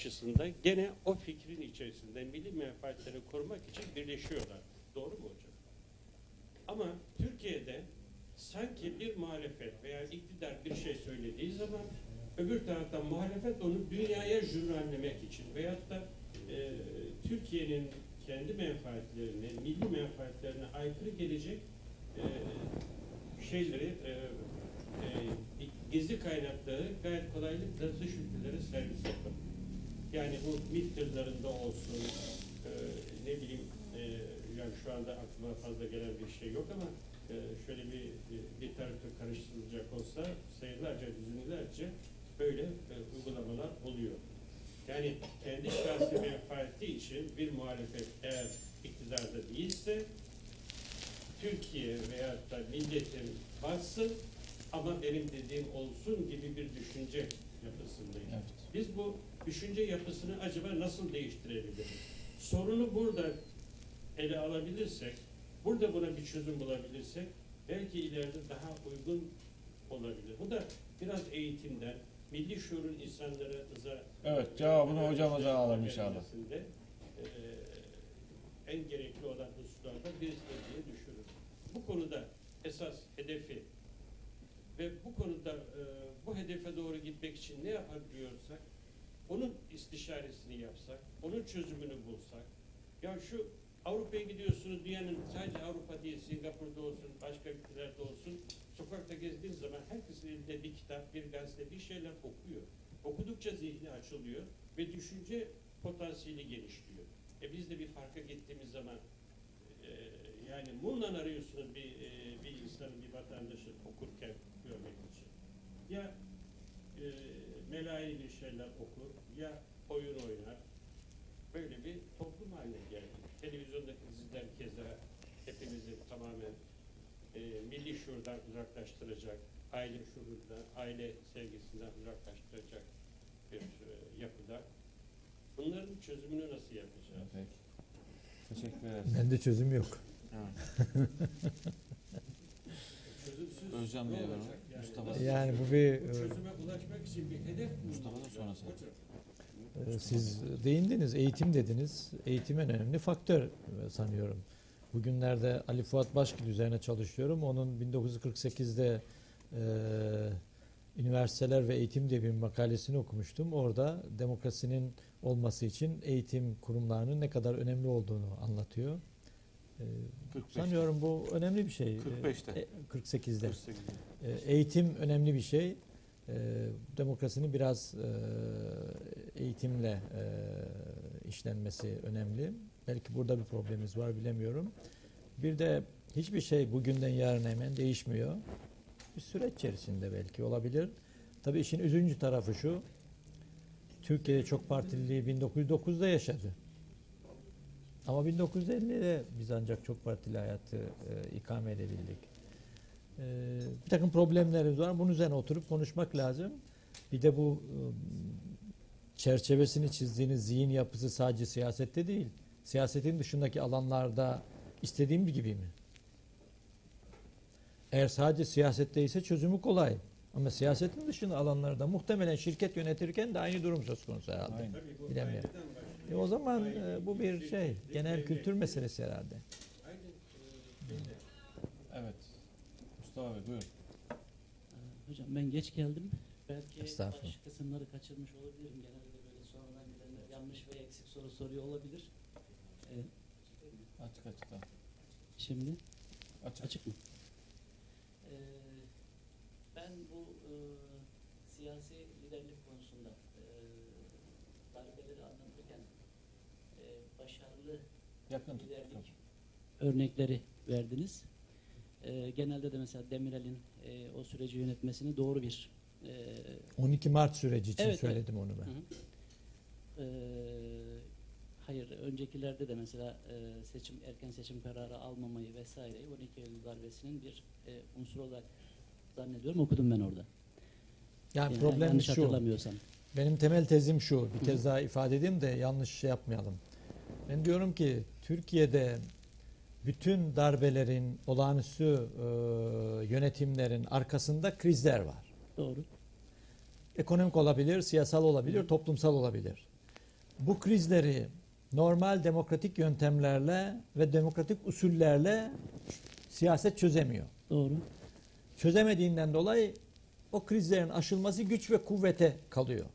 karşısında gene o fikrin içerisinde milli menfaatleri korumak için birleşiyorlar. Doğru mu hocam? Ama Türkiye'de sanki bir muhalefet veya iktidar bir şey söylediği zaman öbür taraftan muhalefet onu dünyaya jurnallemek için veyahut da e, Türkiye'nin kendi menfaatlerine, milli menfaatlerine aykırı gelecek e, şeyleri e, e, gizli kaynakları gayet kolaylıkla dış ülkelere servis yapın. Yani bu MİT tırlarında olsun, e, ne bileyim e, yani şu anda aklıma fazla gelen bir şey yok ama e, şöyle bir bir literatür karıştırılacak olsa sayılarca, yüzlerce böyle e, uygulamalar oluyor. Yani kendi şahsi menfaati için bir muhalefet eğer iktidarda değilse Türkiye veyahut da milletin bassın ama benim dediğim olsun gibi bir düşünce yapısındayız. Evet. Biz bu düşünce yapısını acaba nasıl değiştirebiliriz? Sorunu burada ele alabilirsek, burada buna bir çözüm bulabilirsek belki ileride daha uygun olabilir. Bu da biraz eğitimden, milli şuurun insanlarımıza Evet, cevabını hocamıza alalım inşallah. eee, en gerekli olan hususlardan birisi diye düşünüyorum. Bu konuda esas hedefi ve bu konuda eee, bu hedefe doğru gitmek için ne yapabiliyorsak onun istişaresini yapsak, onun çözümünü bulsak. Ya şu Avrupa'ya gidiyorsunuz, dünyanın sadece Avrupa değil, Singapur'da olsun, başka ülkelerde olsun, sokakta gezdiğiniz zaman herkesin elinde bir kitap, bir gazete, bir şeyler okuyor. Okudukça zihni açılıyor ve düşünce potansiyeli genişliyor. E biz de bir farka gittiğimiz zaman e, yani mumla arıyorsunuz bir, e, bir insanın, bir vatandaşın okurken görmek için. Ya e, melayı bir şeyler okur, ya oyun oynar. Böyle bir toplum haline geldi. Televizyondaki diziler keza hepimizi tamamen e, milli şuurdan uzaklaştıracak, aile şuurundan, aile sevgisinden uzaklaştıracak bir e, yapıda. Bunların çözümünü nasıl yapacağız? Peki. Teşekkür ederiz. Bende çözüm yok. Çözümsüz Özcan ne olacak verelim. yani? Mustafa. Yani bu bir e, çözüme ulaşmak için bir hedef mi Mustafa da sonrası. hocam? E, siz değindiniz, eğitim dediniz. Eğitim en önemli faktör e, sanıyorum. Bugünlerde Ali Fuat Başkil üzerine çalışıyorum. Onun 1948'de e, Üniversiteler ve Eğitim diye bir makalesini okumuştum. Orada demokrasinin olması için eğitim kurumlarının ne kadar önemli olduğunu anlatıyor. E, 45'te. sanıyorum bu önemli bir şey. E, 45'te. e, 48'de. 48'de. E, Eğitim önemli bir şey. E, Demokrasinin biraz e, eğitimle e, işlenmesi önemli. Belki burada bir problemimiz var bilemiyorum. Bir de hiçbir şey bugünden yarına hemen değişmiyor. Bir süreç içerisinde belki olabilir. Tabii işin üzüncü tarafı şu. Türkiye'de çok partililiği 1909'da yaşadı. Ama 1950'de biz ancak çok partili hayatı e, ikame edebildik. E, bir takım problemlerimiz var. Bunun üzerine oturup konuşmak lazım. Bir de bu e, çerçevesini çizdiğiniz zihin yapısı sadece siyasette değil. Siyasetin dışındaki alanlarda istediğim gibi mi? Eğer sadece siyasette ise çözümü kolay. Ama siyasetin dışında alanlarda muhtemelen şirket yönetirken de aynı durum söz konusu herhalde. Aynen. Bilemiyorum. E o zaman e, bu bir şey, genel kültür meselesi herhalde. Evet. Mustafa Bey buyurun. Ee, Hocam ben geç geldim. Belki Estağfurullah. baş kısımları kaçırmış olabilirim. Genelde böyle sonradan gelenler yanlış ve eksik soru soruyor olabilir. Ee, Açık açık tamam. şimdi Açık. açık mı? Ee, ben bu e, siyasi liderlik konusunda e, darbeleri anlatırken e, başarılı Yakın tut. liderlik örnekleri verdiniz. Ee, genelde de mesela Demirel'in e, o süreci yönetmesini doğru bir e, 12 Mart süreci için Evet, söyledim onu ben. Hı hı. Ee, hayır, öncekilerde de mesela e, seçim erken seçim kararı almamayı vesaireyi 12 Eylül darbesinin bir e, unsur olarak zannediyorum okudum ben orada. Yani Yani problem yanlış şu. hatırlamıyorsam. Benim temel tezim şu. Bir kez daha ifade edeyim de yanlış şey yapmayalım. Ben diyorum ki Türkiye'de bütün darbelerin, olağanüstü e, yönetimlerin arkasında krizler var. Doğru. Ekonomik olabilir, siyasal olabilir, toplumsal olabilir. Bu krizleri normal demokratik yöntemlerle ve demokratik usullerle siyaset çözemiyor. Doğru. çözemediğinden dolayı o krizlerin aşılması güç ve kuvvete kalıyor.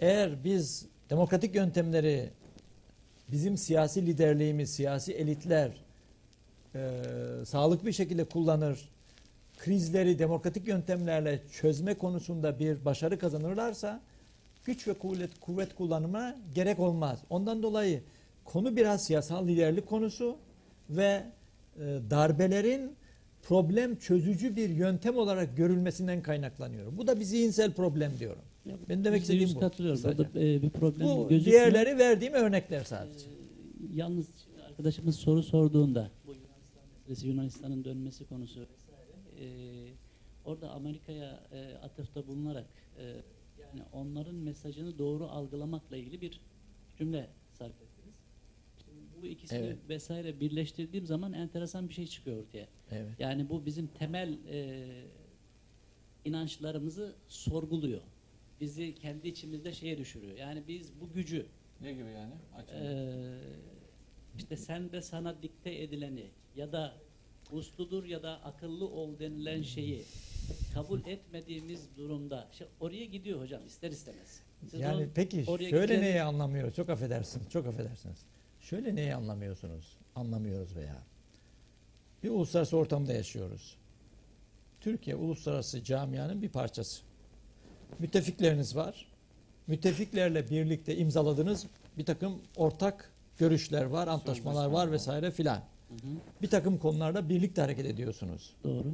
Eğer biz demokratik yöntemleri bizim siyasi liderliğimiz, siyasi elitler e, sağlıklı bir şekilde kullanır, krizleri demokratik yöntemlerle çözme konusunda bir başarı kazanırlarsa güç ve kuvvet, kuvvet kullanıma gerek olmaz. Ondan dolayı konu biraz siyasal liderlik konusu ve e, darbelerin problem çözücü bir yöntem olarak görülmesinden kaynaklanıyor. Bu da bir zihinsel problem diyorum. Ya, Ben demek istediğim bu. katılıyorum. Burada e, bir problem Bu gözükmüyor. diğerleri verdiğim örnekler sadece. Ee, yalnız arkadaşımız soru sorduğunda bu Yunanistan meselesi, Yunanistan'ın dönmesi konusu e, orada Amerika'ya e, atıfta bulunarak e, yani onların mesajını doğru algılamakla ilgili bir cümle sarf ettiniz. Bu ikisini Evet. vesaire birleştirdiğim zaman enteresan bir şey çıkıyor ortaya. Evet. Yani bu bizim temel e, inançlarımızı sorguluyor. Bizi kendi içimizde şeye düşürüyor. Yani biz bu gücü Ne gibi yani? Açın. ee, işte sen de sana dikte edileni ya da usludur ya da akıllı ol denilen şeyi kabul etmediğimiz durumda işte oraya gidiyor hocam ister istemez. Siz Yani onu peki oraya şöyle gideceğiniz- neyi anlamıyor? Çok affedersiniz. Çok affedersiniz. Şöyle neyi anlamıyorsunuz? Anlamıyoruz veya. Bir uluslararası ortamda yaşıyoruz. Türkiye uluslararası camianın bir parçası. Müttefikleriniz var. Müttefiklerle birlikte imzaladığınız bir takım ortak görüşler var, antlaşmalar var vesaire filan. Bir takım konularda birlikte hareket ediyorsunuz. doğru.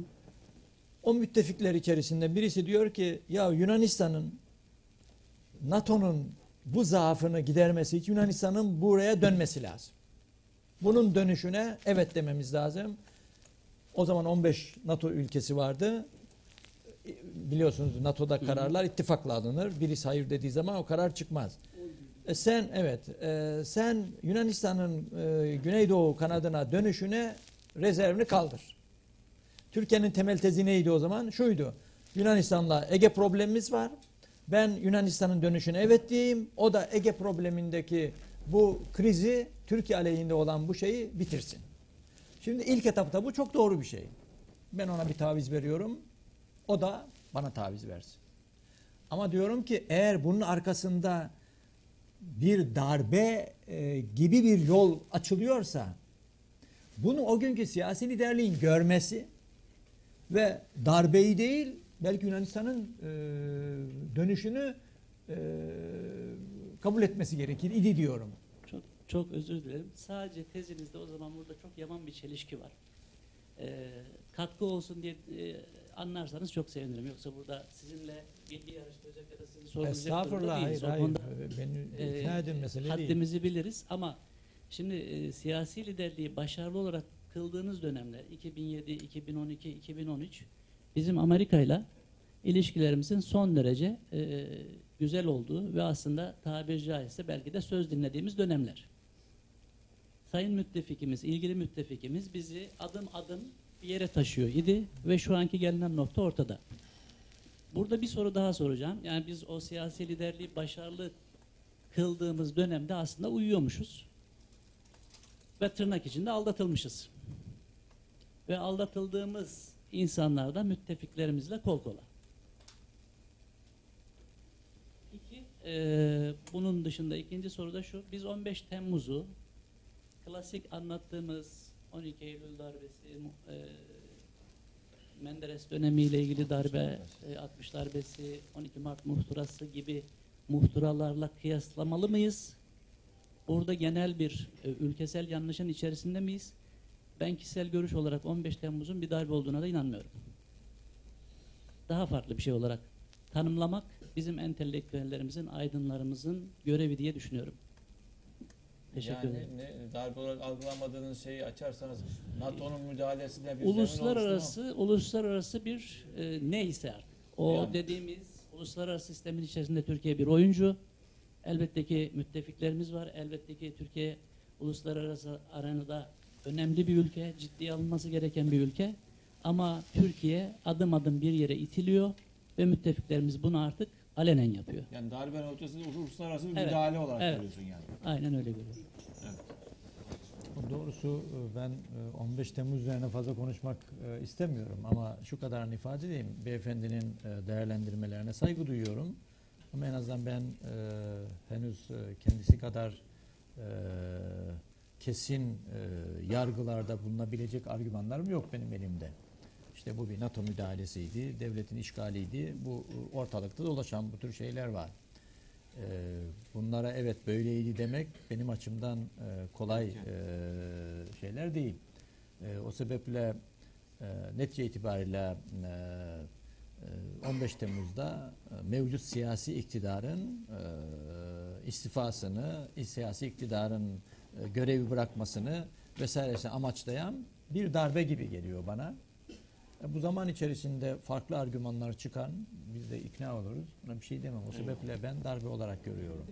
O müttefikler içerisinde birisi diyor ki ya Yunanistan'ın NATO'nun bu zaafını gidermesi için Yunanistan'ın buraya dönmesi lazım. Bunun dönüşüne evet dememiz lazım. O zaman 15 NATO ülkesi vardı. Biliyorsunuz NATO'da kararlar ittifakla alınır. Birisi hayır dediği zaman o karar çıkmaz. E sen evet e, sen Yunanistan'ın e, Güneydoğu kanadına dönüşüne rezervini kaldır. Türkiye'nin temel tezi neydi o zaman? Şuydu. Yunanistan'la Ege problemimiz var. Ben Yunanistan'ın dönüşüne evet diyeyim. O da Ege problemindeki bu krizi Türkiye aleyhinde olan bu şeyi bitirsin. Şimdi ilk etapta bu çok doğru bir şey. Ben ona bir taviz veriyorum. O da bana taviz versin. Ama diyorum ki eğer bunun arkasında bir darbe e, gibi bir yol açılıyorsa bunu o günkü siyasi liderliğin görmesi ve darbeyi değil belki Yunanistan'ın e, dönüşünü e, kabul etmesi gerekir idi diyorum. Çok çok özür dilerim. Sadece tezinizde o zaman burada çok yaman bir çelişki var. Ee, katkı olsun diye e, anlarsanız çok sevinirim. Yoksa burada sizinle bilgi yarıştıracak ya da sizi sorgulayacak Estağfurullah hayır değiliz. Hayır. konuda, Beni e, ikna edin mesele değil. haddimizi biliriz ama şimdi e, siyasi liderliği başarılı olarak kıldığınız dönemler 2007, 2012, 2013 bizim Amerika'yla ilişkilerimizin son derece e, güzel olduğu ve aslında tabiri caizse belki de söz dinlediğimiz dönemler. Sayın müttefikimiz, ilgili müttefikimiz bizi adım adım bir yere taşıyor idi ve şu anki gelinen nokta ortada. Burada bir soru daha soracağım. Yani biz o siyasi liderliği başarılı kıldığımız dönemde aslında uyuyormuşuz. Ve tırnak içinde aldatılmışız. Ve aldatıldığımız insanlar da müttefiklerimizle kol kola. İki, eee, bunun dışında ikinci soru da şu. Biz 15 Temmuz'u klasik anlattığımız 12 Eylül darbesi, eee, Menderes dönemiyle ilgili darbe, e, 60 darbesi, 12 Mart muhtırası gibi muhtıralarla kıyaslamalı mıyız? Burada genel bir e, ülkesel yanlışın içerisinde miyiz? Ben kişisel görüş olarak 15 Temmuz'un bir darbe olduğuna da inanmıyorum. Daha farklı bir şey olarak tanımlamak bizim entelektüellerimizin, aydınlarımızın görevi diye düşünüyorum. Teşekkür ederim. yani ne, darbe olarak algılamadığınız şeyi açarsanız NATO'nun müdahalesine bir uluslararası uluslararası bir e, neyse artık. O Yani. dediğimiz uluslararası sistemin içerisinde Türkiye bir oyuncu. Elbette ki müttefiklerimiz var. Elbette ki Türkiye uluslararası arenada önemli bir ülke, ciddiye alınması gereken bir ülke. Ama Türkiye adım adım bir yere itiliyor ve müttefiklerimiz bunu artık alenen yapıyor. Yani darbenin ötesinde uluslararası bir Evet. müdahale olarak Evet. görüyorsun yani. Aynen öyle görüyorum. Doğrusu e, ben e, 15 Temmuz üzerine fazla konuşmak e, istemiyorum ama şu kadarını ifade edeyim. Beyefendinin e, değerlendirmelerine saygı duyuyorum. Ama en azından ben e, henüz e, kendisi kadar e, kesin e, yargılarda bulunabilecek argümanlarım yok benim elimde. İşte bu bir NATO müdahalesiydi, devletin işgaliydi. Bu e, ortalıkta dolaşan bu tür şeyler var. Ee, bunlara evet böyleydi demek benim açımdan e, kolay e, şeyler değil. E, o sebeple e, netice itibariyle e, e, 15 Temmuz'da e, mevcut siyasi iktidarın e, istifasını, siyasi iktidarın e, görevi bırakmasını vesairesini amaçlayan bir darbe gibi geliyor bana. E, Bu zaman içerisinde farklı argümanlar çıkan biz de ikna oluruz. Buna bir şey demem. O sebeple ben darbe olarak görüyorum.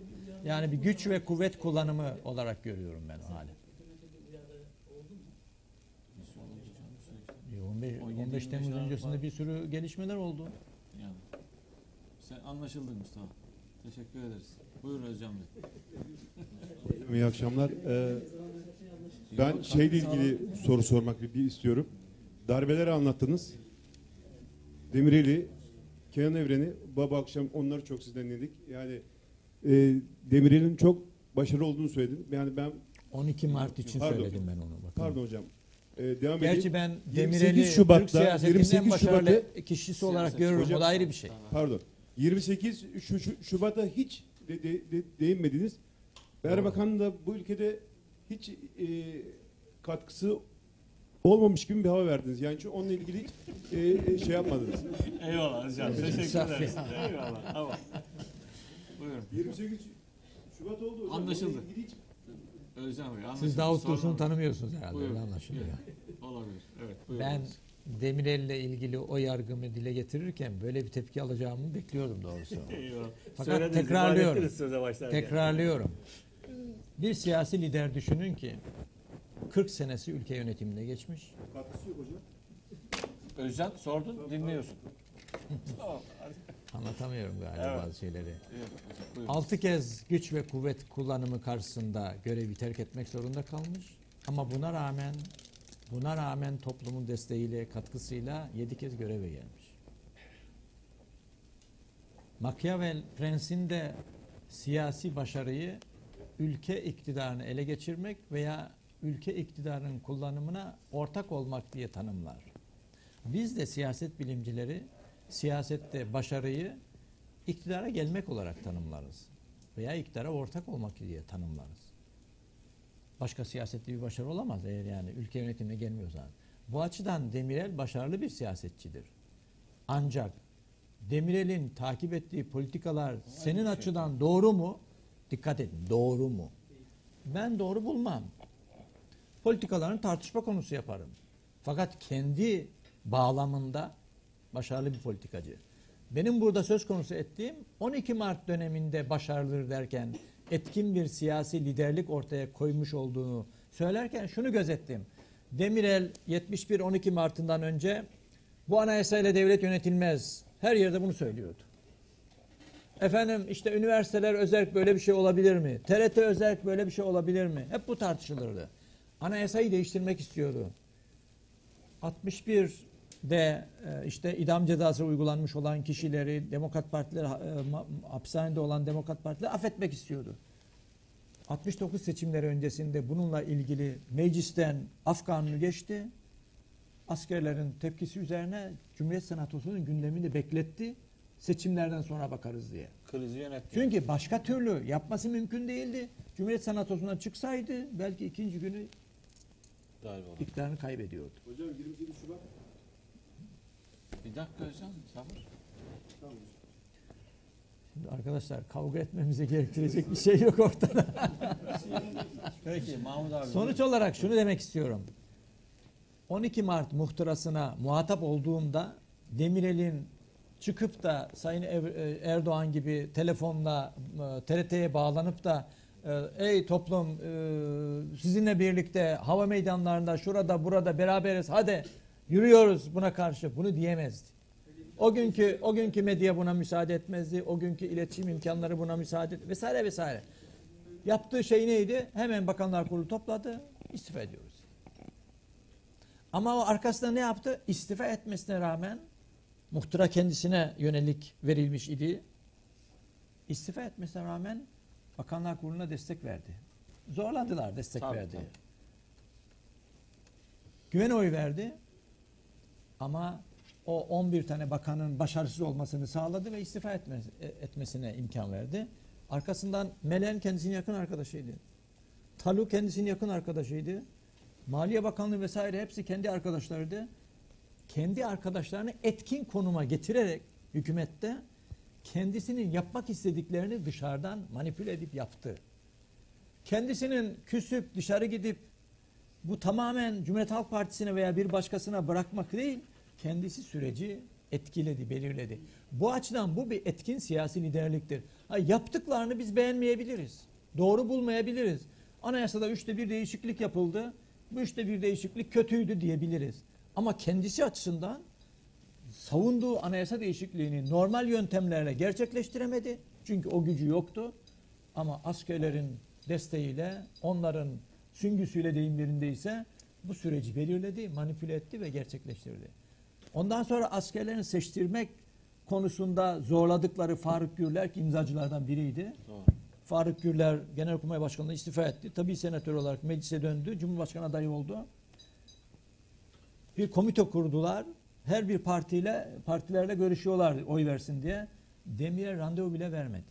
Yani bir güç ve kuvvet kullanımı olarak görüyorum ben o hali. E, 15, 15 Temmuz öncesinde bir sürü gelişmeler oldu. Yani. Sen anlaşıldın Mustafa. Teşekkür ederiz. Buyurun Özcan Bey. İyi akşamlar. Ee, ben şeyle ilgili soru sormak bir istiyorum. Darbeleri anlattınız. Demireli, Kenan Evren'i, baba akşam onları çok sizden dinledik. Yani e, Demirel'in çok başarılı olduğunu söyledin. Yani ben 12 Mart için Pardon. söyledim ben onu. Bakın. pardon hocam. Ee, devam Gerçi edeyim. ben 28 Demirel'i Türk Şubat'ta- siyasetinin 28 en başarılı Şubat'ı- kişisi olarak Siyaset- görürüm. Hocam- o da ayrı bir şey. Pardon. 28 şu, şu- Şubat'a hiç de, de, de- değinmediniz. Erbakan'ın da bu ülkede hiç e, katkısı olmamış gibi bir hava verdiniz. Yani çünkü onunla ilgili hiç e, e, şey yapmadınız. Eyvallah Özcan. Teşekkür ederiz. Eyvallah. Tamam. Buyurun. 28 Şubat oldu hocam. Anlaşıldı. Onunla ilgili hiç Özcan Bey. anlaşıldı. Siz Davut Dursun'u tanımıyorsunuz herhalde. Buyurun. öyle anlaşılıyor. Olabilir. Evet. Buyurun. Ben Demirel ile ilgili o yargımı dile getirirken böyle bir tepki alacağımı bekliyordum doğrusu. Fakat tekrarlıyorum. Tekrarlıyorum. Bir siyasi lider düşünün ki 40 senesi ülke yönetiminde geçmiş. Katkısı yok hocam. Özcan sordun dinliyorsun. Anlatamıyorum galiba Evet. bazı şeyleri. Evet. Altı kez güç ve kuvvet kullanımı karşısında görevi terk etmek zorunda kalmış. Ama buna rağmen buna rağmen toplumun desteğiyle, katkısıyla yedi kez göreve gelmiş. Machiavelli prensinde siyasi başarıyı ülke iktidarını ele geçirmek veya ülke iktidarının kullanımına ortak olmak diye tanımlar. Biz de siyaset bilimcileri siyasette başarıyı iktidara gelmek olarak tanımlarız. Veya iktidara ortak olmak diye tanımlarız. Başka siyasette bir başarı olamaz eğer yani ülke yönetimine gelmiyorsa. Bu açıdan Demirel başarılı bir siyasetçidir. Ancak Demirel'in takip ettiği politikalar senin açıdan doğru mu? Dikkat edin, doğru mu? Ben doğru bulmam. Politikalarını tartışma konusu yaparım. Fakat kendi bağlamında başarılı bir politikacı. Benim burada söz konusu ettiğim 12 Mart döneminde başarılıdır derken etkin bir siyasi liderlik ortaya koymuş olduğunu söylerken şunu gözettim. Demirel 71 12 Mart'ından önce bu anayasayla devlet yönetilmez. Her yerde bunu söylüyordu. Efendim işte üniversiteler özerk böyle bir şey olabilir mi? TRT özerk böyle bir şey olabilir mi? Hep bu tartışılırdı. Anayasayı değiştirmek istiyordu. 61'de e, işte idam cezası uygulanmış olan kişileri, Demokrat Partiler, e, hapishanede olan Demokrat Partiler affetmek istiyordu. 69 seçimleri öncesinde bununla ilgili meclisten af kanunu geçti. Askerlerin tepkisi üzerine Cumhuriyet Senatosu'nun gündemini bekletti. Seçimlerden sonra bakarız diye. Krizi yönetti. Çünkü başka türlü yapması mümkün değildi. Cumhuriyet Senatosu'na çıksaydı belki ikinci günü Darbe iktidarını kaybediyordu. Hocam 27 Şubat. Bir dakika Özcan sabır. Tamam. Şimdi arkadaşlar kavga etmemize gerektirecek bir şey yok ortada. Peki Mahmut abi. Sonuç olarak şunu demek istiyorum. 12 Mart muhtırasına muhatap olduğumda Demirel'in çıkıp da Sayın e, Erdoğan gibi telefonla e, TRT'ye bağlanıp da ey toplum e, sizinle birlikte hava meydanlarında şurada burada beraberiz hadi yürüyoruz buna karşı bunu diyemezdi. O günkü o günkü medya buna müsaade etmezdi. O günkü iletişim imkanları buna müsaade et vesaire vesaire. Yaptığı şey neydi? Hemen Bakanlar Kurulu topladı. istifa ediyoruz. Ama o arkasında ne yaptı? İstifa etmesine rağmen muhtıra kendisine yönelik verilmiş idi. İstifa etmesine rağmen Bakanlar Kurulu'na destek verdi. Zorladılar destek Tabii, verdi. tabii. Güven oyu verdi. Ama o 11 tane bakanın başarısız olmasını sağladı ve istifa etmesi, e, etmesine imkan verdi. Arkasından Melen kendisinin yakın arkadaşıydı. Talu kendisinin yakın arkadaşıydı. Maliye Bakanlığı vesaire hepsi kendi arkadaşlarıydı. Kendi arkadaşlarını etkin konuma getirerek hükümette kendisinin yapmak istediklerini dışarıdan manipüle edip yaptı. Kendisinin küsüp dışarı gidip bu tamamen Cumhuriyet Halk Partisi'ne veya bir başkasına bırakmak değil, kendisi süreci etkiledi, belirledi. Bu açıdan bu bir etkin siyasi liderliktir. Ha, yaptıklarını biz beğenmeyebiliriz. Doğru bulmayabiliriz. Anayasada üçte bir değişiklik yapıldı. Bu üçte bir değişiklik kötüydü diyebiliriz. Ama kendisi açısından savunduğu anayasa değişikliğini normal yöntemlerle gerçekleştiremedi. Çünkü o gücü yoktu. Ama askerlerin desteğiyle, onların süngüsüyle deyim yerindeyse bu süreci belirledi, manipüle etti ve gerçekleştirdi. Ondan sonra askerlerini seçtirmek konusunda zorladıkları Faruk Gürler ki imzacılardan biriydi. Doğru. Faruk Gürler Genelkurmay Başkanlığı istifa etti. Tabii senatör olarak meclise döndü. Cumhurbaşkanı adayı oldu. Bir komite kurdular. Her bir partiyle partilerle görüşüyorlar oy versin diye. Demirel randevu bile vermedi.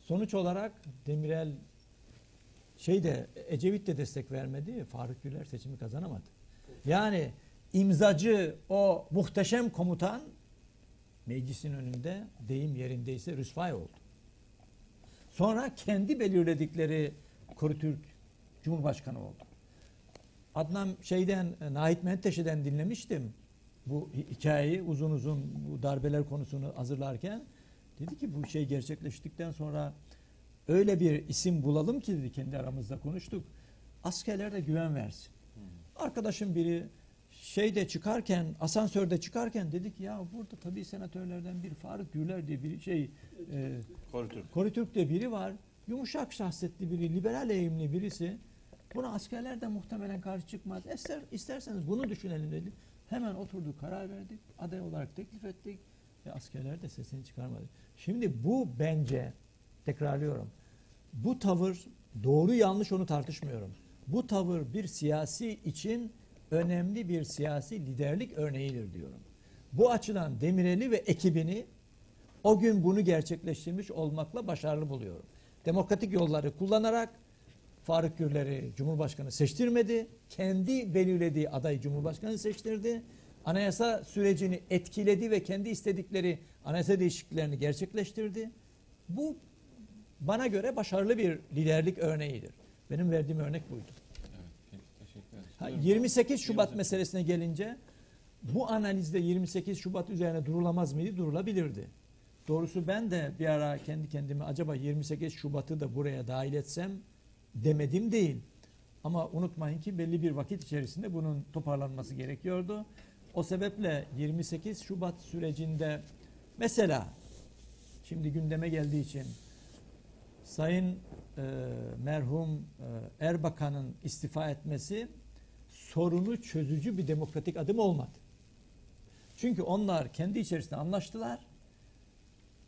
Sonuç olarak Demirel şey de Ecevit de destek vermedi. Faruk Güler seçimi kazanamadı. Yani imzacı o muhteşem komutan meclisin önünde deyim yerindeyse rüsvay oldu. Sonra kendi belirledikleri Kuru Türk Cumhurbaşkanı oldu. Adnan şeyden e, Nahit Menteşe'den dinlemiştim bu hi- hikayeyi uzun uzun bu darbeler konusunu hazırlarken dedi ki bu şey gerçekleştikten sonra öyle bir isim bulalım ki dedi kendi aramızda konuştuk. Askerler de güven versin. Arkadaşım biri şeyde çıkarken asansörde çıkarken dedik ya burada tabii senatörlerden bir Faruk Gürler diye bir şey e, Koritürk. Koritürk'te biri var. Yumuşak şahsiyetli biri, liberal eğimli birisi. Buna askerler de muhtemelen karşı çıkmaz. İster, isterseniz bunu düşünelim dedik. Hemen oturduk, karar verdik. Aday olarak teklif ettik. Ve askerler de sesini çıkarmadı. Şimdi bu bence, tekrarlıyorum. Bu tavır doğru yanlış onu tartışmıyorum. Bu tavır bir siyasi için önemli bir siyasi liderlik örneğidir diyorum. Bu açıdan Demireli ve ekibini o gün bunu gerçekleştirmiş olmakla başarılı buluyorum. Demokratik yolları kullanarak Faruk Gürler'i Cumhurbaşkanı seçtirmedi. Kendi belirlediği adayı Cumhurbaşkanı seçtirdi. Anayasa sürecini etkiledi ve kendi istedikleri anayasa değişikliklerini gerçekleştirdi. Bu bana göre başarılı bir liderlik örneğidir. Benim verdiğim örnek buydu. Evet. Ha, 28 Şubat meselesine gelince bu analizde 28 Şubat üzerine durulamaz mıydı? Durulabilirdi. Doğrusu ben de bir ara kendi kendime acaba 28 Şubat'ı da buraya dahil etsem demedim değil. Ama unutmayın ki belli bir vakit içerisinde bunun toparlanması gerekiyordu. O sebeple 28 Şubat sürecinde mesela şimdi gündeme geldiği için Sayın e, merhum e, Erbakan'ın istifa etmesi sorunu çözücü bir demokratik adım olmadı. Çünkü onlar kendi içerisinde anlaştılar.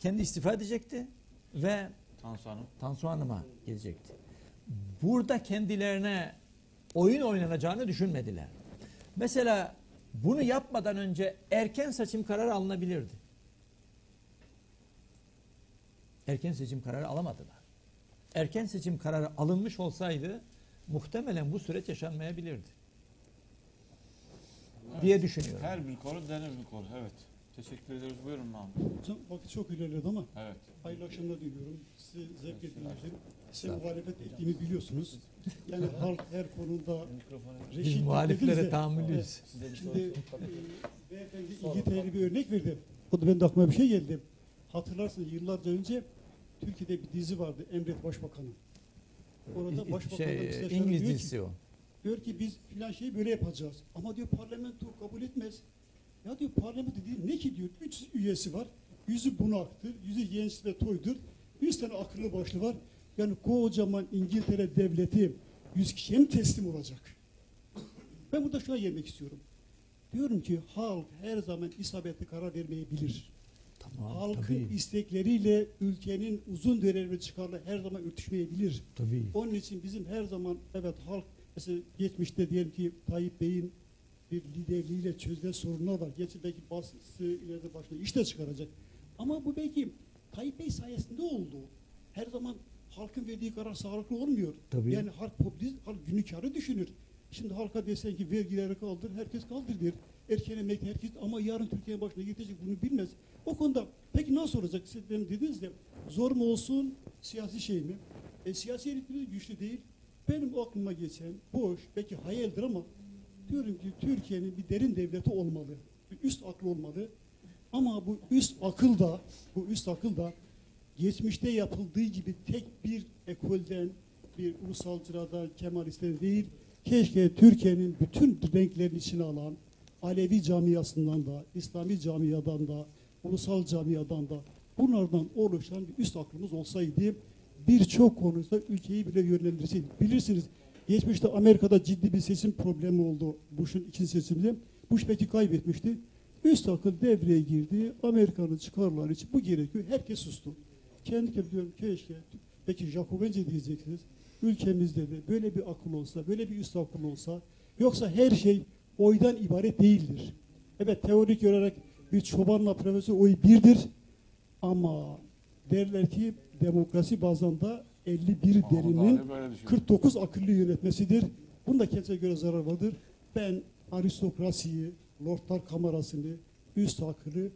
Kendi istifa edecekti ve Tansu Hanım. Tansu Hanım'a gelecekti. Burada kendilerine oyun oynanacağını düşünmediler. Mesela bunu yapmadan önce erken seçim kararı alınabilirdi. Erken seçim kararı alamadılar. Erken seçim kararı alınmış olsaydı muhtemelen bu süreç yaşanmayabilirdi diye düşünüyorum. Her bir konu denir bir konu. Evet. Teşekkür ederiz. Buyurun Mahmut. Hocam vakit çok ilerledi ama Evet. hayırlı akşamlar diliyorum. Sizi zevk dinledim. Size muhalefet ettiğimi biliyorsunuz. Yani halk her konuda Biz reşit muhaliflere dediniz de, tahammülüyüz. Şimdi e, beyefendi İngiltere'li bir örnek verdi. O da benim de aklıma bir şey geldi. Hatırlarsınız yıllarca önce Türkiye'de bir dizi vardı Emret Başbakanı. Orada başbakanın Şey, İngiliz diyor ki, dizisi o. Diyor ki biz filan şeyi böyle yapacağız. Ama diyor parlamento kabul etmez. Ya diyor parlamento değil ne ki diyor 300 üyesi var. Yüzü bunaktır, yüzü genç ve toydur. 100 tane akıllı başlı var. Yani kocaman İngiltere devleti 100 kişiye mi teslim olacak? Ben burada şuna gelmek istiyorum. Diyorum ki halk her zaman isabetli karar vermeyebilir. Tamam, Halkın tabii, istekleriyle ülkenin uzun dönemli çıkarları her zaman örtüşmeyebilir. tabii. Onun için bizim her zaman evet halk mesela geçmişte diyelim ki Tayyip Bey'in bir liderliğiyle çözülen sorunlar var. Gerçi belki baskısı ileride başına iş de çıkaracak. Ama bu belki Tayyip Bey sayesinde oldu. Her zaman halkın verdiği karar sağlıklı olmuyor. Tabii. Yani halk popülist, halk günlük karı düşünür. Şimdi halka desen ki vergileri kaldır, herkes kaldır der. Erken emekli herkes ama yarın Türkiye'nin başına gidecek bunu bilmez. O konuda peki nasıl olacak? Siz benim dediniz de zor mu olsun, siyasi şey mi? E, siyasi elitimiz güçlü değil. Benim aklıma geçen boş, belki hayaldir ama diyorum ki Türkiye'nin bir derin devleti olmalı. Bir üst akıl olmalı. Ama bu üst akıl da, bu üst akıl da geçmişte yapıldığı gibi tek bir ekolden, bir ulusalcılardan, Kemalistlerden değil, keşke Türkiye'nin bütün renklerini içine alan, Alevi camiasından da, İslami camiadan da, ulusal camiadan da bunlardan oluşan bir üst aklımız olsaydı birçok konuda ülkeyi bile yönlendirseydi. Bilirsiniz geçmişte Amerika'da ciddi bir seçim problemi oldu Bush'un ikinci seçiminde. Bush belki kaybetmişti. Üst akıl devreye girdi. Amerika'nın çıkarları için bu gerekiyor. Herkes sustu. Kendi kendime diyorum keşke belki Jacobince diyeceksiniz. Ülkemizde de böyle bir akıl olsa, böyle bir üst akıl olsa yoksa her şey oydan ibaret değildir. Evet teorik olarak bir çobanla profesör oy birdir ama derler ki demokrasi bazında 51 derinin 49 akıllı yönetmesidir. Bunda kendisine göre zarar vardır. Ben aristokrasiyi, lordlar kamerasını, üst akıllı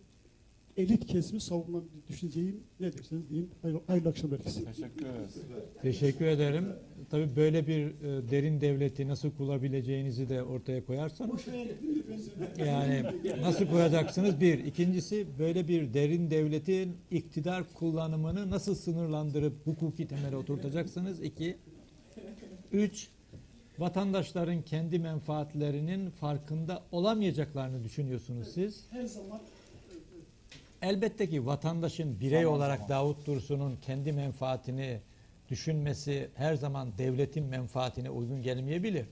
elit kesimi savunan düşüneceğim ne derseniz deyin. Hayırlı, hayırlı akşamlar. Teşekkür ederiz. Teşekkür ederim. Tabii böyle bir e, derin devleti nasıl kurabileceğinizi de ortaya koyarsanız yani nasıl koyacaksınız bir. İkincisi böyle bir derin devletin iktidar kullanımını nasıl sınırlandırıp hukuki temele oturtacaksınız. İki. Üç. Vatandaşların kendi menfaatlerinin farkında olamayacaklarını düşünüyorsunuz siz. Her zaman Elbette ki vatandaşın birey olarak Davut Dursun'un kendi menfaatini düşünmesi her zaman devletin menfaatine uygun gelmeyebilir.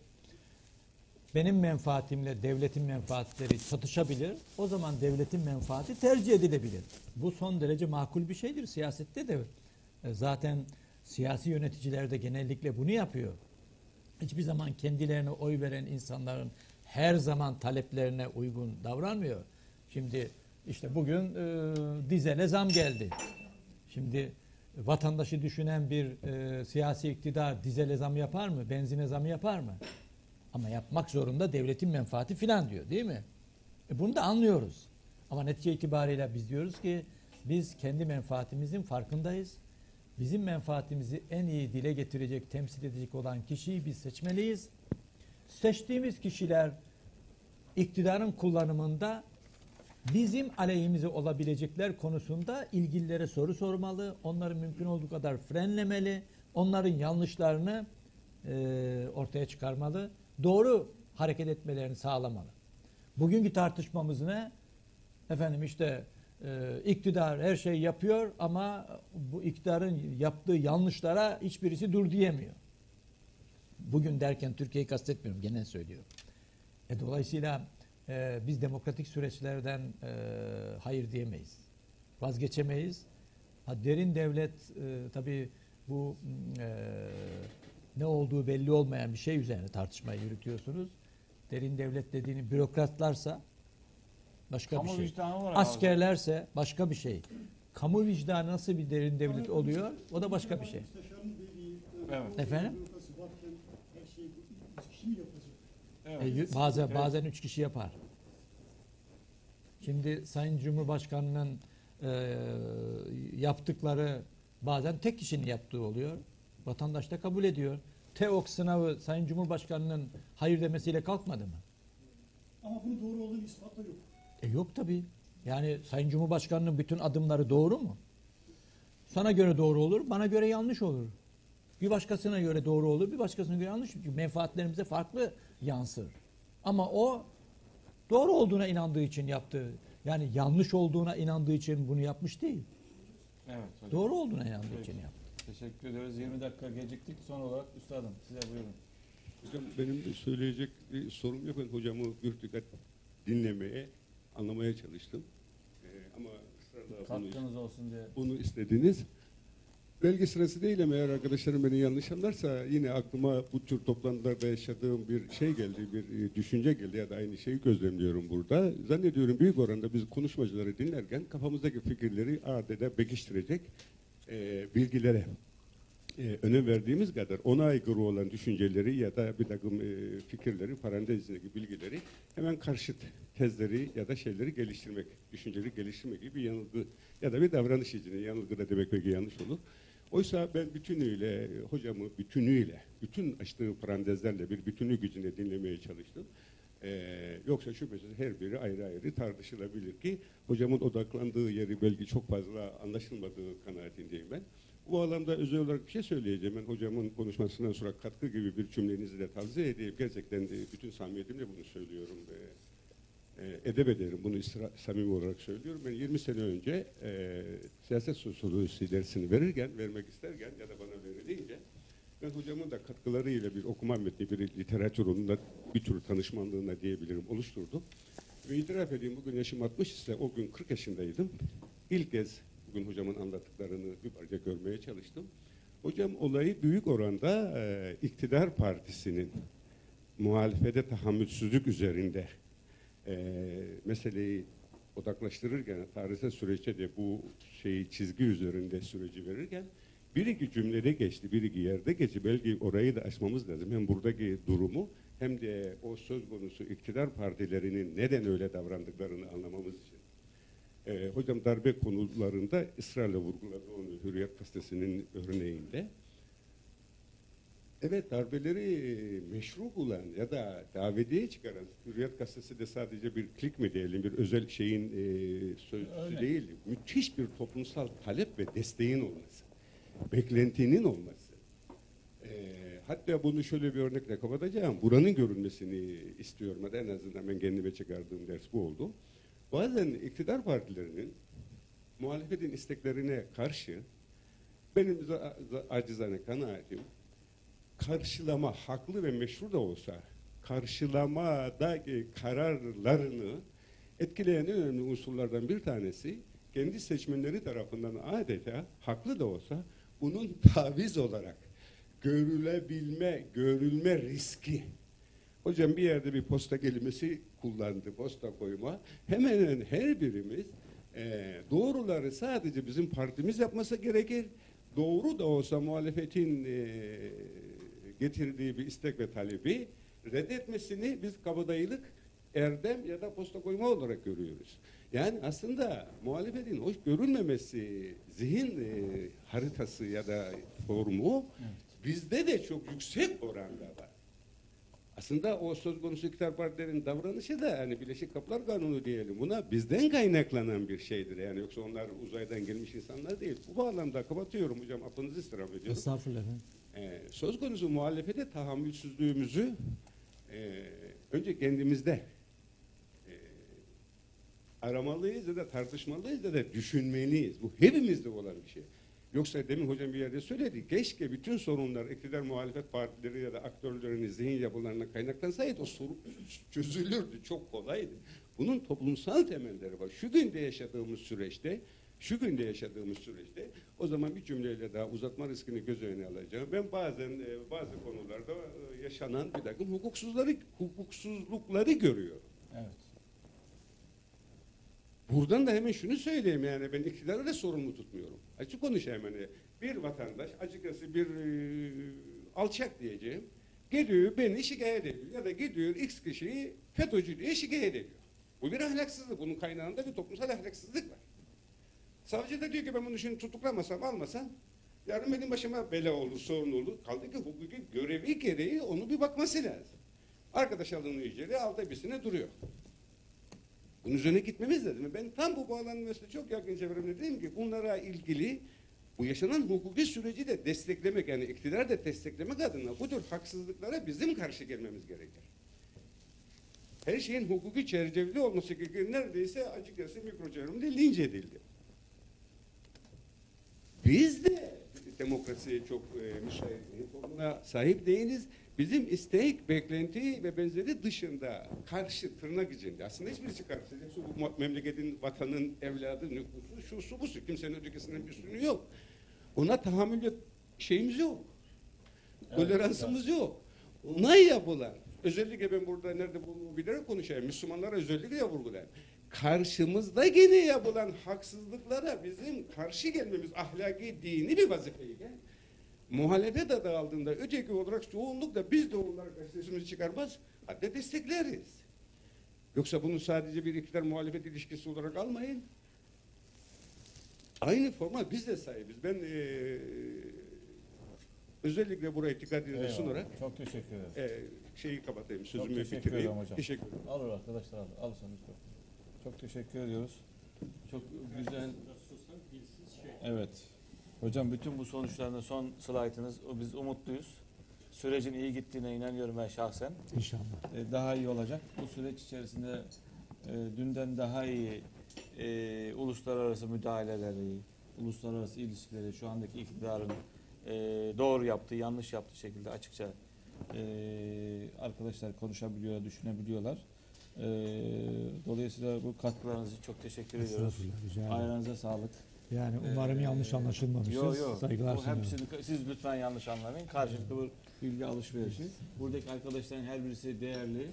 Benim menfaatimle devletin menfaatleri çatışabilir. O zaman devletin menfaati tercih edilebilir. Bu son derece makul bir şeydir. Siyasette de e, zaten siyasi yöneticiler de genellikle bunu yapıyor. Hiçbir zaman kendilerine oy veren insanların her zaman taleplerine uygun davranmıyor. Şimdi işte bugün e, dizele zam geldi. Şimdi vatandaşı düşünen bir e, siyasi iktidar dizele zam yapar mı? Benzine zam yapar mı? Ama yapmak zorunda devletin menfaati filan diyor değil mi? E bunu da anlıyoruz. Ama netice itibariyle biz diyoruz ki biz kendi menfaatimizin farkındayız. Bizim menfaatimizi en iyi dile getirecek, temsil edecek olan kişiyi biz seçmeliyiz. Seçtiğimiz kişiler iktidarın kullanımında bizim aleyhimize olabilecekler konusunda ilgililere soru sormalı, onları mümkün olduğu kadar frenlemeli, onların yanlışlarını e, ortaya çıkarmalı, doğru hareket etmelerini sağlamalı. Bugünkü tartışmamız ne? Efendim işte e, iktidar her şeyi yapıyor ama bu iktidarın yaptığı yanlışlara hiçbirisi dur diyemiyor. Bugün derken Türkiye'yi kastetmiyorum, genel söylüyorum. E, dolayısıyla e, biz demokratik süreçlerden e, hayır diyemeyiz. Vazgeçemeyiz. Ha, derin devlet e, tabii bu e, ne olduğu belli olmayan bir şey üzerine tartışmayı yürütüyorsunuz. Derin devlet dediğini bürokratlarsa başka Kamu bir şey. Askerlerse başka bir şey. Kamu vicdanı nasıl bir derin devlet oluyor? O da başka bir şey. Evet. Efendim? her şey üç kişi mi yapacak? Evet. E, bazen Evet. bazen üç kişi yapar. Şimdi Sayın Cumhurbaşkanı'nın e, yaptıkları bazen tek kişinin yaptığı oluyor. Vatandaş da kabul ediyor. TEOK sınavı Sayın Cumhurbaşkanı'nın hayır demesiyle kalkmadı mı? Ama bunun doğru olduğunu ispatla yok. E yok tabii. Yani Sayın Cumhurbaşkanı'nın bütün adımları doğru mu? Sana göre doğru olur, bana göre yanlış olur. Bir başkasına göre doğru olur, bir başkasına göre yanlış. Çünkü menfaatlerimize farklı yansır. Ama o doğru olduğuna inandığı için yaptı. Yani yanlış olduğuna inandığı için bunu yapmış değil. Evet hocam. Doğru olduğuna inandığı Peki. için yaptı. Teşekkür ediyoruz. 20 dakika geciktik. Son olarak üstadım size buyurun. Hocam benim de söyleyecek bir sorum yok. Ben hocamı bir dikkat dinlemeye, anlamaya çalıştım. Ee, ama ısrarla bunu, Katkınız olsun diye. bunu istediniz. Belge sırası değil ama eğer arkadaşlarım beni yanlış anlarsa yine aklıma bu tür toplantılarda yaşadığım bir şey geldi, bir e, düşünce geldi ya da aynı şeyi gözlemliyorum burada. Zannediyorum büyük oranda biz konuşmacıları dinlerken kafamızdaki fikirleri adeta pekiştirecek e, bilgilere e, önem verdiğimiz kadar ona aykırı olan düşünceleri ya da bir takım e, fikirleri, parantez içindeki bilgileri hemen karşıt tezleri ya da şeyleri geliştirmek, düşünceleri geliştirmek gibi bir yanılgı ya da bir davranış içinde yanılgı da demek belki yanlış olur. Oysa ben bütünüyle, hocamı bütünüyle, bütün açtığı parantezlerle bir bütünlük gücünde dinlemeye çalıştım. Ee, yoksa şüphesiz her biri ayrı ayrı tartışılabilir ki hocamın odaklandığı yeri belki çok fazla anlaşılmadığı kanaatindeyim ben. Bu alanda özel olarak bir şey söyleyeceğim. Ben hocamın konuşmasından sonra katkı gibi bir cümlenizi de tavsiye edeyim. Gerçekten de bütün samimiyetimle bunu söylüyorum. Ee, edep ederim. Bunu isra- samimi olarak söylüyorum. Ben 20 sene önce e, siyaset sosyolojisi dersini verirken, vermek isterken ya da bana verilince ben hocamın da katkılarıyla bir okuma metni, bir literatür onunla bir tür tanışmanlığına diyebilirim oluşturdum. Ve itiraf edeyim bugün yaşım 60 ise o gün 40 yaşındaydım. İlk kez bugün hocamın anlattıklarını bir parça görmeye çalıştım. Hocam olayı büyük oranda e, iktidar partisinin muhalefete tahammülsüzlük üzerinde e, meseleyi odaklaştırırken, tarihsel süreçte de bu şeyi çizgi üzerinde süreci verirken bir iki cümlede geçti, bir iki yerde geçti. Belki orayı da açmamız lazım. Hem buradaki durumu hem de o söz konusu iktidar partilerinin neden öyle davrandıklarını anlamamız için. Ee, hocam darbe konularında ısrarla vurguladı onu Hürriyet Gazetesi'nin örneğinde. Evet darbeleri meşru bulan ya da davetiye çıkaran Hürriyet Gazetesi de sadece bir klik mi diyelim bir özel şeyin e, sözcüsü Öyle. değil. Müthiş bir toplumsal talep ve desteğin olması. Beklentinin olması. Ee, hatta bunu şöyle bir örnekle kapatacağım. Buranın görülmesini istiyorum. En azından ben kendime çıkardığım ders bu oldu. Bazen iktidar partilerinin muhalefetin isteklerine karşı benim za- za- acizane kanaatim karşılama haklı ve meşru da olsa karşılamadaki kararlarını etkileyen en önemli unsurlardan bir tanesi kendi seçmenleri tarafından adeta haklı da olsa bunun taviz olarak görülebilme, görülme riski. Hocam bir yerde bir posta kelimesi kullandı, posta koyma. Hemen hemen her birimiz eee, doğruları sadece bizim partimiz yapması gerekir. Doğru da olsa muhalefetin eee, getirdiği bir istek ve talebi reddetmesini biz kabadayılık, erdem ya da posta koyma olarak görüyoruz. Yani aslında muhalefetin hoş görünmemesi, zihin eee, haritası ya da formu bizde de çok yüksek oranda var. Aslında o söz konusu iktidar partilerin davranışı da hani Birleşik Kapılar Kanunu diyelim buna bizden kaynaklanan bir şeydir. Yani yoksa onlar uzaydan gelmiş insanlar değil. Bu bağlamda kapatıyorum hocam affınızı istirham ediyorum. Estağfurullah efendim. Ee, söz konusu muhalefete tahammülsüzlüğümüzü e, önce kendimizde e, aramalıyız ya da tartışmalıyız ya da düşünmeliyiz. Bu hepimizde olan bir şey. Yoksa demin hocam bir yerde söyledi. Keşke bütün sorunlar iktidar muhalefet partileri ya da aktörlerinin zihin yapılarına kaynaklansaydı o sorun çözülürdü. Çok kolaydı. Bunun toplumsal temelleri var. Şu günde yaşadığımız süreçte şu günde yaşadığımız süreçte o zaman bir cümleyle daha uzatma riskini göz önüne alacağım. Ben bazen e, bazı konularda e, yaşanan bir takım hukuksuzları, hukuksuzlukları görüyorum. Evet. Buradan da hemen şunu söyleyeyim yani ben iktidarı da sorumlu tutmuyorum. Açık konuşayım hani bir vatandaş açıkçası bir e, alçak diyeceğim. Gidiyor beni şikayet ediyor ya da gidiyor X kişiyi FETÖ'cü diye şikayet ediyor. Bu bir ahlaksızlık. Bunun kaynağında bir toplumsal ahlaksızlık var. Savcı da diyor ki ben bunu şimdi tutuklamasam almasam yarın benim başıma bela olur, sorun olur. Kaldı ki hukuki görevi gereği onu bir bakması lazım. Arkadaş alınıyor içeri, altta birisine duruyor. Bunun üzerine gitmemiz lazım. Ben tam bu bağlanmasına çok yakın çevremde dedim ki bunlara ilgili bu yaşanan hukuki süreci de desteklemek yani iktidar da desteklemek adına bu tür haksızlıklara bizim karşı gelmemiz gerekir. Her şeyin hukuki çerçeveli olması gerekir. Neredeyse açıkçası mikro çevremde linç edildi. Biz de demokrasiye çok e, müsait bir topluma sahip değiliz. Bizim istek, beklenti ve benzeri dışında karşı tırnak içinde aslında hiçbirisi karşı. Hepsi bu memleketin, vatanın, evladı, nüfusu, şu su bu su. Kimsenin ötekisinden üstünü yok. Ona tahammül şeyimiz yok. Toleransımız yok. Ona yapılan, özellikle ben burada nerede bulunduğumu bilerek konuşayım. Müslümanlara özellikle vurgulayayım. Karşımızda gene yapılan haksızlıklara bizim karşı gelmemiz ahlaki dini bir vazifeyken muhalefet adı aldığında öteki olarak çoğunlukla biz de onlara karşı sesimizi çıkarmaz hatta destekleriz. Yoksa bunu sadece bir iktidar muhalefet ilişkisi olarak almayın. Aynı forma biz de sahibiz. Ben eee, özellikle buraya dikkatinizi sunarak Çok teşekkür ederim. eee, şeyi kapatayım, Çok sözümü teşekkür bitireyim. ederim hocam. Teşekkür ederim. Alır arkadaşlar al. Al sen lütfen. Çok teşekkür ediyoruz. Çok güzel. Evet. Hocam bütün bu sonuçlarında son slaytınız. O Biz umutluyuz. Sürecin iyi gittiğine inanıyorum ben şahsen. İnşallah. E, daha iyi olacak. Bu süreç içerisinde e, dünden daha iyi e, uluslararası müdahaleleri, uluslararası ilişkileri, şu andaki iktidarın e, doğru yaptığı, yanlış yaptığı şekilde açıkça e, arkadaşlar konuşabiliyor, düşünebiliyorlar. E, dolayısıyla bu katkılarınız için çok teşekkür ediyoruz. Rica ederim. Ayranıza sağlık. Yani umarım Ee, yanlış anlaşılmamışız. Yok yok. Saygılar Bu sunuyorum. hepsini, siz lütfen yanlış anlamayın. Karşılıklı bu bilgi alışverişi. Buradaki arkadaşların her birisi değerli.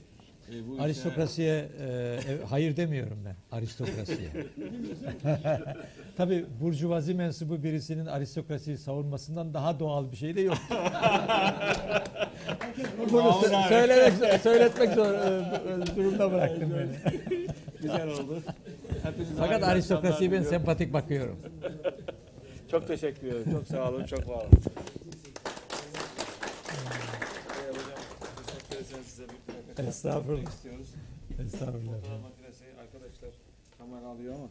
E, bu Aristokrasiye e, e, hayır demiyorum ben. Aristokrasiye. Tabii burjuvazi mensubu birisinin aristokrasiyi savunmasından daha doğal bir şey de yok. Bunu sö- söylemek, söyletmek zor e, e, durumda bıraktım beni. Güzel oldu. Fakat aristokrasiye ben sempatik bakıyorum. Çok teşekkür ederim. Çok sağ olun. Çok var olun. Ee, hocam, teşekkür etseniz size bir plaket Estağfurullah. istiyoruz. Estağfurullah. Fotoğraf makinesi arkadaşlar kamera alıyor ama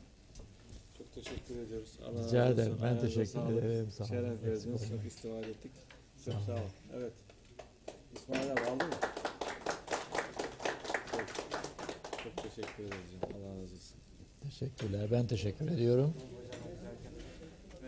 çok teşekkür ediyoruz. Allah Rica razı ederim. olsun. Ben Ayağınıza teşekkür sağlık. ederim. Sağ olun. Şeref Eksik verdiniz. olmayın. Çok istifade ettik. Çok Sağ sağ olun. olun. Evet. İsmail abi aldın mı? Çok, çok teşekkür ederiz. Allah razı olsun. Teşekkürler. Ben teşekkür ediyorum.